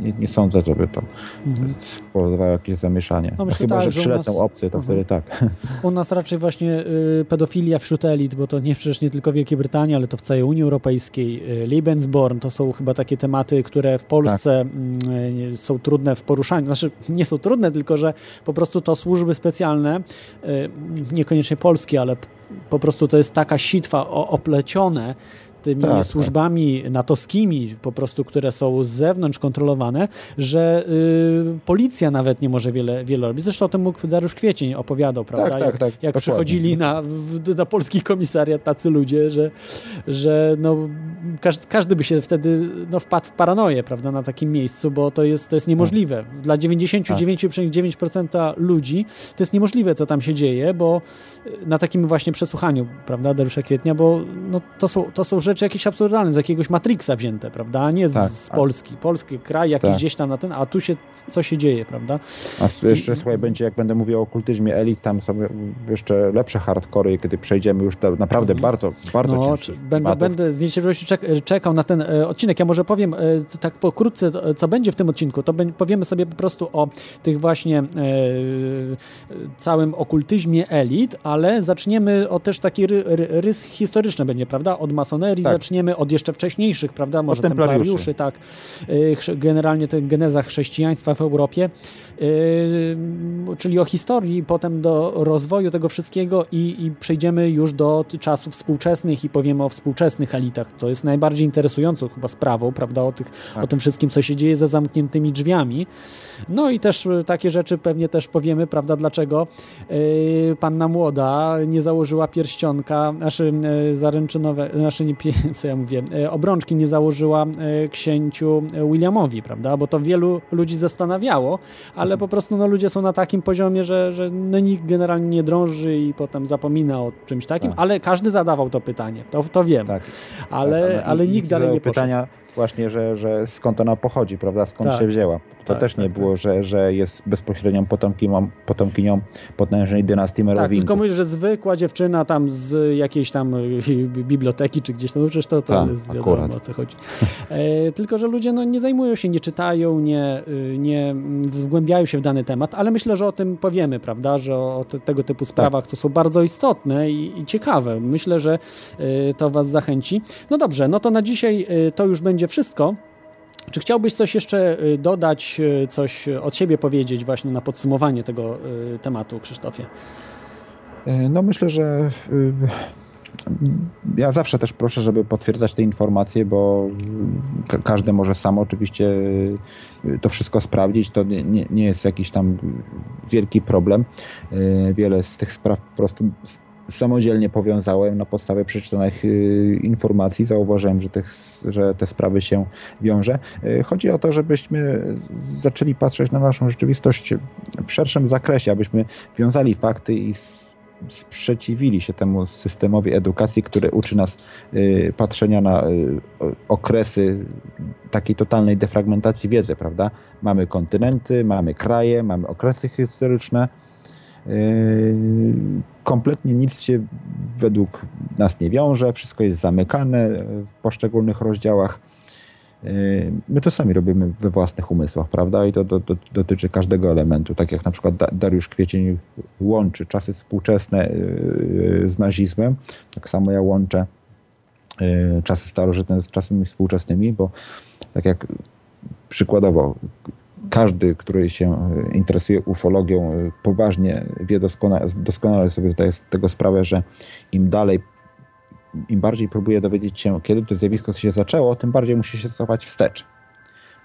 nie, nie sądzę, żeby to mhm. spowodowało jakieś zamieszanie. No, myślę, chyba, tak, że przylecą nas... to mhm. wtedy tak. U nas raczej właśnie y, pedofilia wśród elit, bo to nie przecież nie tylko Wielkiej Brytanii, ale to w całej Unii Europejskiej. Y, Lebensborn to są chyba takie tematy, które w Polsce tak. y, są trudne w poruszaniu. Znaczy nie są trudne, tylko że po prostu to służby specjalne, y, niekoniecznie polskie, ale po prostu to jest taka sitwa oplecione tymi tak, tak. służbami tak. natowskimi, po prostu, które są z zewnątrz kontrolowane, że y, policja nawet nie może wiele, wiele robić. Zresztą o tym mógł Dariusz Kwiecień opowiadał, prawda? Tak, tak, jak, jak przychodzili na, w, na polski komisariat tacy ludzie, że, że no, każdy, każdy by się wtedy no, wpadł w paranoję, prawda, na takim miejscu, bo to jest, to jest niemożliwe. Dla 99,9% ludzi to jest niemożliwe, co tam się dzieje, bo na takim właśnie przesłuchaniu, prawda, Dariusza Kwietnia, bo no, to, są, to są rzeczy, rzeczy jakieś absurdalne, z jakiegoś Matrixa wzięte, prawda, a nie tak, z tak. Polski. Polski kraj jakiś tak. gdzieś tam na ten, a tu się, co się dzieje, prawda? A jeszcze, I, słuchaj, będzie, jak będę mówił o okultyzmie elit, tam są jeszcze lepsze hardkory, kiedy przejdziemy już do naprawdę mhm. bardzo, bardzo no, będę, będę z niecierpliwością czek czekał na ten e, odcinek. Ja może powiem e, tak pokrótce, co będzie w tym odcinku. To powiemy sobie po prostu o tych właśnie e, całym okultyzmie elit, ale zaczniemy o też taki ry, ry, rys historyczny będzie, prawda? Od masonerii, tak. zaczniemy od jeszcze wcześniejszych, prawda? Może templariuszy. templariuszy, tak. Y, generalnie to geneza chrześcijaństwa w Europie, czyli o historii, potem do rozwoju tego wszystkiego i, i przejdziemy już do czasów współczesnych i powiemy o współczesnych elitach, co jest najbardziej interesującą chyba sprawą, prawda? O, tych, tak. o tym wszystkim, co się dzieje za zamkniętymi drzwiami. No i też y, takie rzeczy pewnie też powiemy, prawda, dlaczego panna młoda nie założyła pierścionka, znaczy zaręczynowe, znaczy nie, co ja mówię, e, obrączki nie założyła e, księciu Williamowi, prawda? Bo to wielu ludzi zastanawiało, ale po prostu no, ludzie są na takim poziomie, że, że no, nikt generalnie nie drąży i potem zapomina o czymś takim, tak. ale każdy zadawał to pytanie, to, to wiem. Tak. Ale, tak, ale, ale nikt dalej nie pytania, właśnie, że, że skąd ona pochodzi, prawda, skąd Tak. się wzięła. To Tak, też nie tak, było, że, że jest bezpośrednią potomkinią, potomkinią potężnej dynastii Tak, Merowingów. tylko mówisz, że zwykła dziewczyna tam z jakiejś tam y, biblioteki czy gdzieś tam, no przecież to, to Tak, jest wiadomo akurat. o co chodzi. E, tylko, że ludzie no, nie zajmują się, nie czytają, nie, y, nie zgłębiają się w dany temat, ale myślę, że o tym powiemy, prawda, że o te, tego typu sprawach, co są bardzo istotne i, i ciekawe. Myślę, że y, to was zachęci. No dobrze, no to na dzisiaj y, to już będzie wszystko. Czy chciałbyś coś jeszcze y, dodać, y, coś od siebie powiedzieć właśnie na podsumowanie tego y, tematu, Krzysztofie? E, No myślę, że ja zawsze też proszę, żeby potwierdzać te informacje, bo ka- każdy może sam oczywiście to wszystko sprawdzić. To nie, nie, nie jest jakiś tam wielki problem. Y, Wiele z tych spraw po prostu samodzielnie powiązałem na podstawie przeczytanych y, informacji. Zauważyłem, że, tych, że te sprawy się wiąże. Y, Chodzi o to, żebyśmy zaczęli patrzeć na naszą rzeczywistość w szerszym zakresie, abyśmy wiązali fakty i sprzeciwili się temu systemowi edukacji, który uczy nas y, patrzenia na okresy takiej totalnej defragmentacji wiedzy, prawda? Mamy kontynenty, mamy kraje, mamy okresy historyczne. Y, Kompletnie nic się według nas nie wiąże, wszystko jest zamykane w poszczególnych rozdziałach. Y, My to sami robimy we własnych umysłach, prawda? I to, to, to dotyczy każdego elementu. Tak jak na przykład Da- Dariusz Kwiecień łączy czasy współczesne y, z nazizmem, tak samo ja łączę czasy starożytne z czasami współczesnymi, bo tak jak przykładowo każdy, który się y, interesuje ufologią, y, poważnie wie doskonale, doskonale sobie zdaje z tego sprawę, że im dalej im bardziej próbuje dowiedzieć się, kiedy to zjawisko się zaczęło, tym bardziej musi się cofać wstecz.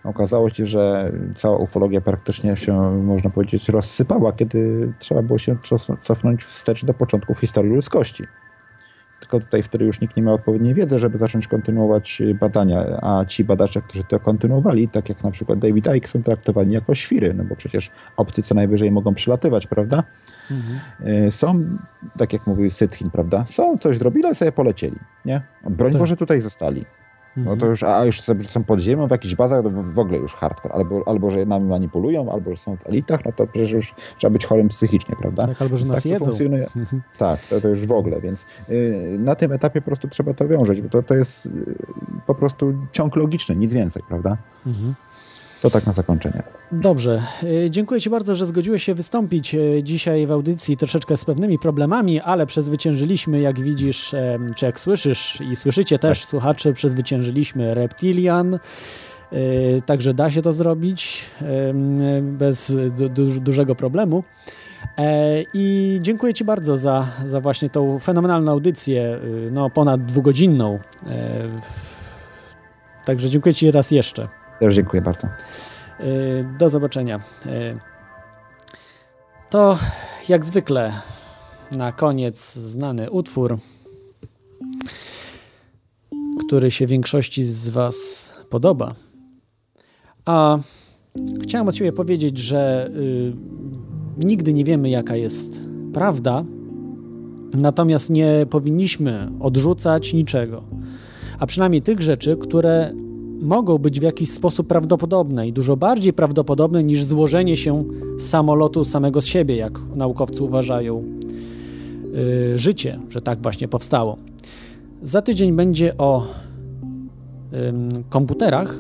Okazało się, że cała ufologia praktycznie się, można powiedzieć, rozsypała, kiedy trzeba było się cofnąć wstecz do początków historii ludzkości. Tylko tutaj wtedy już nikt nie miał odpowiedniej wiedzy, żeby zacząć kontynuować badania, a ci badacze, którzy to kontynuowali, tak jak na przykład David Icke, są traktowani jako świry, no bo przecież obcy co najwyżej mogą przylatywać, prawda? Y, są, tak jak mówił Sytchin, prawda? Są, coś zrobili, ale sobie polecieli, nie? Broń Tak. Boże tutaj zostali. No to już, a już są pod ziemią, w jakichś bazach, to w ogóle już hardcore. Albo, albo że nami manipulują, albo że są w elitach, no to przecież już trzeba być chorym psychicznie, prawda? Tak, albo że nas to jedzą. funkcjonuje. Tak, to, to już w ogóle, więc y, na tym etapie po prostu trzeba to wiązać, bo to, to jest y, po prostu ciąg logiczny, nic więcej, prawda? Mhm. To tak na zakończenie. Dobrze. Y, Dziękuję Ci bardzo, że zgodziłeś się wystąpić y, dzisiaj w audycji troszeczkę z pewnymi problemami, ale przezwyciężyliśmy, jak widzisz, czy jak słyszysz i słyszycie też słuchacze, przezwyciężyliśmy Reptilian. Y, Także da się to zrobić bez du du dużego problemu. E, I dziękuję Ci bardzo za, za właśnie tą fenomenalną audycję, no ponad dwugodzinną. E, Także dziękuję Ci raz jeszcze. Też dziękuję bardzo. Y, Do zobaczenia. Y, To jak zwykle na koniec znany utwór, który się większości z Was podoba. A chciałem od Ciebie powiedzieć, że y, nigdy nie wiemy, jaka jest prawda, natomiast nie powinniśmy odrzucać niczego. A przynajmniej tych rzeczy, które mogą być w jakiś sposób prawdopodobne i dużo bardziej prawdopodobne niż złożenie się samolotu samego z siebie, jak naukowcy uważają, yy, życie, że tak właśnie powstało. Za tydzień będzie o ym, komputerach,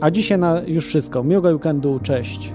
a dzisiaj na już wszystko. Miłego weekendu, cześć.